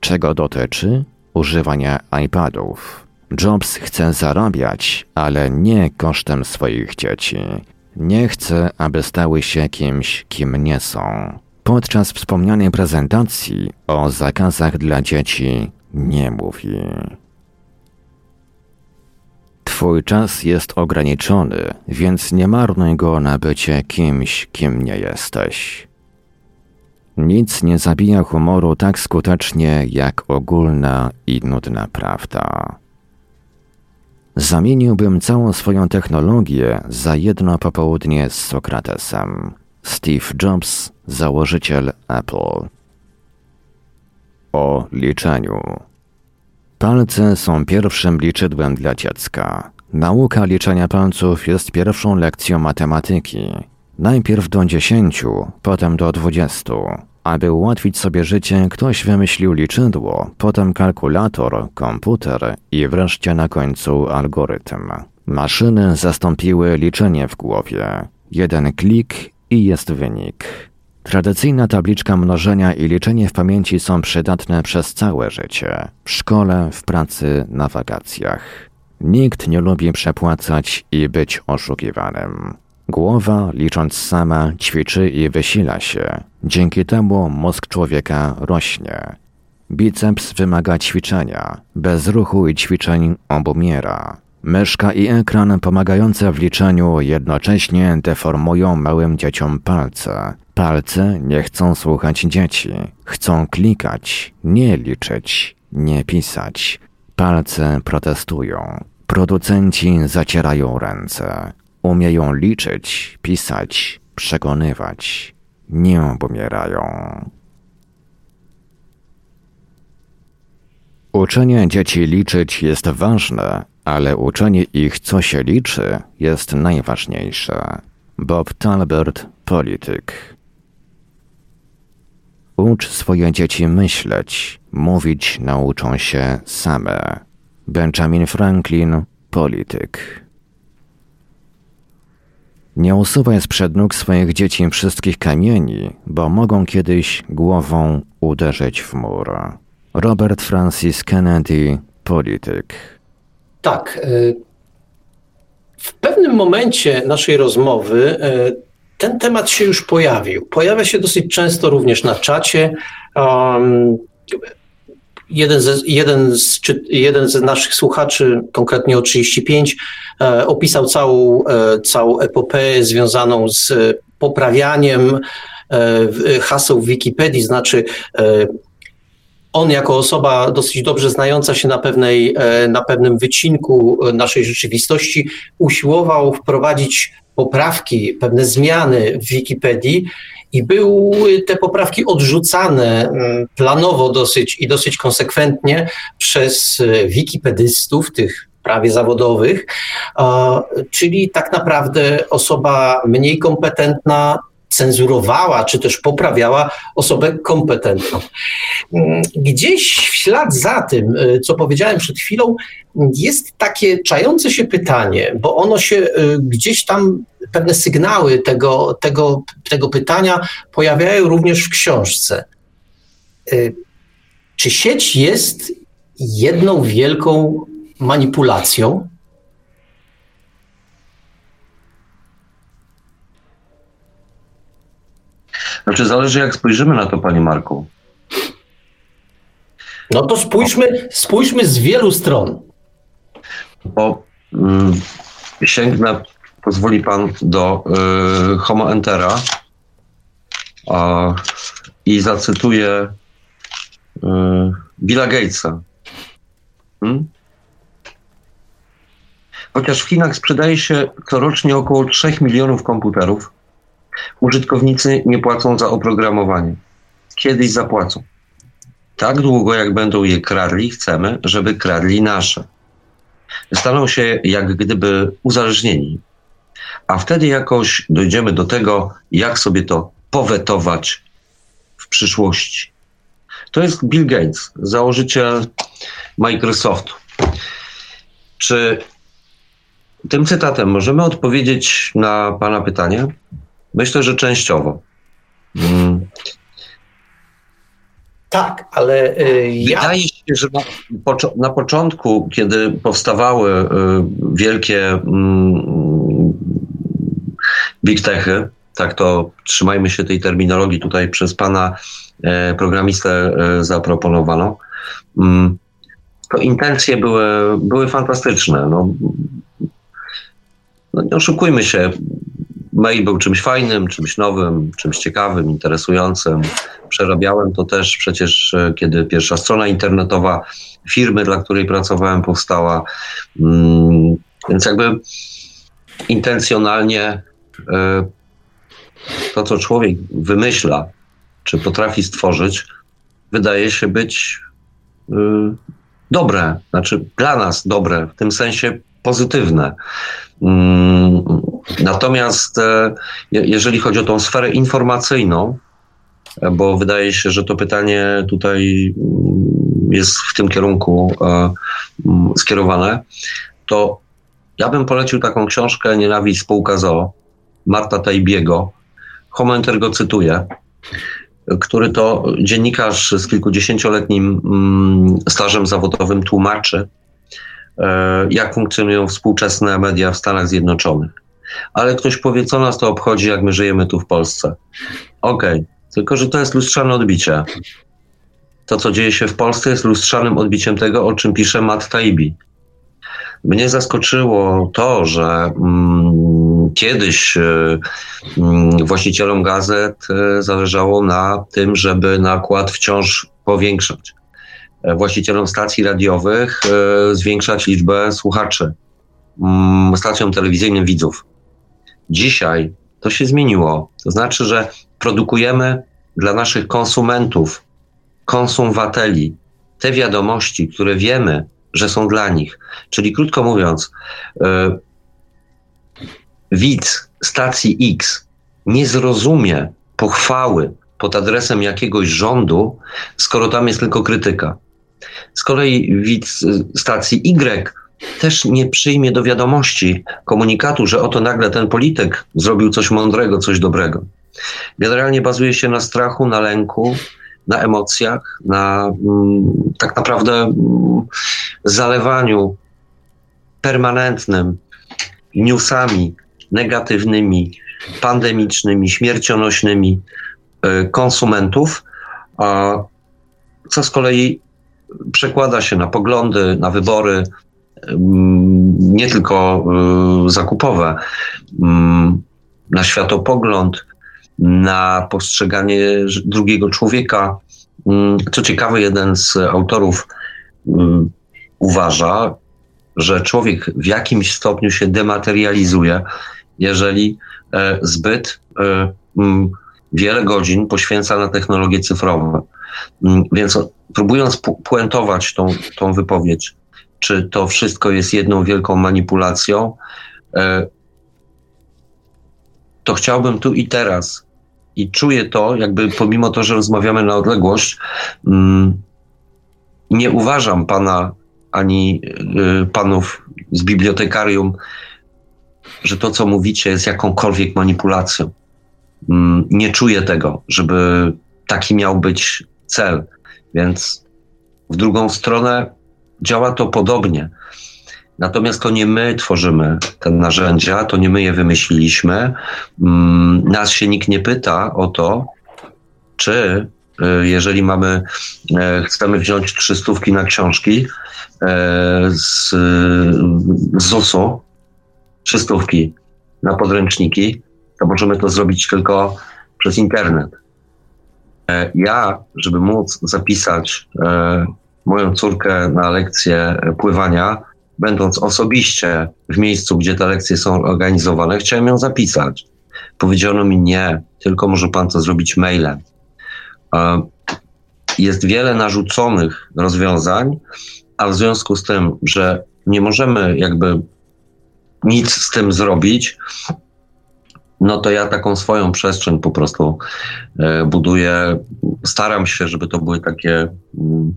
S2: Czego dotyczy? Używania iPadów. Jobs chce zarabiać, ale nie kosztem swoich dzieci. Nie chce, aby stały się kimś, kim nie są. Podczas wspomnianej prezentacji o zakazach dla dzieci nie mówi. Twój czas jest ograniczony, więc nie marnuj go na bycie kimś, kim nie jesteś. Nic nie zabija humoru tak skutecznie jak ogólna i nudna prawda. Zamieniłbym całą swoją technologię za jedno popołudnie z Sokratesem. Steve Jobs, założyciel Apple. O liczeniu. Palce są pierwszym liczydłem dla dziecka. Nauka liczenia palców jest pierwszą lekcją matematyki. Najpierw do dziesięciu, potem do dwudziestu. Aby ułatwić sobie życie, ktoś wymyślił liczydło, potem kalkulator, komputer i wreszcie na końcu algorytm. Maszyny zastąpiły liczenie w głowie. Jeden klik i jest wynik. Tradycyjna tabliczka mnożenia i liczenie w pamięci są przydatne przez całe życie w szkole, w pracy, na wakacjach. Nikt nie lubi przepłacać i być oszukiwanym. Głowa, licząc sama, ćwiczy i wysila się. Dzięki temu mózg człowieka rośnie. Biceps wymaga ćwiczenia. Bez ruchu i ćwiczeń obumiera. Myszka i ekran pomagające w liczeniu jednocześnie deformują małym dzieciom palce. Palce nie chcą słuchać dzieci. Chcą klikać, nie liczyć, nie pisać. Palce protestują. Producenci zacierają ręce. Umieją liczyć, pisać, przekonywać. Nie pomierają. Uczenie dzieci liczyć jest ważne, ale uczenie ich, co się liczy, jest najważniejsze. Bob Talbert, polityk. Ucz swoje dzieci myśleć, mówić nauczą się same. Benjamin Franklin, polityk. Nie usuwaj sprzed nóg swoich dzieci wszystkich kamieni, bo mogą kiedyś głową uderzyć w mur. Robert Francis Kennedy, polityk.
S3: Tak. Y, w pewnym momencie naszej rozmowy y, ten temat się już pojawił. Pojawia się dosyć często również na czacie. Jeden, z, jeden, z, jeden z naszych słuchaczy, konkretnie o 35, e, opisał całą, e, całą epopeę związaną z poprawianiem e, haseł w Wikipedii, znaczy on jako osoba dosyć dobrze znająca się na, pewnej, na pewnym wycinku naszej rzeczywistości usiłował wprowadzić poprawki, pewne zmiany w Wikipedii i były te poprawki odrzucane mm, planowo dosyć i dosyć konsekwentnie przez e, wikipedystów, tych prawie zawodowych, czyli tak naprawdę osoba mniej kompetentna cenzurowała, czy też poprawiała osobę kompetentną. Gdzieś w ślad za tym, y, co powiedziałem przed chwilą, jest takie czające się pytanie, bo ono się y, gdzieś tam, pewne sygnały tego, tego, tego pytania pojawiają również w książce. Y, czy sieć jest jedną wielką manipulacją?
S4: Znaczy zależy jak spojrzymy na to, panie Marku.
S3: No to spójrzmy, spójrzmy z wielu stron.
S4: Bo mm, sięgnę, pozwoli pan, do y, Homo Entera. A, i zacytuję y, Billa Gatesa. Hmm? Chociaż w Chinach sprzedaje się corocznie około 3 milionów komputerów, użytkownicy nie płacą za oprogramowanie. Kiedyś zapłacą. Tak długo, jak będą je kradli, chcemy, żeby kradli nasze. Staną się jak gdyby uzależnieni. A wtedy jakoś dojdziemy do tego, jak sobie to powetować w przyszłości. To jest Bill Gates, założyciel Microsoftu. Czy tym cytatem możemy odpowiedzieć na Pana pytanie? Myślę, że częściowo. Hmm.
S3: Tak, ale y, ja...
S4: Wydaje się, że na, na początku, kiedy powstawały y, wielkie mm, big techy, tak to trzymajmy się tej terminologii tutaj przez pana e, programistę e, zaproponowano, mm, to intencje były, były fantastyczne. No, no nie oszukujmy się, mail był czymś fajnym, czymś nowym, czymś ciekawym, interesującym. Przerabiałem to też przecież, e, kiedy pierwsza strona internetowa firmy, dla której pracowałem, powstała. Mm, więc jakby intencjonalnie e, to, co człowiek wymyśla, czy potrafi stworzyć, wydaje się być e, dobre, znaczy dla nas dobre, w tym sensie pozytywne. Mm, natomiast e, jeżeli chodzi o tą sferę informacyjną, e, bo wydaje się, że to pytanie tutaj mm, jest w tym kierunku e, mm, skierowane, to ja bym polecił taką książkę Nienawiść spółka ZOO Marta Tajbiego. Homo go cytuję, który to dziennikarz z kilkudziesięcioletnim stażem zawodowym tłumaczy, jak funkcjonują współczesne media w Stanach Zjednoczonych. Ale ktoś powie, co nas to obchodzi, jak my żyjemy tu w Polsce. Okej, okay. tylko że to jest lustrzane odbicie. To, co dzieje się w Polsce, jest lustrzanym odbiciem tego, o czym pisze Matt Taibbi. Mnie zaskoczyło to, że mm, kiedyś y, y, właścicielom gazet y, zależało na tym, żeby nakład wciąż powiększać. E, właścicielom stacji radiowych e, zwiększać liczbę słuchaczy, mm, stacjom telewizyjnym widzów. Dzisiaj to się zmieniło. To znaczy, że produkujemy dla naszych konsumentów, konsumwateli, te wiadomości, które wiemy, że są dla nich. Czyli krótko mówiąc, yy, widz stacji X nie zrozumie pochwały pod adresem jakiegoś rządu, skoro tam jest tylko krytyka. Z kolei widz stacji Y też nie przyjmie do wiadomości komunikatu, że oto nagle ten polityk zrobił coś mądrego, coś dobrego. Generalnie bazuje się na strachu, na lęku, na emocjach, na mm, tak naprawdę mm, zalewaniu permanentnym newsami negatywnymi, pandemicznymi, śmiercionośnymi y, konsumentów, a co z kolei przekłada się na poglądy, na wybory, nie tylko y, zakupowe, na światopogląd, na postrzeganie drugiego człowieka. Co ciekawe, jeden z autorów uważa, że człowiek w jakimś stopniu się dematerializuje, jeżeli e, zbyt e, wiele godzin poświęca na technologie cyfrowe. Więc próbując puentować tą, tą wypowiedź, czy to wszystko jest jedną wielką manipulacją, e, to chciałbym tu i teraz i czuję to, jakby pomimo to, że rozmawiamy na odległość, mm, nie uważam pana ani e, panów z bibliotekarium, że to, co mówicie, jest jakąkolwiek manipulacją. Mm, nie czuję tego, żeby taki miał być cel. Więc w drugą stronę działa to podobnie. Natomiast to nie my tworzymy te narzędzia, to nie my je wymyśliliśmy. Mm, nas się nikt nie pyta o to, czy y, jeżeli mamy, e, chcemy wziąć trzystówki na książki e, z, z ZUS-u, trzystówki na podręczniki, to możemy to zrobić tylko przez internet. E, ja, żeby móc zapisać moją córkę na lekcję pływania, będąc osobiście w miejscu, gdzie te lekcje są organizowane, chciałem ją zapisać. Powiedziano mi nie, tylko może pan to zrobić mailem. E, jest wiele narzuconych rozwiązań, a w związku z tym, że nie możemy jakby nic z tym zrobić, no to ja taką swoją przestrzeń po prostu e, buduję. Staram się, żeby to były takie mm,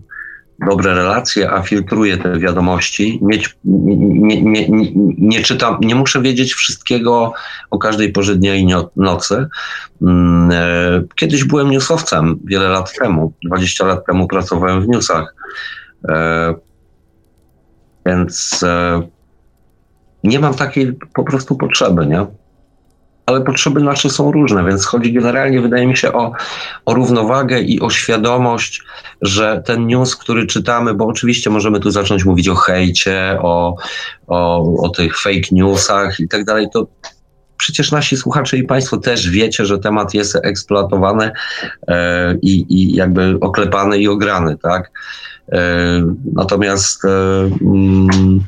S4: dobre relacje, a filtruję te wiadomości. Mieć, nie, nie, nie, nie, czytam, nie muszę wiedzieć wszystkiego o każdej porze dnia i nocy. Mm, e, kiedyś byłem newsowcem wiele lat temu, 20 lat temu pracowałem w newsach. E, więc nie mam takiej po prostu potrzeby, nie? Ale potrzeby nasze są różne, więc chodzi generalnie, wydaje mi się, o, o równowagę i o świadomość, że ten news, który czytamy, bo oczywiście możemy tu zacząć mówić o hejcie, o, o, o tych fake newsach i tak dalej, to przecież nasi słuchacze i Państwo też wiecie, że temat jest eksploatowany e, i, jakby oklepany i ograny, tak? E, natomiast e, mm,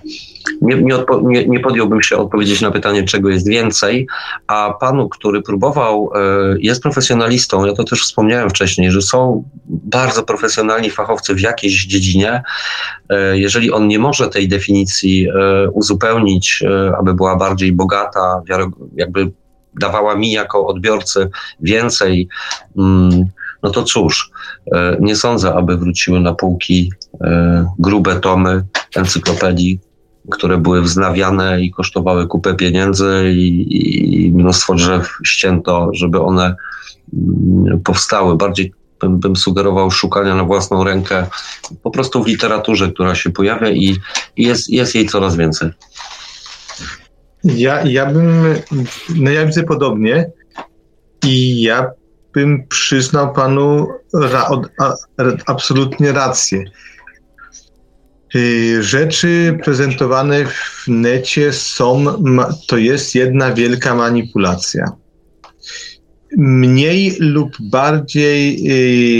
S4: nie, nie, odpo, nie, nie, podjąłbym się odpowiedzieć na pytanie, czego jest więcej, a panu, który próbował, e, jest profesjonalistą, ja to też wspomniałem wcześniej, że są bardzo profesjonalni fachowcy w jakiejś dziedzinie. E, jeżeli on nie może tej definicji e, uzupełnić, aby była bardziej bogata, jakby dawała mi jako odbiorcy więcej, mm, no to cóż, nie sądzę, aby wróciły na półki grube tomy encyklopedii które były wznawiane i kosztowały kupę pieniędzy i, i mnóstwo drzew ścięto, żeby one mm, powstały. Bardziej bym, bym, sugerował szukania na własną rękę po prostu w literaturze, która się pojawia i, jest, jest jej coraz więcej.
S5: Ja, ja bym, no ja widzę podobnie i ja bym przyznał panu ra, a, absolutnie rację. Y, rzeczy prezentowane w necie są, to jest jedna wielka manipulacja. Mniej lub bardziej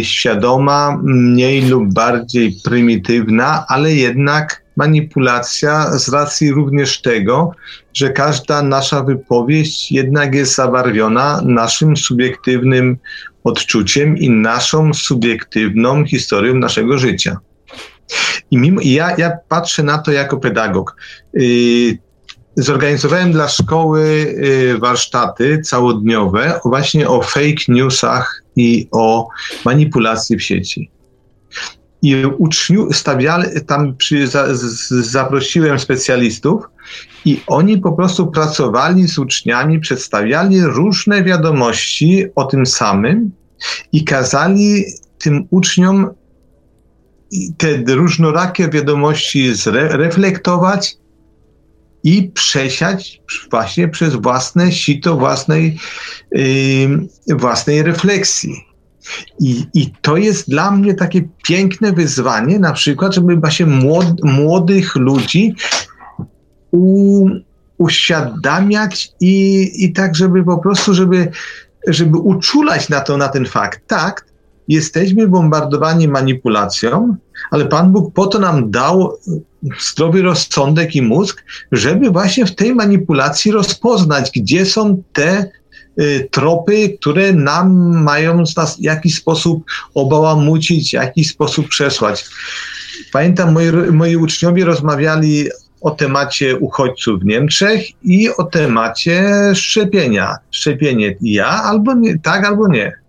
S5: y, świadoma, mniej lub bardziej prymitywna, ale jednak manipulacja z racji również tego, że każda nasza wypowiedź jednak jest zabarwiona naszym subiektywnym odczuciem i naszą subiektywną historią naszego życia. I mimo, ja, ja patrzę na to jako pedagog. Yy, zorganizowałem dla szkoły yy, warsztaty całodniowe właśnie o fake newsach i o manipulacji w sieci. I uczniu stawiali, tam przy, za, z, zaprosiłem specjalistów i oni po prostu pracowali z uczniami, przedstawiali różne wiadomości o tym samym i kazali tym uczniom te różnorakie wiadomości zreflektować i przesiać właśnie przez własne sito własnej, yy, własnej refleksji. I, I to jest dla mnie takie piękne wyzwanie, na przykład, żeby właśnie młod, młodych ludzi u, uświadamiać i, i tak, żeby po prostu, żeby, żeby uczulać na to, na ten fakt. Tak, jesteśmy bombardowani manipulacją, ale Pan Bóg po to nam dał zdrowy rozsądek i mózg, żeby właśnie w tej manipulacji rozpoznać, gdzie są te y, tropy, które nam mają nas w jakiś sposób obałamucić, w jakiś sposób przesłać. Pamiętam, moi, moi uczniowie rozmawiali o temacie uchodźców w Niemczech i o temacie szczepienia. Szczepienie ja albo nie, tak albo nie.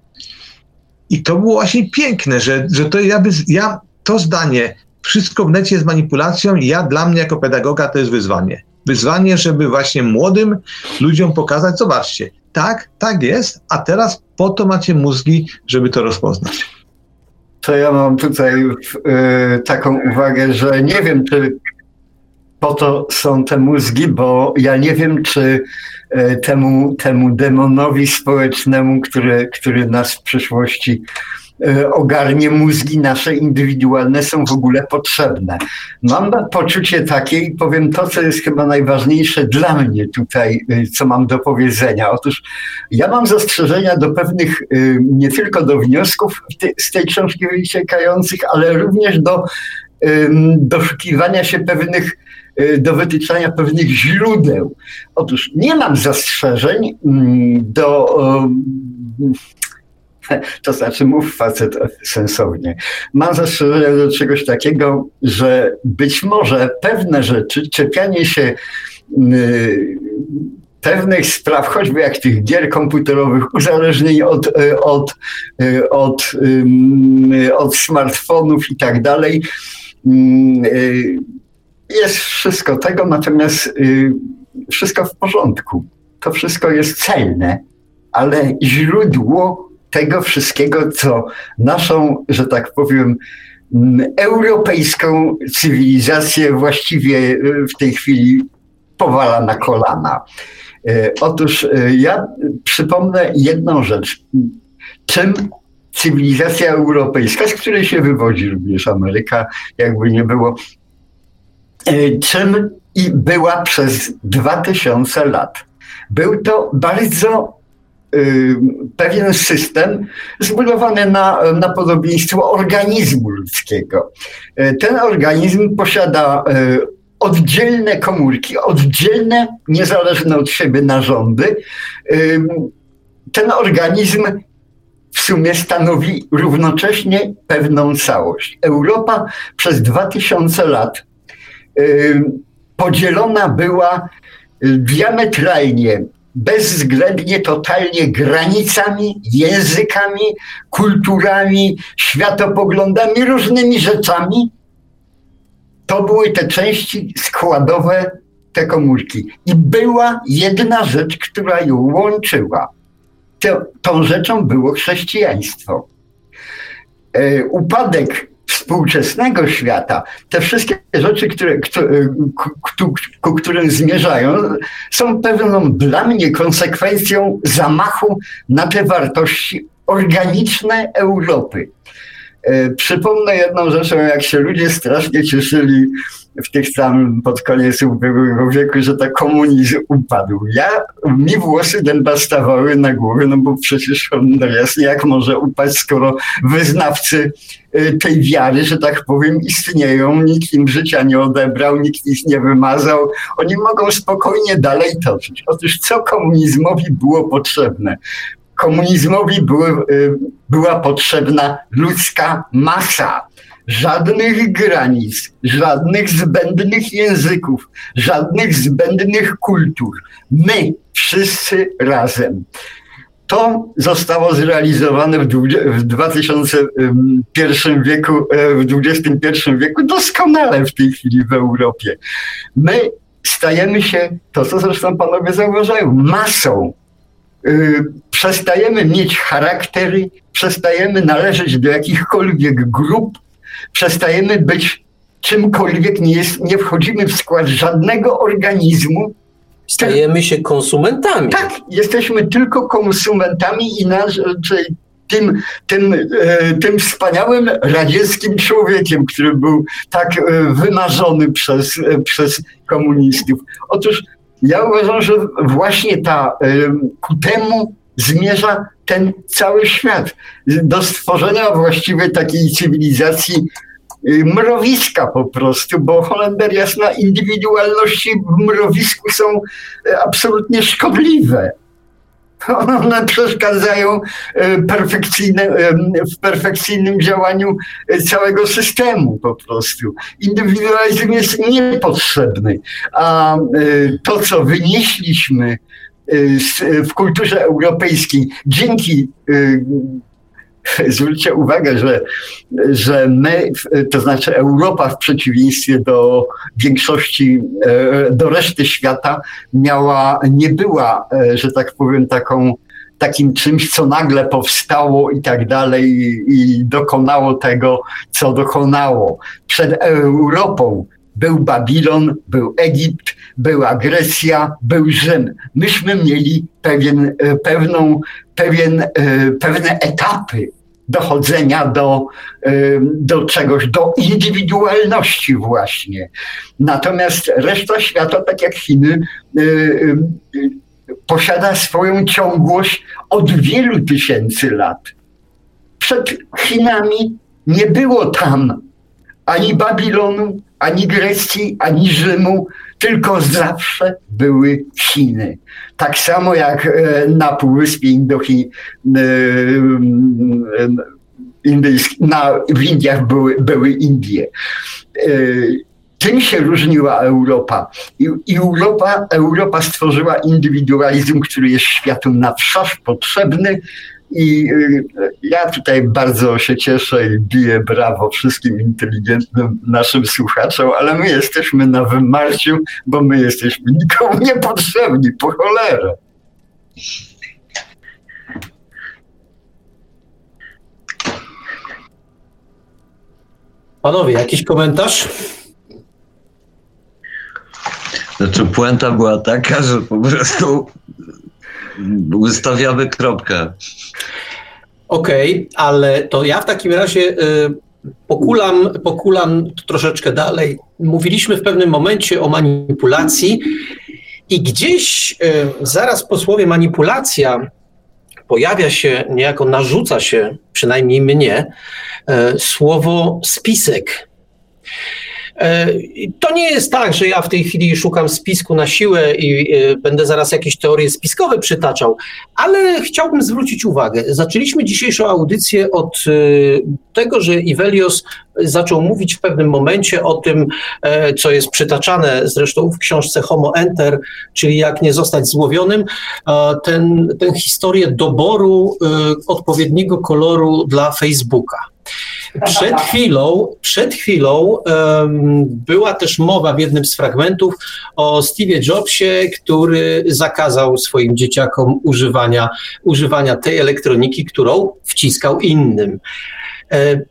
S5: I to było właśnie piękne, że, że to ja, by, ja to zdanie, wszystko w necie jest manipulacją, ja dla mnie jako pedagoga to jest wyzwanie. Wyzwanie, żeby właśnie młodym ludziom pokazać, zobaczcie, tak, tak jest, a teraz po to macie mózgi, żeby to rozpoznać.
S6: To ja mam tutaj y, taką uwagę, że nie wiem, czy po to są te mózgi, bo ja nie wiem, czy temu, temu demonowi społecznemu, który, który nas w przyszłości e, ogarnie mózgi nasze indywidualne są w ogóle potrzebne. Mam poczucie takie i powiem to, co jest chyba najważniejsze dla mnie tutaj, e, co mam do powiedzenia. Otóż ja mam zastrzeżenia do pewnych, nie tylko do wniosków z tej książki wyciekających, ale również do doszukiwania się pewnych do wytyczania pewnych źródeł. Otóż nie mam zastrzeżeń mm, do. To znaczy, mów facet sensownie. Mam zastrzeżenia do czegoś takiego, że być może pewne rzeczy, czepianie się y, pewnych spraw, choćby jak tych gier komputerowych, uzależnień od, y, od, od, od smartfonów i tak dalej, jest wszystko tego, natomiast y, wszystko w porządku. To wszystko jest celne, ale źródło tego wszystkiego, co naszą, że tak powiem, europejską cywilizację właściwie y, w tej chwili powala na kolana. Y, otóż ja przypomnę jedną rzecz. Czym cywilizacja europejska, z której się wywodzi również Ameryka, jakby nie było, czym i była przez 2000 lat. Był to bardzo y, pewien system zbudowany na, na podobieństwo organizmu ludzkiego. E, ten organizm posiada e, oddzielne komórki, oddzielne, niezależne od siebie narządy. Ten organizm w sumie stanowi równocześnie pewną całość. Europa przez 2000 lat podzielona była diametralnie, bezwzględnie, totalnie granicami, językami, kulturami, światopoglądami, różnymi rzeczami. To były te części składowe, te komórki. I była jedna rzecz, która ją łączyła. To, tą rzeczą było chrześcijaństwo. E, upadek współczesnego świata, te wszystkie rzeczy, które, ku, ku którym zmierzają, są pewną dla mnie konsekwencją zamachu na te wartości organiczne Europy. E, przypomnę jedną rzeczą, jak się ludzie strasznie cieszyli w tych samym pod koniec ubiegłego wieku, że ta komunizm upadł. Ja, mi włosy dęba stawały na głowie, no bo przecież no jasne, jak może upaść, skoro wyznawcy y, tej wiary, że tak powiem, istnieją, nikt im życia nie odebrał, nikt ich nie wymazał, oni mogą spokojnie dalej toczyć. Otóż co komunizmowi było potrzebne? Komunizmowi y, była potrzebna ludzka masa żadnych granic, żadnych zbędnych języków, żadnych zbędnych kultur. My wszyscy razem. To zostało zrealizowane w 2001 wieku, e, w XXI wieku doskonale w tej chwili w Europie. My stajemy się, to co zresztą panowie zauważają, masą. Y, przestajemy mieć charaktery, przestajemy należeć do jakichkolwiek grup, przestajemy być czymkolwiek, nie, jest, nie wchodzimy w skład żadnego organizmu.
S3: Stajemy się konsumentami.
S6: Tak, jesteśmy tylko konsumentami i nasz, czyli tym, tym, e, tym wspaniałym radzieckim człowiekiem, który był tak e, wymarzony przez, e, przez komunistów. Otóż ja uważam, że właśnie ta, ku temu zmierza ten cały świat. Do stworzenia właściwie takiej cywilizacji y, mrowiska po prostu, bo Holender jasna, indywidualności w mrowisku są y, absolutnie szkodliwe. One przeszkadzają y, perfekcyjne, w perfekcyjnym działaniu całego systemu po prostu. Indywidualizm jest niepotrzebny, a to, co wynieśliśmy w kulturze europejskiej dzięki zwróćcie uwagę, że, że my, to znaczy Europa w przeciwieństwie do większości, e, do reszty świata miała, nie była, e, że tak powiem, taką, takim czymś, co nagle powstało i tak dalej i dokonało tego, co dokonało. Przed Europą był Babilon, był Egipt, była Grecja, był Rzym. Myśmy mieli pewien, e, pewną, pewien, pewne etapy dochodzenia do, do czegoś, do indywidualności właśnie. Natomiast reszta świata, tak jak Chiny, posiada swoją ciągłość od wielu tysięcy lat. Przed Chinami nie było tam ani Babilonu, ani Grecji, ani Rzymu, tylko zawsze były Chiny. Tak samo jak e, na Półwyspie Indochi, e, na, w Indiach były, były Indie. E, tym się różniła Europa. I, Europa, Europa stworzyła indywidualizm, który jest światu na wszość potrzebny, i y, ja tutaj bardzo się cieszę i biję brawo wszystkim inteligentnym naszym słuchaczom, ale my jesteśmy na wymarciu, bo my jesteśmy nikomu niepotrzebni, po cholerę.
S3: Panowie, jakiś komentarz?
S4: Znaczy, puenta była taka, że po prostu Ustawiamy kropkę.
S3: Okej, okay, ale to ja w takim razie y, pokulam, pokulam troszeczkę dalej. Mówiliśmy w pewnym momencie o manipulacji i gdzieś y, zaraz po słowie manipulacja pojawia się, niejako narzuca się, przynajmniej mnie, y, słowo spisek. E, to nie jest tak, że ja w tej chwili szukam spisku na siłę i e, będę zaraz jakieś teorie spiskowe przytaczał, ale chciałbym zwrócić uwagę. Zaczęliśmy dzisiejszą audycję od e, tego, że Ivelios zaczął mówić w pewnym momencie o tym, co jest przytaczane zresztą w książce Homo Enter, czyli jak nie zostać złowionym, ten, tę historię doboru odpowiedniego koloru dla Facebooka. Przed chwilą, przed chwilą um, była też mowa w jednym z fragmentów o Steve'ie Jobsie, który zakazał swoim dzieciakom używania, używania tej elektroniki, którą wciskał innym. E,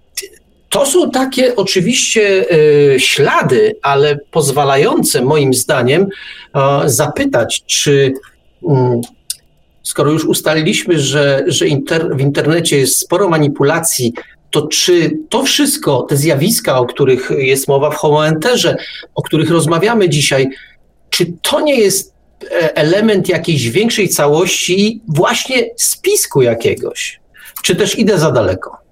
S3: to są takie oczywiście e, ślady, ale pozwalające moim zdaniem e, zapytać, czy mm, skoro już ustaliliśmy, że, że inter, w internecie jest sporo manipulacji to czy to wszystko, te zjawiska, o których jest mowa w homoenterze, o których rozmawiamy dzisiaj, czy to nie jest e, element jakiejś większej całości, właśnie spisku jakiegoś? Czy też idę za daleko?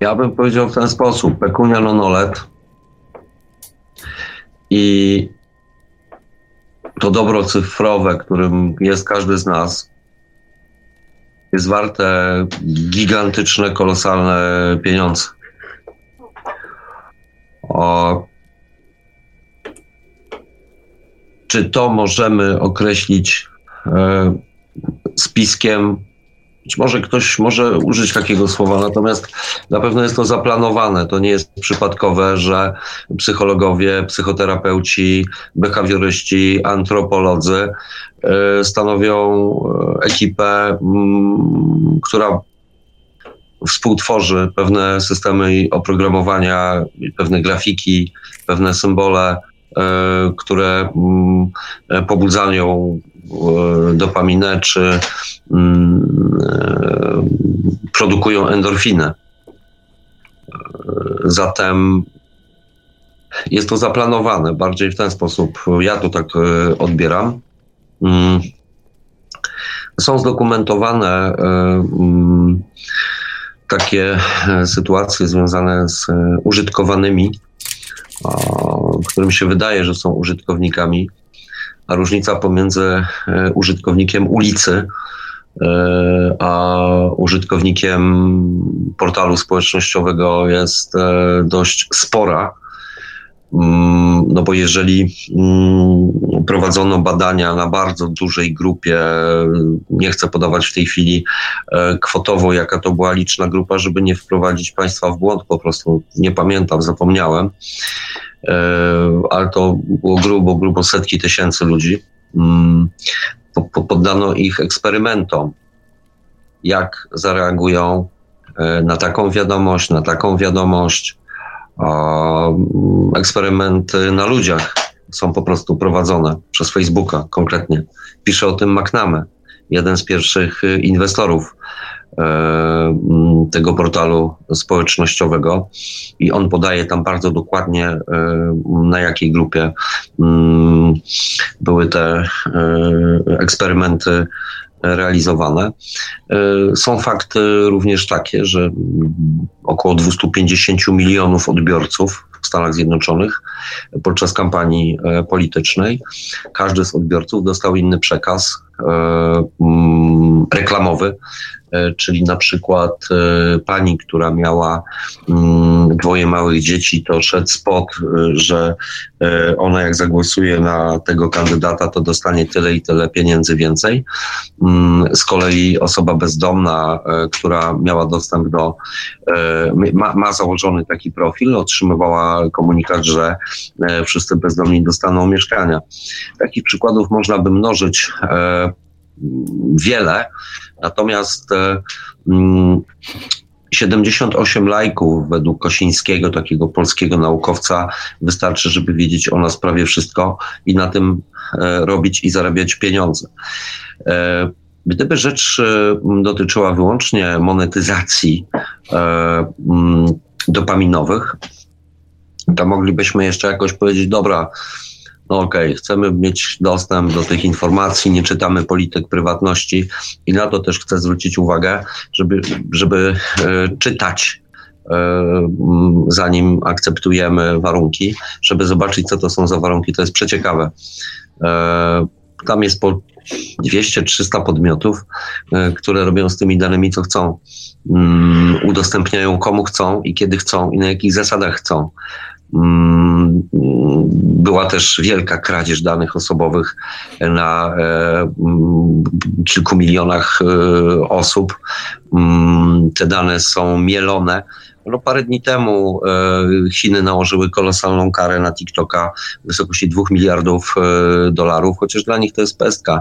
S4: Ja bym powiedział w ten sposób: Pekunia non. I to dobro cyfrowe, którym jest każdy z nas, jest warte gigantyczne, kolosalne pieniądze. O, czy to możemy określić e, spiskiem być może ktoś może użyć takiego słowa, natomiast na pewno jest to zaplanowane. To nie jest przypadkowe, że psychologowie, psychoterapeuci, behawioryści, antropolodzy e, stanowią e, ekipę, która współtworzy pewne systemy oprogramowania, pewne grafiki, pewne symbole, e, które pobudzają dopaminę czy mm, e, produkują endorfinę. Zatem jest to zaplanowane bardziej w ten sposób. Ja to tak e, odbieram. Mm. Są zdokumentowane e, mm, takie sytuacje związane z użytkowanymi, którym się wydaje, że są użytkownikami a różnica pomiędzy e, użytkownikiem ulicy e, a użytkownikiem portalu społecznościowego jest e, dość spora. Mm, no bo jeżeli mm, prowadzono badania na bardzo dużej grupie, nie chcę podawać w tej chwili kwotowo, jaka to była liczna grupa, żeby nie wprowadzić Państwa w błąd, po prostu nie pamiętam, zapomniałem E, ale to było grubo, grubo setki tysięcy ludzi. Mm, poddano ich eksperymentom, jak zareagują e, na taką wiadomość, na taką wiadomość. Eksperymenty na ludziach są po prostu prowadzone przez Facebooka konkretnie. Pisze o tym McNamee, jeden z pierwszych y, inwestorów e, mm, tego portalu społecznościowego i on podaje tam bardzo dokładnie e, na jakiej grupie mm, były te e, eksperymenty realizowane. Są fakty również takie, że około 250 milionów odbiorców w Stanach Zjednoczonych podczas kampanii politycznej. Każdy z odbiorców dostał inny przekaz mm, reklamowy E, czyli na przykład e, pani, która miała mm, dwoje małych dzieci, to szedł spot, e, że ona jak zagłosuje na tego kandydata, to dostanie tyle i tyle pieniędzy więcej. Mm, z kolei osoba bezdomna, która miała dostęp do, ma, ma założony taki profil, otrzymywała komunikat, że wszyscy bezdomni dostaną mieszkania. Takich przykładów można by mnożyć wiele, natomiast 78 mm, lajków według Kosińskiego, takiego polskiego naukowca, wystarczy, żeby wiedzieć o nas prawie wszystko i na tym e, robić i zarabiać pieniądze. E, gdyby rzecz e, dotyczyła wyłącznie monetyzacji mm, dopaminowych, to moglibyśmy jeszcze jakoś powiedzieć, dobra, no okej, okay, chcemy mieć dostęp do tych informacji, nie czytamy polityk prywatności i na to też chcę zwrócić uwagę, żeby, żeby e, czytać e, zanim akceptujemy warunki, żeby zobaczyć, co to są za warunki. To jest przeciekawe. E, tam jest po 200-300 podmiotów, które robią z tymi danymi, co chcą. Mm, udostępniają komu chcą i kiedy chcą i na jakich zasadach chcą. Mm, była też wielka kradzież danych osobowych na e, mm, kilku milionach e, osób. Mm, te dane są mielone. No, parę dni temu e, Chiny nałożyły kolosalną karę na TikToka w wysokości 2 miliardów dolarów, chociaż dla nich to jest pestka.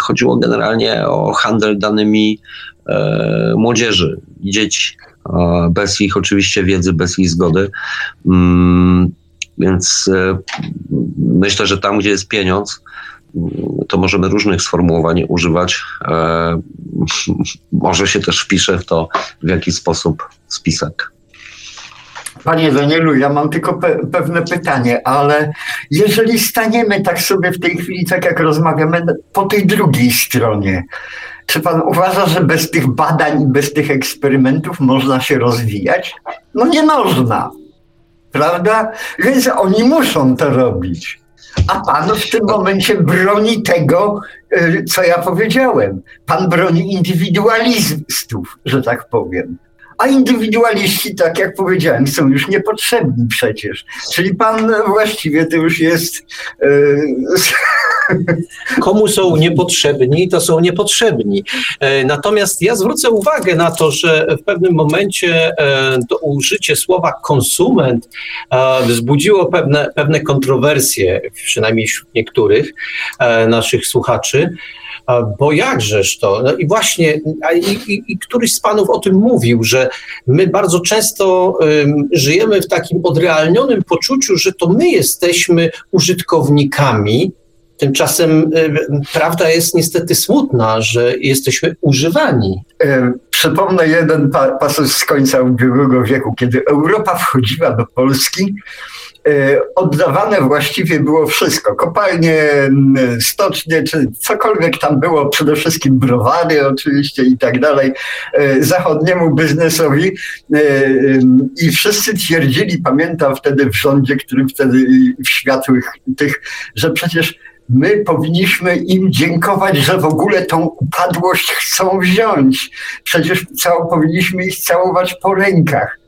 S4: Chodziło generalnie o handel danymi młodzieży dzieci bez ich oczywiście wiedzy, bez ich zgody. Mm, więc e, myślę, że tam, gdzie jest pieniądz, mm, to możemy różnych sformułowań używać. E, może się też wpisze w to, w jaki sposób spisek.
S6: Panie Danielu, ja mam tylko pe pewne pytanie, ale jeżeli staniemy tak sobie w tej chwili, tak jak rozmawiamy, po tej drugiej stronie, czy pan uważa, że bez tych badań i bez tych eksperymentów można się rozwijać? No nie można. Prawda? Więc oni muszą to robić. A pan w tym momencie broni tego, y, co ja powiedziałem. Pan broni indywidualistów, że tak powiem. A indywidualiści, tak jak powiedziałem, są już niepotrzebni przecież. Czyli pan właściwie to już jest.
S3: Yy... Komu są niepotrzebni, to są niepotrzebni. E, natomiast ja zwrócę uwagę na to, że w pewnym momencie e, to użycie słowa konsument wzbudziło pewne, pewne kontrowersje, przynajmniej wśród niektórych naszych słuchaczy. Bo jakżeż to? No i właśnie, i, i, i któryś z panów o tym mówił, że my bardzo często um, żyjemy w takim odrealnionym poczuciu, że to my jesteśmy użytkownikami. Tymczasem prawda jest niestety smutna, że jesteśmy używani.
S6: E, przypomnę jeden pa pasus z końca ubiegłego wieku, kiedy Europa wchodziła do Polski oddawane właściwie było wszystko. Kopalnie, stocznie, czy cokolwiek tam było, przede wszystkim browary oczywiście i tak dalej, e, zachodniemu biznesowi e, i wszyscy twierdzili, pamiętam wtedy w rządzie, którym wtedy w światłych tych, że przecież my powinniśmy im dziękować, że w ogóle tą upadłość chcą wziąć. Przecież cał, powinniśmy ich całować po rękach.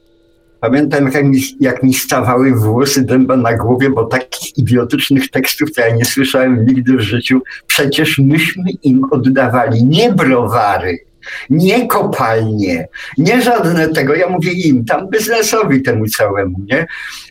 S6: Pamiętam, jak mi, jak mi stawały włosy dęba na głowie, bo takich idiotycznych tekstów to ja nie słyszałem nigdy w życiu. Przecież myśmy im oddawali nie browary, nie kopalnie, nie żadne tego, ja mówię im, tam biznesowi temu całemu, nie?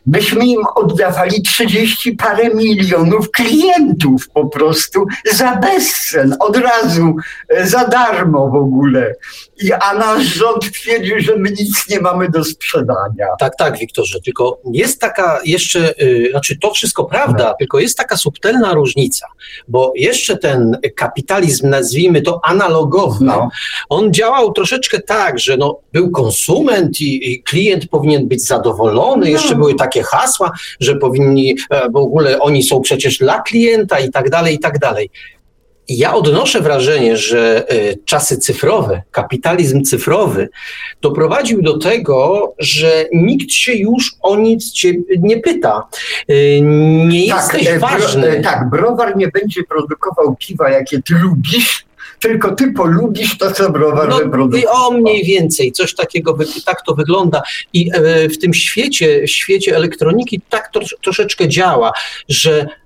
S6: Myśmy im oddawali 30 parę milionów klientów po prostu za bezcen, od razu, e, za darmo w ogóle. I, a nasz rząd twierdził, że my nic nie mamy do sprzedania.
S3: Tak, tak, Wiktorze, tylko jest taka jeszcze, yy, znaczy to wszystko prawda, no. tylko jest taka subtelna różnica, bo jeszcze ten kapitalizm, nazwijmy to analogowy, no. on działał troszeczkę tak, że no, był konsument i, i klient powinien być zadowolony, no. jeszcze były takie hasła, że powinni, e, w ogóle oni są przecież dla klienta i tak dalej, i tak dalej. Ja odnoszę wrażenie, że e, czasy cyfrowe, kapitalizm cyfrowy doprowadził do tego, że nikt się już o nic cię nie pyta. E, nie tak, jesteś ważny.
S6: Bro, tak, browar nie będzie produkował piwa, jakie ty lubisz, tylko ty polubisz to, co browar no, wyprodukuje.
S3: O mniej więcej, coś takiego, tak to wygląda. I w tym świecie, świecie elektroniki tak to, troszeczkę działa, że E,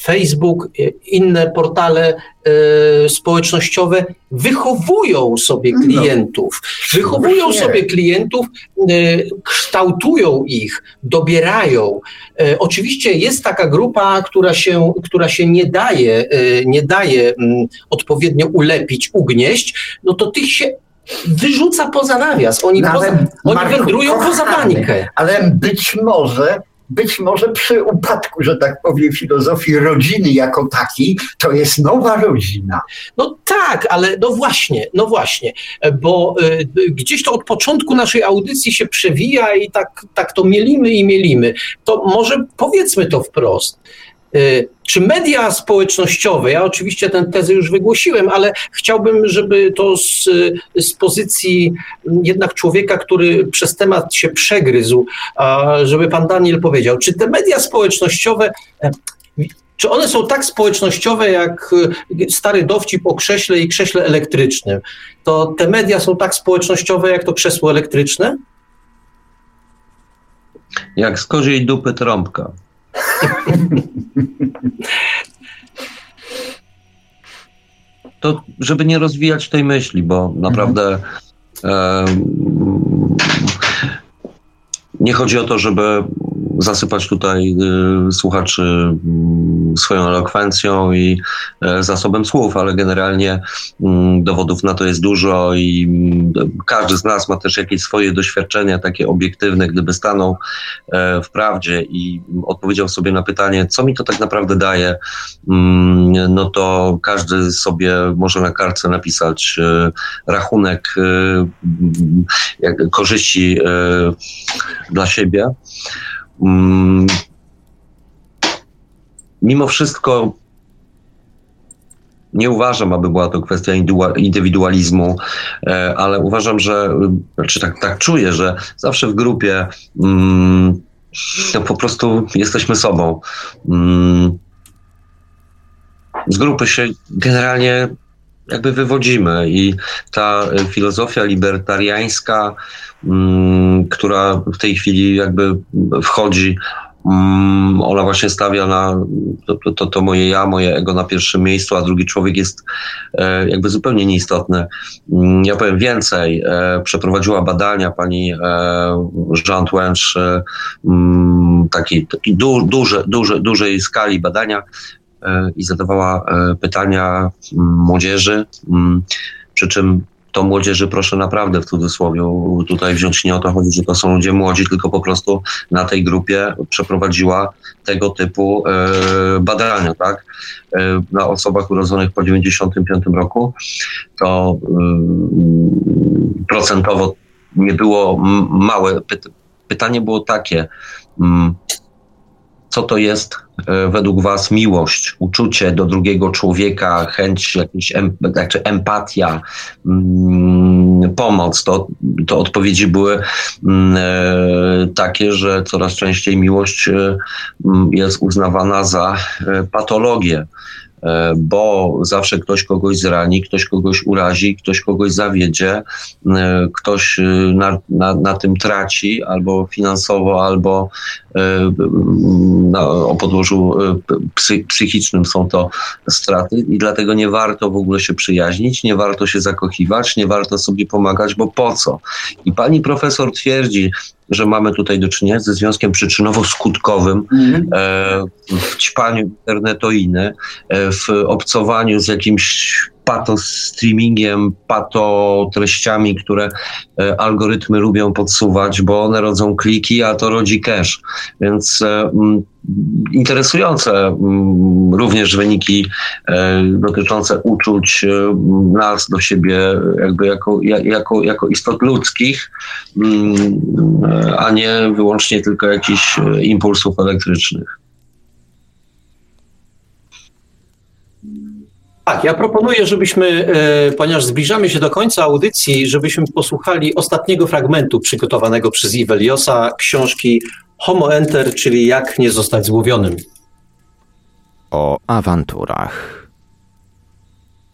S3: Facebook, e, inne portale e, społecznościowe wychowują sobie no. klientów. Wychowują sobie klientów, kształtują ich, dobierają. Oczywiście jest taka grupa, która się, która się nie daje, nie daje mm, odpowiednio ulepić, ugnieść, no to tych się wyrzuca poza nawias. Oni, no, poza, oni wędrują poza bańkę.
S6: Ale być może być może przy upadku, że tak powiem, filozofii rodziny jako takiej, to jest nowa rodzina.
S3: No tak, ale no właśnie, no właśnie, bo y, gdzieś to od początku naszej audycji się przewija i tak, tak to mielimy i mielimy. To może powiedzmy to wprost. Y, czy media społecznościowe, ja oczywiście tę tezę już wygłosiłem, ale chciałbym, żeby to z, z pozycji jednak człowieka, który przez temat się przegryzł, żeby pan Daniel powiedział, czy te media społecznościowe e, czy one są tak społecznościowe jak e, stary dowcip o krześle i krześle elektrycznym? To te media są tak społecznościowe jak to krzesło elektryczne?
S4: Jak z koziej dupy trąbka. To, żeby nie rozwijać tej myśli, bo naprawdę e, nie chodzi o to, żeby zasypać tutaj y, słuchaczy y, swoją elokwencją i y, zasobem słów, ale generalnie mm, dowodów na to jest dużo i mm, każdy z nas ma też jakieś swoje doświadczenia takie obiektywne, gdyby stanął e, w prawdzie i odpowiedział sobie na pytanie, co mi to tak naprawdę daje, mm, no to każdy sobie może na kartce napisać e, rachunek e, korzyści dla siebie. Mm, mimo wszystko nie uważam, aby była to kwestia indywidualizmu, e, ale uważam, że, znaczy tak, tak czuję, że zawsze w grupie mm, no po prostu jesteśmy sobą. Mm, z grupy się generalnie jakby wywodzimy i ta filozofia libertariańska, mm, która w tej chwili jakby wchodzi, mm, ona właśnie stawia na to, to, to, moje ja, moje ego na pierwszym miejscu, a drugi człowiek jest e, jakby zupełnie nieistotny. Mm, ja powiem więcej. E, przeprowadziła badania pani e, Jean Twench, taki, taki du, duże, duże, dużej skali badania i zadawała pytania mm, młodzieży, mm, przy czym to młodzieży proszę naprawdę w cudzysłowie tutaj wziąć nie o to chodzi, że to są ludzie młodzi, tylko po prostu na tej grupie przeprowadziła tego typu e, badania, tak? na osobach urodzonych po 95 roku, to procentowo nie było małe. Pytanie było takie, mm, co to jest e, według Was miłość, uczucie do drugiego człowieka, chęć, jakaś em, znaczy empatia, mm, pomoc, to, to odpowiedzi były mm, e, takie, że coraz częściej miłość e, mm, jest uznawana za patologię. E, bo zawsze ktoś kogoś zrani, ktoś kogoś urazi, ktoś kogoś zawiedzie, e, ktoś na, na, na tym traci albo finansowo, albo na, o podłożu psy, psychicznym są to straty i dlatego nie warto w ogóle się przyjaźnić, nie warto się zakochiwać, nie warto sobie pomagać, bo po co? I pani profesor twierdzi, że mamy tutaj do czynienia ze związkiem przyczynowo-skutkowym mm. w ćpaniu internetoiny, e, w obcowaniu z jakimś pato streamingiem, pato treściami, które e, algorytmy lubią podsuwać, bo one rodzą kliki, a to rodzi cache. Więc interesujące również wyniki dotyczące uczuć nas do siebie jakby jako, jako, jako istot ludzkich a nie wyłącznie tylko jakichś e, impulsów elektrycznych.
S3: Tak, ja proponuję, żebyśmy, e, ponieważ zbliżamy się do końca audycji, żebyśmy posłuchali ostatniego fragmentu przygotowanego przez Iweliosa książki Homo Enter, czyli Jak nie zostać złowionym.
S2: O awanturach.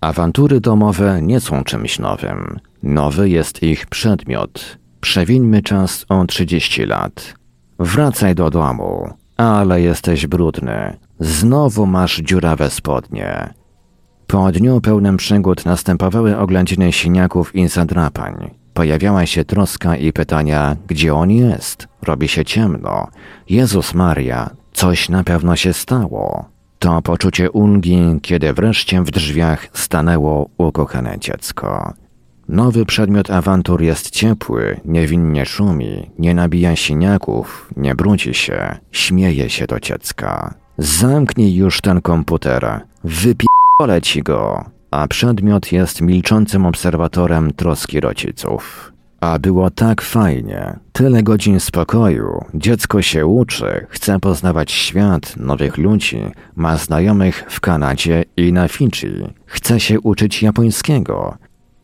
S2: Awantury domowe nie są czymś nowym. Nowy jest ich przedmiot. Przewieńmy czas o 30 lat. Wracaj do domu, ale jesteś brudny. Znowu masz dziurawe spodnie. Po dniu pełnym przygód następowały oględziny siniaków i zadrapań. Pojawiała się troska i pytania, gdzie on jest? Robi się ciemno. Jezus Maria, coś na pewno się stało. To poczucie ulgi, kiedy wreszcie w drzwiach stanęło ukochane dziecko. Nowy przedmiot awantur jest ciepły, niewinnie szumi, nie nabija siniaków, nie brudzi się, śmieje się do dziecka. Zamknij już ten komputer, wypierdolę ci go. A przedmiot jest milczącym obserwatorem troski rodziców. A było tak fajnie. Tyle godzin spokoju. Dziecko się uczy, chce poznawać świat, nowych ludzi, ma znajomych w Kanadzie i na Fidżi. Chce się uczyć japońskiego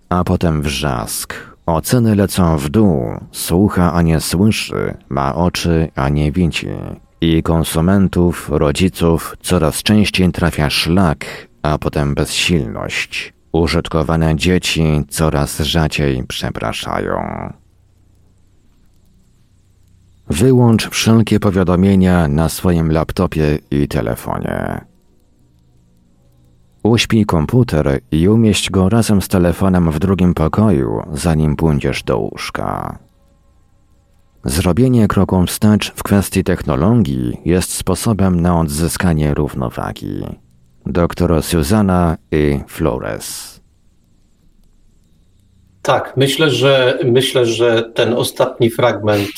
S2: a potem wrzask. Oceny lecą w dół, słucha, a nie słyszy, ma oczy, a nie widzi. I konsumentów, rodziców coraz częściej trafia szlak, a potem bezsilność. Użytkowane dzieci coraz rzadziej przepraszają. Wyłącz wszelkie powiadomienia na swoim laptopie i telefonie. Uśpij komputer i umieść go razem z telefonem w drugim pokoju, zanim pójdziesz do łóżka. Zrobienie kroku wstecz w kwestii technologii jest sposobem na odzyskanie równowagi. Doktor Susanna i Flores.
S3: Tak, myślę, że myślę, że ten ostatni fragment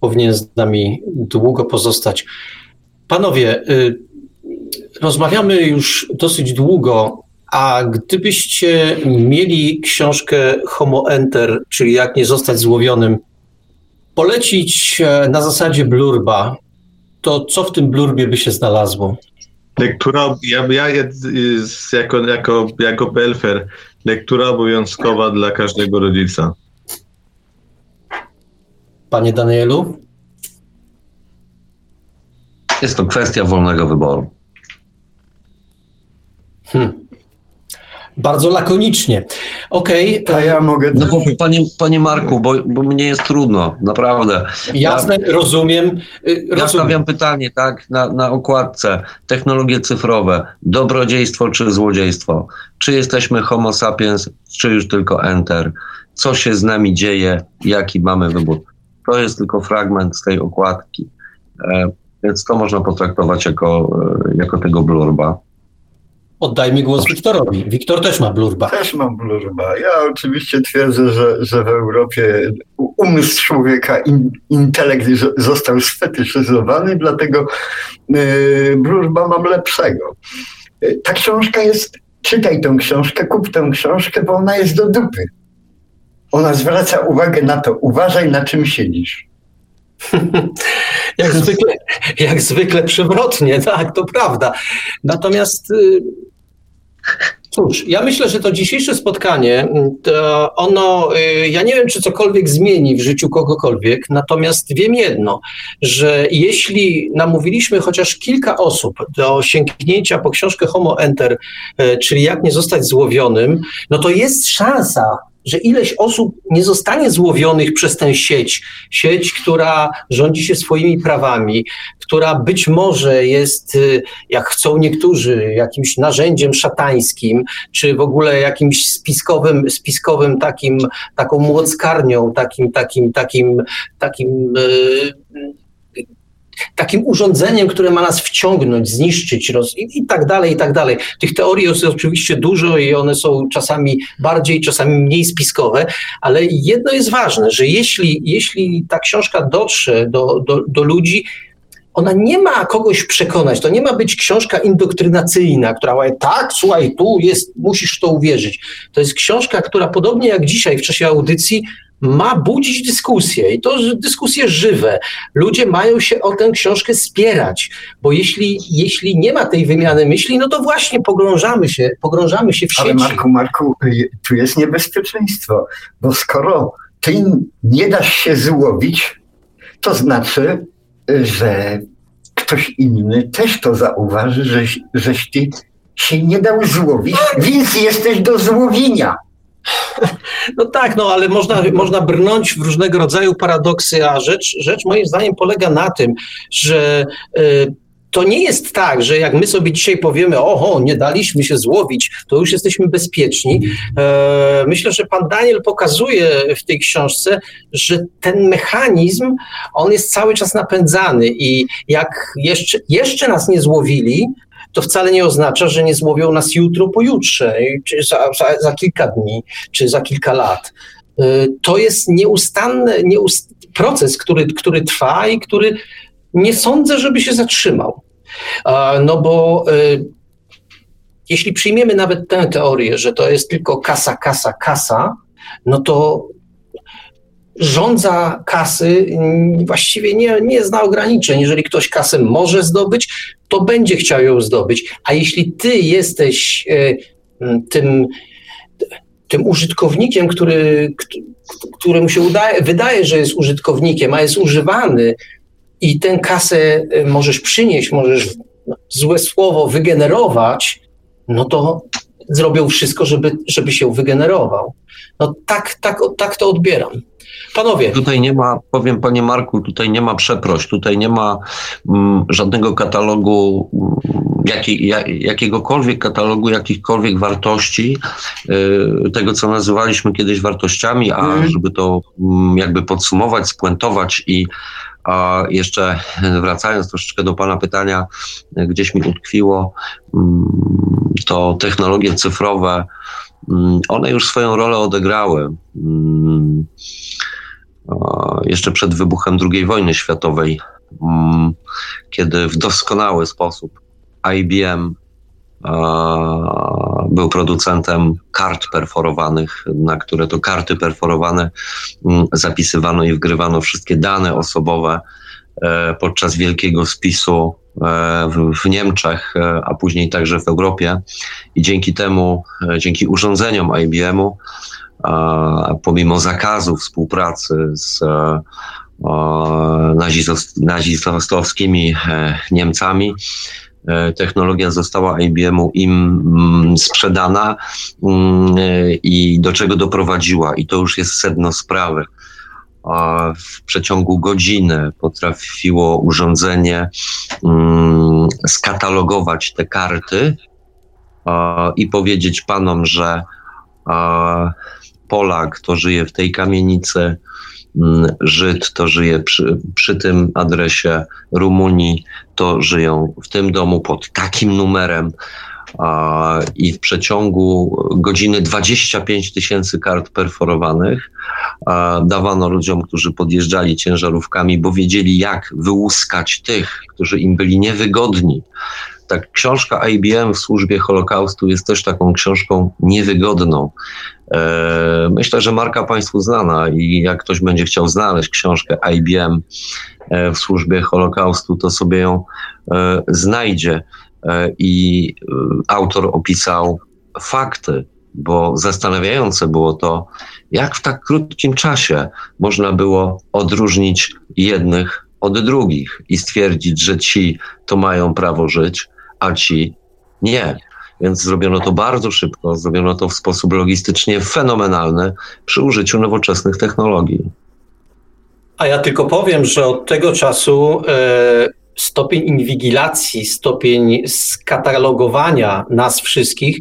S3: powinien z nami długo pozostać. Panowie, y, rozmawiamy już dosyć długo, a gdybyście mieli książkę Homo Enter, czyli jak nie zostać złowionym, polecić e, na zasadzie blurba, to co w tym blurbie by się znalazło?
S5: Lektura, ja, ja jako, jako, jako Belfer, lektura obowiązkowa dla każdego rodzica.
S3: Panie Danielu?
S4: Jest to kwestia wolnego wyboru.
S3: Hmm. Bardzo lakonicznie. Okej.
S6: Okay. A ja mogę.
S4: No bo, panie, panie Marku, bo, bo mnie jest trudno, naprawdę.
S3: Jasne, ja, rozumiem.
S4: Ja rozumiem. stawiam pytanie, tak, na, na okładce. Technologie cyfrowe, dobrodziejstwo czy złodziejstwo? Czy jesteśmy Homo sapiens, czy już tylko Enter? Co się z nami dzieje? Jaki mamy wybór? To jest tylko fragment z tej okładki. E, więc to można potraktować jako, e, jako tego blurba.
S3: Oddajmy głos Wiktorowi. Wiktor też ma blurba.
S6: Też mam blurba. Ja oczywiście twierdzę, że, że w Europie umysł człowieka, in, intelekt został sfetyszyzowany, dlatego yy, blurba mam lepszego. Yy, ta książka jest, czytaj tę książkę, kup tę książkę, bo ona jest do dupy. Ona zwraca uwagę na to, uważaj na czym siedzisz.
S3: jak, zwykle, jak zwykle przewrotnie, tak, to prawda. Natomiast y, Cóż, ja myślę, że to dzisiejsze spotkanie, to ono, y, ja nie wiem, czy cokolwiek zmieni w życiu kogokolwiek, natomiast wiem jedno, że jeśli namówiliśmy chociaż kilka osób do sięgnięcia po książkę Homo Enter, y, czyli jak nie zostać złowionym, no to jest szansa, że ileś osób nie zostanie złowionych przez tę sieć, sieć, która rządzi się swoimi prawami, która być może jest, y, jak chcą niektórzy, jakimś narzędziem szatańskim, czy w ogóle jakimś spiskowym, spiskowym takim, taką młockarnią, takim, takim, takim, takim yy, takim urządzeniem, które ma nas wciągnąć, zniszczyć roz, i, tak dalej, i tak dalej. Tych teorii jest oczywiście dużo i one są czasami bardziej, czasami mniej spiskowe, ale jedno jest ważne, że jeśli, jeśli ta książka dotrze do, do, do ludzi, ona nie ma kogoś przekonać. To nie ma być książka indoktrynacyjna, która mówi, tak, słuchaj, tu jest, musisz w to uwierzyć. To jest książka, która podobnie jak dzisiaj w czasie audycji ma budzić dyskusję i to dyskusje żywe. Ludzie mają się o tę książkę spierać, bo jeśli, jeśli nie ma tej wymiany myśli, no to właśnie pogrążamy się, pogrążamy się w sieci.
S6: Ale Marku, Marku, y, tu jest niebezpieczeństwo, bo skoro ty nie dasz się złowić, to znaczy, że ktoś inny też to zauważy, że, żeś ty się nie dał złowić, więc jesteś do złowienia.
S3: No tak, no ale można, można brnąć w różnego rodzaju paradoksy, a rzecz, rzecz moim zdaniem polega na tym, że y, to nie jest tak, że jak my sobie dzisiaj powiemy, oho, nie daliśmy się złowić, to już jesteśmy bezpieczni. E, myślę, że pan Daniel pokazuje w tej książce, że ten mechanizm, on jest cały czas napędzany i jak jeszcze, jeszcze nas nie złowili, to wcale nie oznacza, że nie złowią nas jutro, pojutrze, czy za, za, za kilka dni, czy za kilka lat. Y, to jest nieustanny nieust proces, który, który trwa i który nie sądzę, żeby się zatrzymał. No bo y, jeśli przyjmiemy nawet tę teorię, że to jest tylko kasa, kasa, kasa, no to rządza kasy właściwie nie, nie zna ograniczeń. Jeżeli ktoś kasę może zdobyć, to będzie chciał ją zdobyć. A jeśli ty jesteś e, tym, tym użytkownikiem, który, któremu się udaje, wydaje, że jest użytkownikiem, a jest używany i tę kasę e, możesz przynieść, możesz złe słowo wygenerować, no to zrobią wszystko, żeby, żeby się wygenerował. No tak, tak, tak to odbieram. Panowie.
S4: Tutaj nie ma, powiem panie Marku, tutaj nie ma przeproś, tutaj nie ma mm, żadnego katalogu, mm, jaki, jak, jakiegokolwiek katalogu, jakichkolwiek wartości, y, tego co nazywaliśmy kiedyś wartościami, a mm. żeby to mm, jakby podsumować, spuentować i a jeszcze wracając troszeczkę do Pana pytania, gdzieś mi utkwiło, to technologie cyfrowe, one już swoją rolę odegrały. Mm, jeszcze przed wybuchem II wojny światowej, kiedy w doskonały sposób IBM był producentem kart perforowanych, na które to karty perforowane mm, zapisywano i wgrywano wszystkie dane osobowe e, podczas wielkiego spisu e, w Niemczech, e, a później także w Europie. I dzięki temu, dzięki urządzeniom IBM-u, pomimo zakazu współpracy z nazistowskimi Niemcami, E, technologia została IBM-u im mm, sprzedana mm, e, i do czego doprowadziła. I to już jest sedno sprawy. W przeciągu godziny potrafiło urządzenie mm, skatalogować te karty i powiedzieć panom, że Polak to żyje w tej kamienicy, Mm, Żyd to żyje przy, przy tym adresie, Rumunii to żyją w tym domu pod takim numerem i w przeciągu godziny 25 tysięcy kart perforowanych dawano ludziom, którzy podjeżdżali ciężarówkami, bo wiedzieli jak wyłuskać tych, którzy im byli niewygodni. Tak, książka IBM w służbie Holokaustu jest też taką książką niewygodną. E, myślę, że marka Państwu znana i jak ktoś będzie chciał znaleźć książkę IBM e, w służbie Holokaustu, to sobie ją e, znajdzie. I autor opisał fakty, bo zastanawiające było to, jak w tak krótkim czasie można było odróżnić jednych od drugich i stwierdzić, że ci to mają prawo żyć, a ci nie. Więc zrobiono to bardzo szybko, zrobiono to w sposób logistycznie fenomenalny przy użyciu nowoczesnych technologii.
S3: A ja tylko powiem, że od tego czasu e, stopień inwigilacji, stopień skatalogowania nas wszystkich,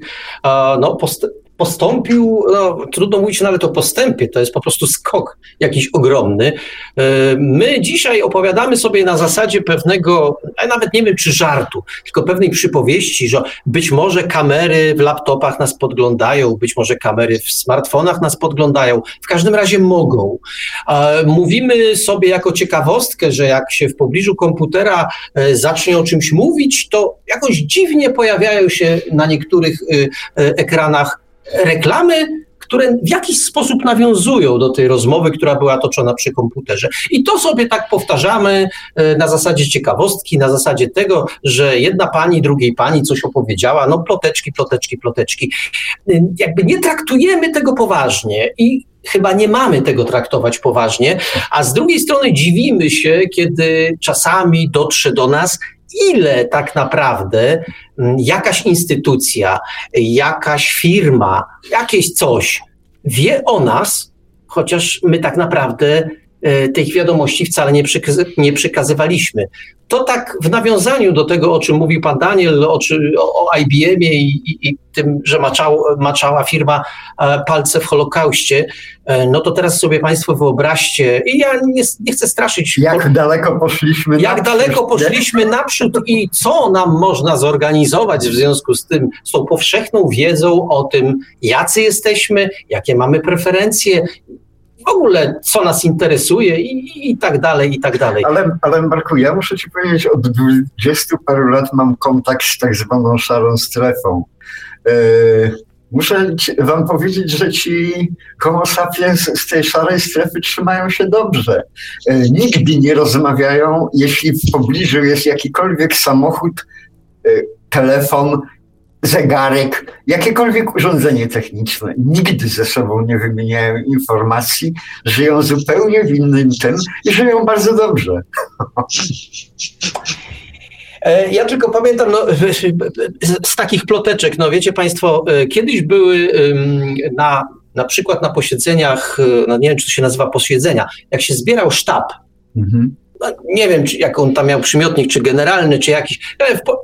S3: no, post- postąpił, no, trudno mówić nawet o postępie, to jest po prostu skok jakiś ogromny. E, my dzisiaj opowiadamy sobie na zasadzie pewnego, nawet nie wiem czy żartu, tylko pewnej przypowieści, że być może kamery w laptopach nas podglądają, być może kamery w smartfonach nas podglądają, w każdym razie mogą. E, mówimy sobie jako ciekawostkę, że jak się w pobliżu komputera e, zacznie o czymś mówić, to jakoś dziwnie pojawiają się na niektórych ekranach reklamy, które w jakiś sposób nawiązują do tej rozmowy, która była toczona przy komputerze. I to sobie tak powtarzamy e, na zasadzie ciekawostki, na zasadzie tego, że jedna pani drugiej pani coś opowiedziała, no ploteczki, ploteczki, ploteczki. E, jakby nie traktujemy tego poważnie i chyba nie mamy tego traktować poważnie, a z drugiej strony dziwimy się, kiedy czasami dotrze do nas, ile tak naprawdę mm, jakaś instytucja, jakaś firma, jakieś coś wie o nas, chociaż my tak naprawdę e, tych wiadomości wcale nie, nie przekazywaliśmy. To tak w nawiązaniu do tego, o czym mówił pan Daniel, o, o IBM-ie i, i, i, tym, że maczał, maczała firma e, palce w Holokauście, e, no to teraz sobie państwo wyobraźcie, i ja nie, nie chcę straszyć.
S6: Jak po, daleko poszliśmy
S3: Jak naprzód, daleko poszliśmy nie? naprzód i co nam można zorganizować w związku z tym, z tą powszechną wiedzą o tym, jacy jesteśmy, jakie mamy preferencje, w ogóle co nas interesuje i, i tak dalej, i tak dalej.
S6: Ale, ale Marku, ja muszę ci powiedzieć, od 20 paru lat mam kontakt z tak zwaną szarą strefą. Yy, muszę wam powiedzieć, że ci homo sapiens z tej szarej strefy trzymają się dobrze. Yy, nigdy nie rozmawiają, jeśli w pobliżu jest jakikolwiek samochód, yy, telefon, zegarek, jakiekolwiek urządzenie techniczne. Nigdy ze sobą nie wymieniają informacji, żyją zupełnie w innym tym i żyją bardzo dobrze.
S3: E, ja tylko pamiętam no, z takich ploteczek, no wiecie Państwo, e, kiedyś były na, na przykład na posiedzeniach, e, no nie wiem czy to się nazywa posiedzenia, jak się zbierał sztab, mhm no, nie wiem, czy, jak on tam miał przymiotnik, czy generalny, czy jakiś,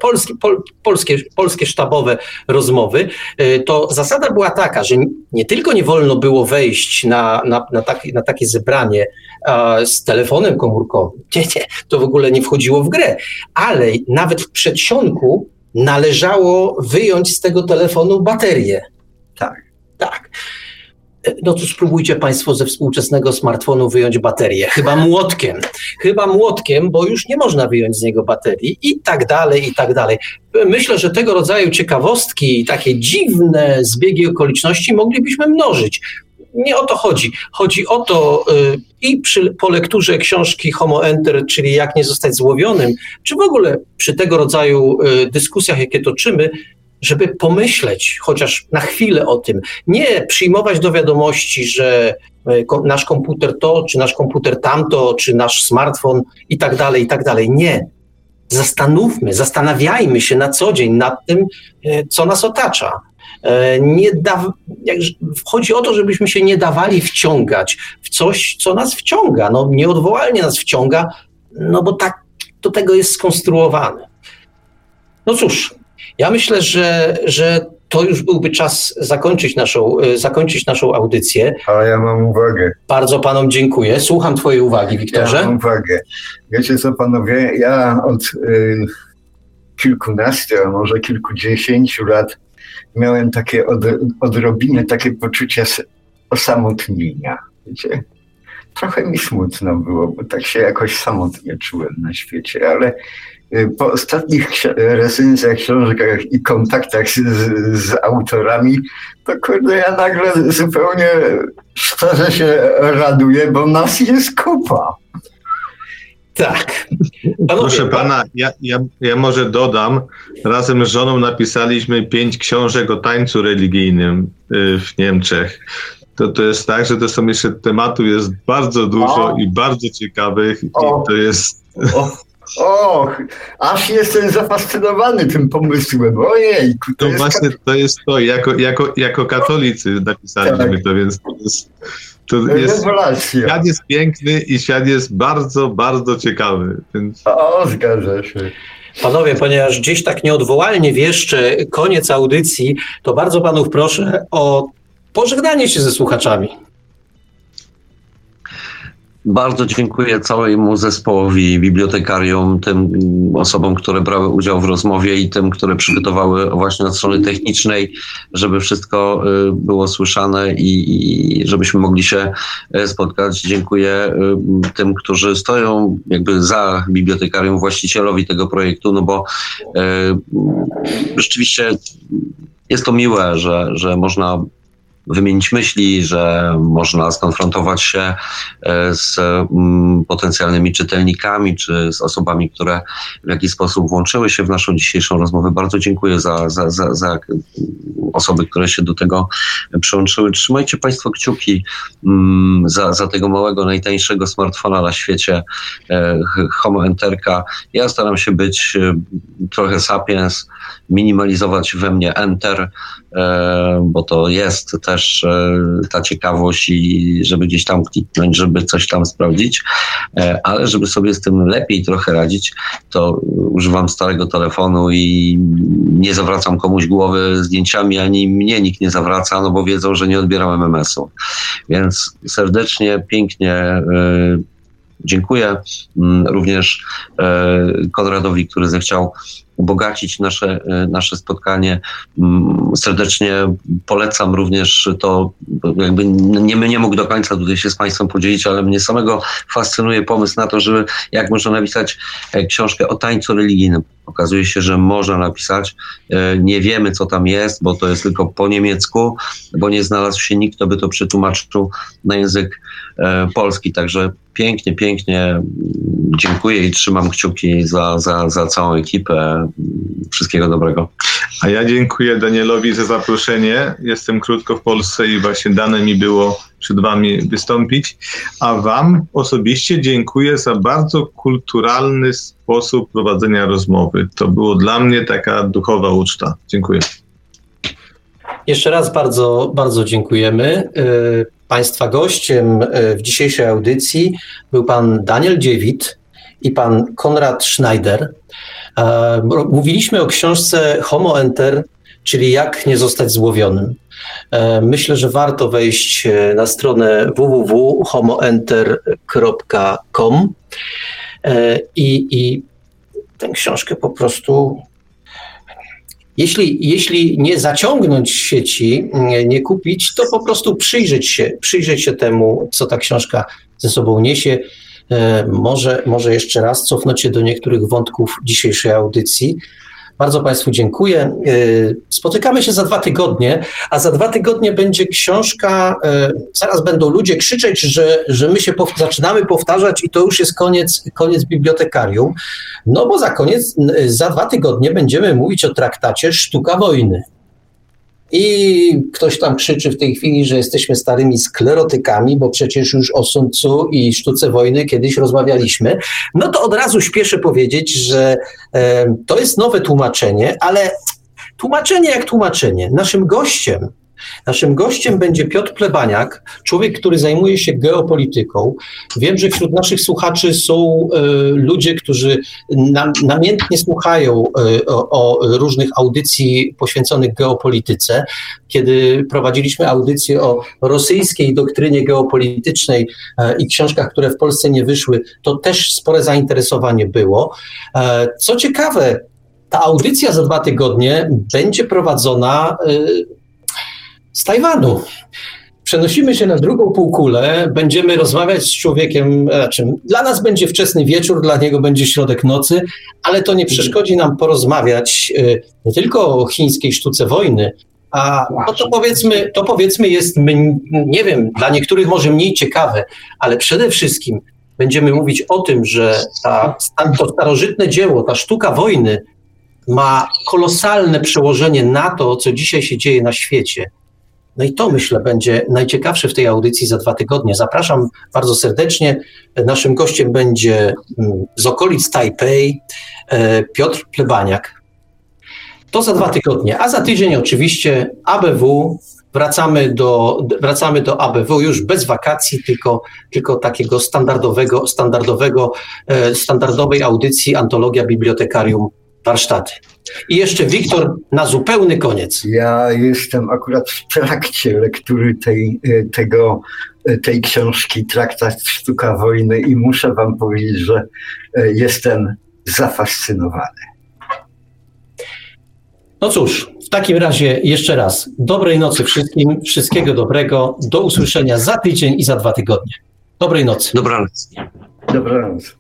S3: polskie, pol, polskie, polskie sztabowe rozmowy, y, to zasada była taka, że nie tylko nie wolno było wejść na, na, na, taki, na takie zebranie z telefonem komórkowym, nie, nie, to w ogóle nie wchodziło w grę, ale nawet w przedsionku należało wyjąć z tego telefonu baterię.
S6: Tak.
S3: Tak no to spróbujcie Państwo ze współczesnego smartfonu wyjąć baterię. Chyba młotkiem. Chyba młotkiem, bo już nie można wyjąć z niego baterii i tak dalej, i tak dalej. Myślę, że tego rodzaju ciekawostki, takie dziwne zbiegi okoliczności moglibyśmy mnożyć. Nie o to chodzi. Chodzi o to y, i przy, po lekturze książki Homo Enter, czyli jak nie zostać złowionym, czy w ogóle przy tego rodzaju y, dyskusjach, jakie toczymy, żeby pomyśleć chociaż na chwilę o tym. Nie przyjmować do wiadomości, że e, nasz komputer to, czy nasz komputer tamto, czy nasz smartfon i tak dalej, i tak dalej. Nie. Zastanówmy, zastanawiajmy się na co dzień nad tym, e, co nas otacza. E, nie da, chodzi o to, żebyśmy się nie dawali wciągać w coś, co nas wciąga. No, nieodwołalnie nas wciąga, no bo tak do tego jest skonstruowane. No cóż, ja myślę, że, że to już byłby czas zakończyć naszą, e, zakończyć naszą audycję.
S6: Ale ja mam uwagę.
S3: Bardzo panom dziękuję. Słucham twojej uwagi, Wiktorze.
S6: Ja mam uwagę. Wiecie co, panowie, ja od y, kilkunastu, a może kilkudziesięciu lat miałem takie od, odrobinę takie poczucie osamotnienia. Wiecie? Trochę mi smutno było, bo tak się jakoś samotnie czułem na świecie, ale Y, po ostatnich recenzjach, książkach i kontaktach z, z, autorami, to kurde, ja nagle zupełnie szczerze się raduję, bo nas jest kupa.
S3: Tak. Panowie,
S5: Proszę pana, ja, ja, ja może dodam, razem z żoną napisaliśmy pięć książek o tańcu religijnym y, w Niemczech. To, to jest tak, że to są jeszcze tematów jest bardzo dużo
S6: O.
S5: i bardzo ciekawych i
S6: O.
S5: to jest
S6: O, och, aż jestem zafascynowany tym pomysłem. Ojejku, to
S5: to
S6: jest
S5: właśnie to jest to, jako, jako, jako katolicy napisaliśmy
S6: Tak.
S5: to, więc to jest, to jest świat jest piękny i świat jest bardzo, bardzo ciekawy. Więc
S6: O, zgadza się.
S3: Panowie, ponieważ gdzieś tak nieodwołalnie wieszczy koniec audycji, to bardzo panów proszę o pożegnanie się ze słuchaczami.
S4: Bardzo dziękuję całemu zespołowi, bibliotekariom, tym osobom, które brały udział w rozmowie i tym, które przygotowały właśnie od strony technicznej, żeby wszystko y, było słyszane i, i żebyśmy mogli się y, spotkać. Dziękuję y, tym, którzy stoją jakby za bibliotekarium, właścicielowi tego projektu, no bo rzeczywiście jest to miłe, że, że można wymienić myśli, że można skonfrontować się e, z mm, potencjalnymi czytelnikami czy z osobami, które w jakiś sposób włączyły się w naszą dzisiejszą rozmowę. Bardzo dziękuję za, za, za, za osoby, które się do tego przyłączyły. Trzymajcie Państwo kciuki mm, za, za tego małego, najtańszego smartfona na świecie, e, Homo Enterka. Ja staram się być e, trochę sapiens, minimalizować we mnie Enter, bo to jest też e, ta ciekawość i żeby gdzieś tam kliknąć, żeby coś tam sprawdzić, E, ale żeby sobie z tym lepiej trochę radzić, to używam starego telefonu i nie zawracam komuś głowy zdjęciami, ani mnie nikt nie zawraca, no bo wiedzą, że nie odbieram MMS-u. Więc serdecznie, pięknie e, dziękuję mm, również Konradowi, który zechciał ubogacić nasze, e, nasze spotkanie. Mm, Serdecznie polecam również to, jakby nie, nie mógł do końca tutaj się z Państwem podzielić, ale mnie samego fascynuje pomysł na to, żeby jak można napisać e, książkę o tańcu religijnym. Okazuje się, że można napisać. E, Nie wiemy, co tam jest, bo to jest tylko po niemiecku, bo nie znalazł się nikt, kto by to przetłumaczył na język polski. Także pięknie, pięknie mm, dziękuję i trzymam kciuki za, za, za całą ekipę. Wszystkiego dobrego.
S5: A ja dziękuję Danielowi za zaproszenie. Jestem krótko w Polsce i właśnie dane mi było przed Wami wystąpić. A Wam osobiście dziękuję za bardzo kulturalny sposób prowadzenia rozmowy. To było dla mnie taka duchowa uczta. Dziękuję.
S3: Jeszcze raz bardzo, bardzo dziękujemy. Y, Państwa gościem y, w dzisiejszej audycji był pan Daniel Dziewit i pan Konrad Schneider. E, Mówiliśmy o książce Homo Enter, czyli jak nie zostać złowionym. E, Myślę, że warto wejść e, na stronę www.homoenter.com i, i tę książkę po prostu jeśli, jeśli nie zaciągnąć sieci, nie, nie kupić, to po prostu przyjrzeć się, przyjrzeć się temu, co ta książka ze sobą niesie. E, Może, może jeszcze raz cofnąć się do niektórych wątków dzisiejszej audycji. Bardzo Państwu dziękuję. E, Spotykamy się za dwa tygodnie, a za dwa tygodnie będzie książka. e, Zaraz będą ludzie krzyczeć, że, że my się pow- zaczynamy powtarzać i to już jest koniec, koniec bibliotekarium. No bo za koniec, za dwa tygodnie będziemy mówić o traktacie Sztuka Wojny. I ktoś tam krzyczy w tej chwili, że jesteśmy starymi sklerotykami, bo przecież już o Sun Tzu i sztuce wojny kiedyś rozmawialiśmy. No to od razu śpieszę powiedzieć, że e, to jest nowe tłumaczenie, ale tłumaczenie jak tłumaczenie. Naszym gościem Naszym gościem będzie Piotr Plebaniak, człowiek, który zajmuje się geopolityką. Wiem, że wśród naszych słuchaczy są e, ludzie, którzy nam, namiętnie słuchają e, o, o różnych audycji poświęconych geopolityce. Kiedy prowadziliśmy audycję o rosyjskiej doktrynie geopolitycznej e, i książkach, które w Polsce nie wyszły, to też spore zainteresowanie było. Co ciekawe, ta audycja za dwa tygodnie będzie prowadzona z Tajwanu. Przenosimy się na drugą półkulę, będziemy rozmawiać z człowiekiem, znaczy dla nas będzie wczesny wieczór, dla niego będzie środek nocy, ale to nie przeszkodzi nam porozmawiać y, nie tylko o chińskiej sztuce wojny, a no to powiedzmy, to powiedzmy jest, nie wiem, dla niektórych może mniej ciekawe, ale przede wszystkim będziemy mówić o tym, że ta, to starożytne dzieło, ta sztuka wojny ma kolosalne przełożenie na to, co dzisiaj się dzieje na świecie. No i to myślę będzie najciekawsze w tej audycji za dwa tygodnie. Zapraszam bardzo serdecznie. Naszym gościem będzie mm, z okolic Tajpej e, Piotr Plebaniak. To za dwa tygodnie, a za tydzień oczywiście ABW. Wracamy do, wracamy do ABW już bez wakacji, tylko, tylko takiego standardowego, standardowego, e, standardowej audycji Antologia Bibliotekarium warsztaty. I jeszcze Wiktor na zupełny koniec.
S6: Ja jestem akurat w trakcie lektury tej, e, tego, e, tej książki Traktat Sztuka Wojny i muszę wam powiedzieć, że e, jestem zafascynowany.
S3: No cóż, w takim razie jeszcze raz dobrej nocy wszystkim, wszystkiego dobrego, do usłyszenia za tydzień i za dwa tygodnie. Dobrej nocy.
S4: Dobranoc.
S6: Dobranoc.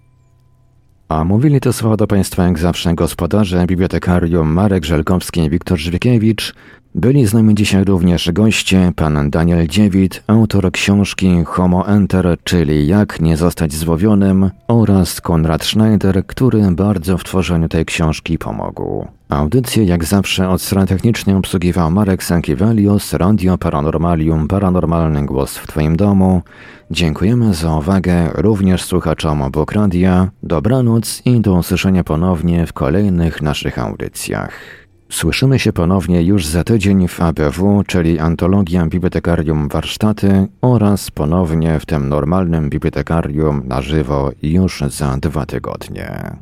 S2: A mówili to słowa do Państwa jak zawsze gospodarze, bibliotekarium Marek Żelkowski i Wiktor Żywiekiewicz. Byli z nami dzisiaj również goście, pan Daniel Dziewit, autor książki Homo Enter, czyli Jak nie zostać złowionym oraz Konrad Schneider, który bardzo w tworzeniu tej książki pomógł. Audycję jak zawsze od strony technicznej obsługiwał Marek Sankiewelios, Radio Paranormalium, Paranormalny Głos w Twoim domu. Dziękujemy za uwagę również słuchaczom obok radia. Dobranoc i do usłyszenia ponownie w kolejnych naszych audycjach. Słyszymy się ponownie już za tydzień w ABW, czyli Antologia Bibliotekarium Warsztaty oraz ponownie w tym normalnym bibliotekarium na żywo już za dwa tygodnie.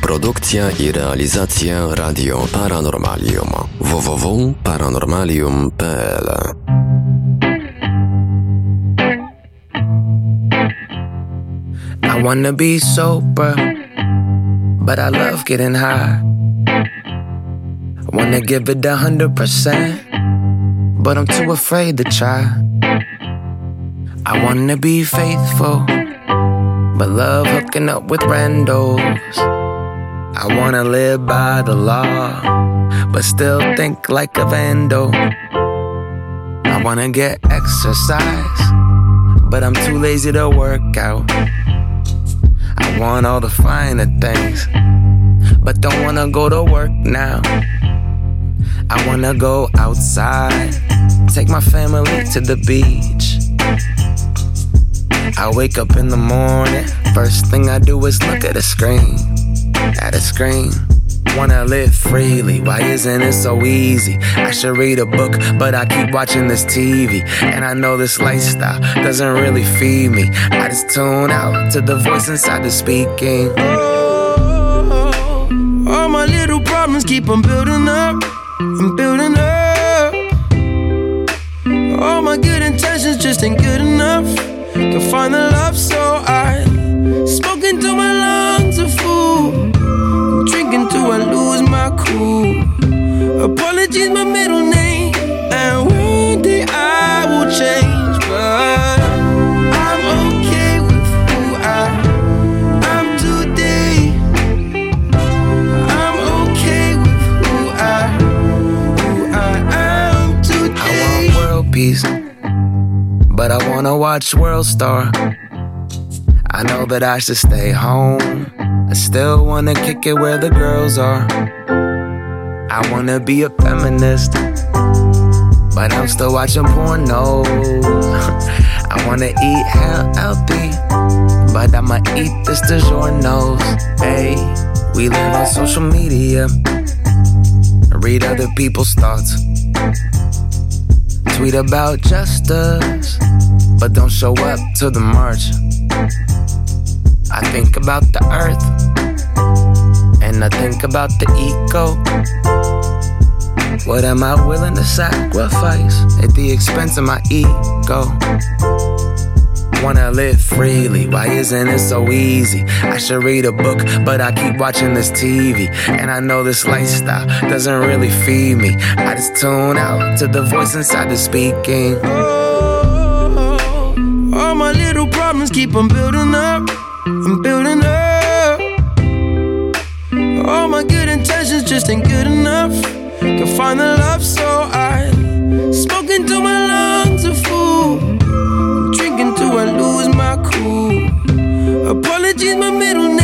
S1: Produkcja i realizacja Radio Paranormalium www.paranormalium.pl
S8: I wanna be sober, but I love getting high. Wanna give it a hundred percent, but I'm too afraid to try. I wanna be faithful, but love hooking up with randos. I wanna live by the law, but still think like a vandal. I wanna get exercise, but I'm too lazy to work out. I want all the finer things, but don't wanna go to work now. I wanna go outside, take my family to the beach. I wake up in the morning, first thing I do is look at a screen at a screen. Wanna live freely, why isn't it so easy? I should read a book, but I keep watching this TV. And I know this lifestyle doesn't really feed me. I just tune out to the voice inside the speaking. Oh, all my little problems keep on building up I'm building up. All my good intentions just ain't good enough. Can find the love, so I smoke into my Apologies, my middle name, and one day I will change, but I'm okay with who I am today. I'm okay with who I who I am today. I want world peace, but I wanna watch World Star. I know that I should stay home. I still wanna kick it where the girls are. I wanna be a feminist, but I'm still watching porno. I wanna eat healthy, but I'ma eat this DiGiorno's. Hey, we live on social media, read other people's thoughts, tweet about justice, but don't show up to the march. I think about the earth and I think about the eco. What am I willing to sacrifice at the expense of my ego? Wanna live freely, why isn't it so easy? I should read a book, but I keep watching this TV. And I know this lifestyle doesn't really feed me. I just tune out to the voice inside the speaking. Oh, all my little problems keep on building up. I'm building up. All my good intentions just ain't good enough. Can find the love, so I smoke into my lungs a fool.
S9: Drinking till I lose my cool. Apologies, my middle name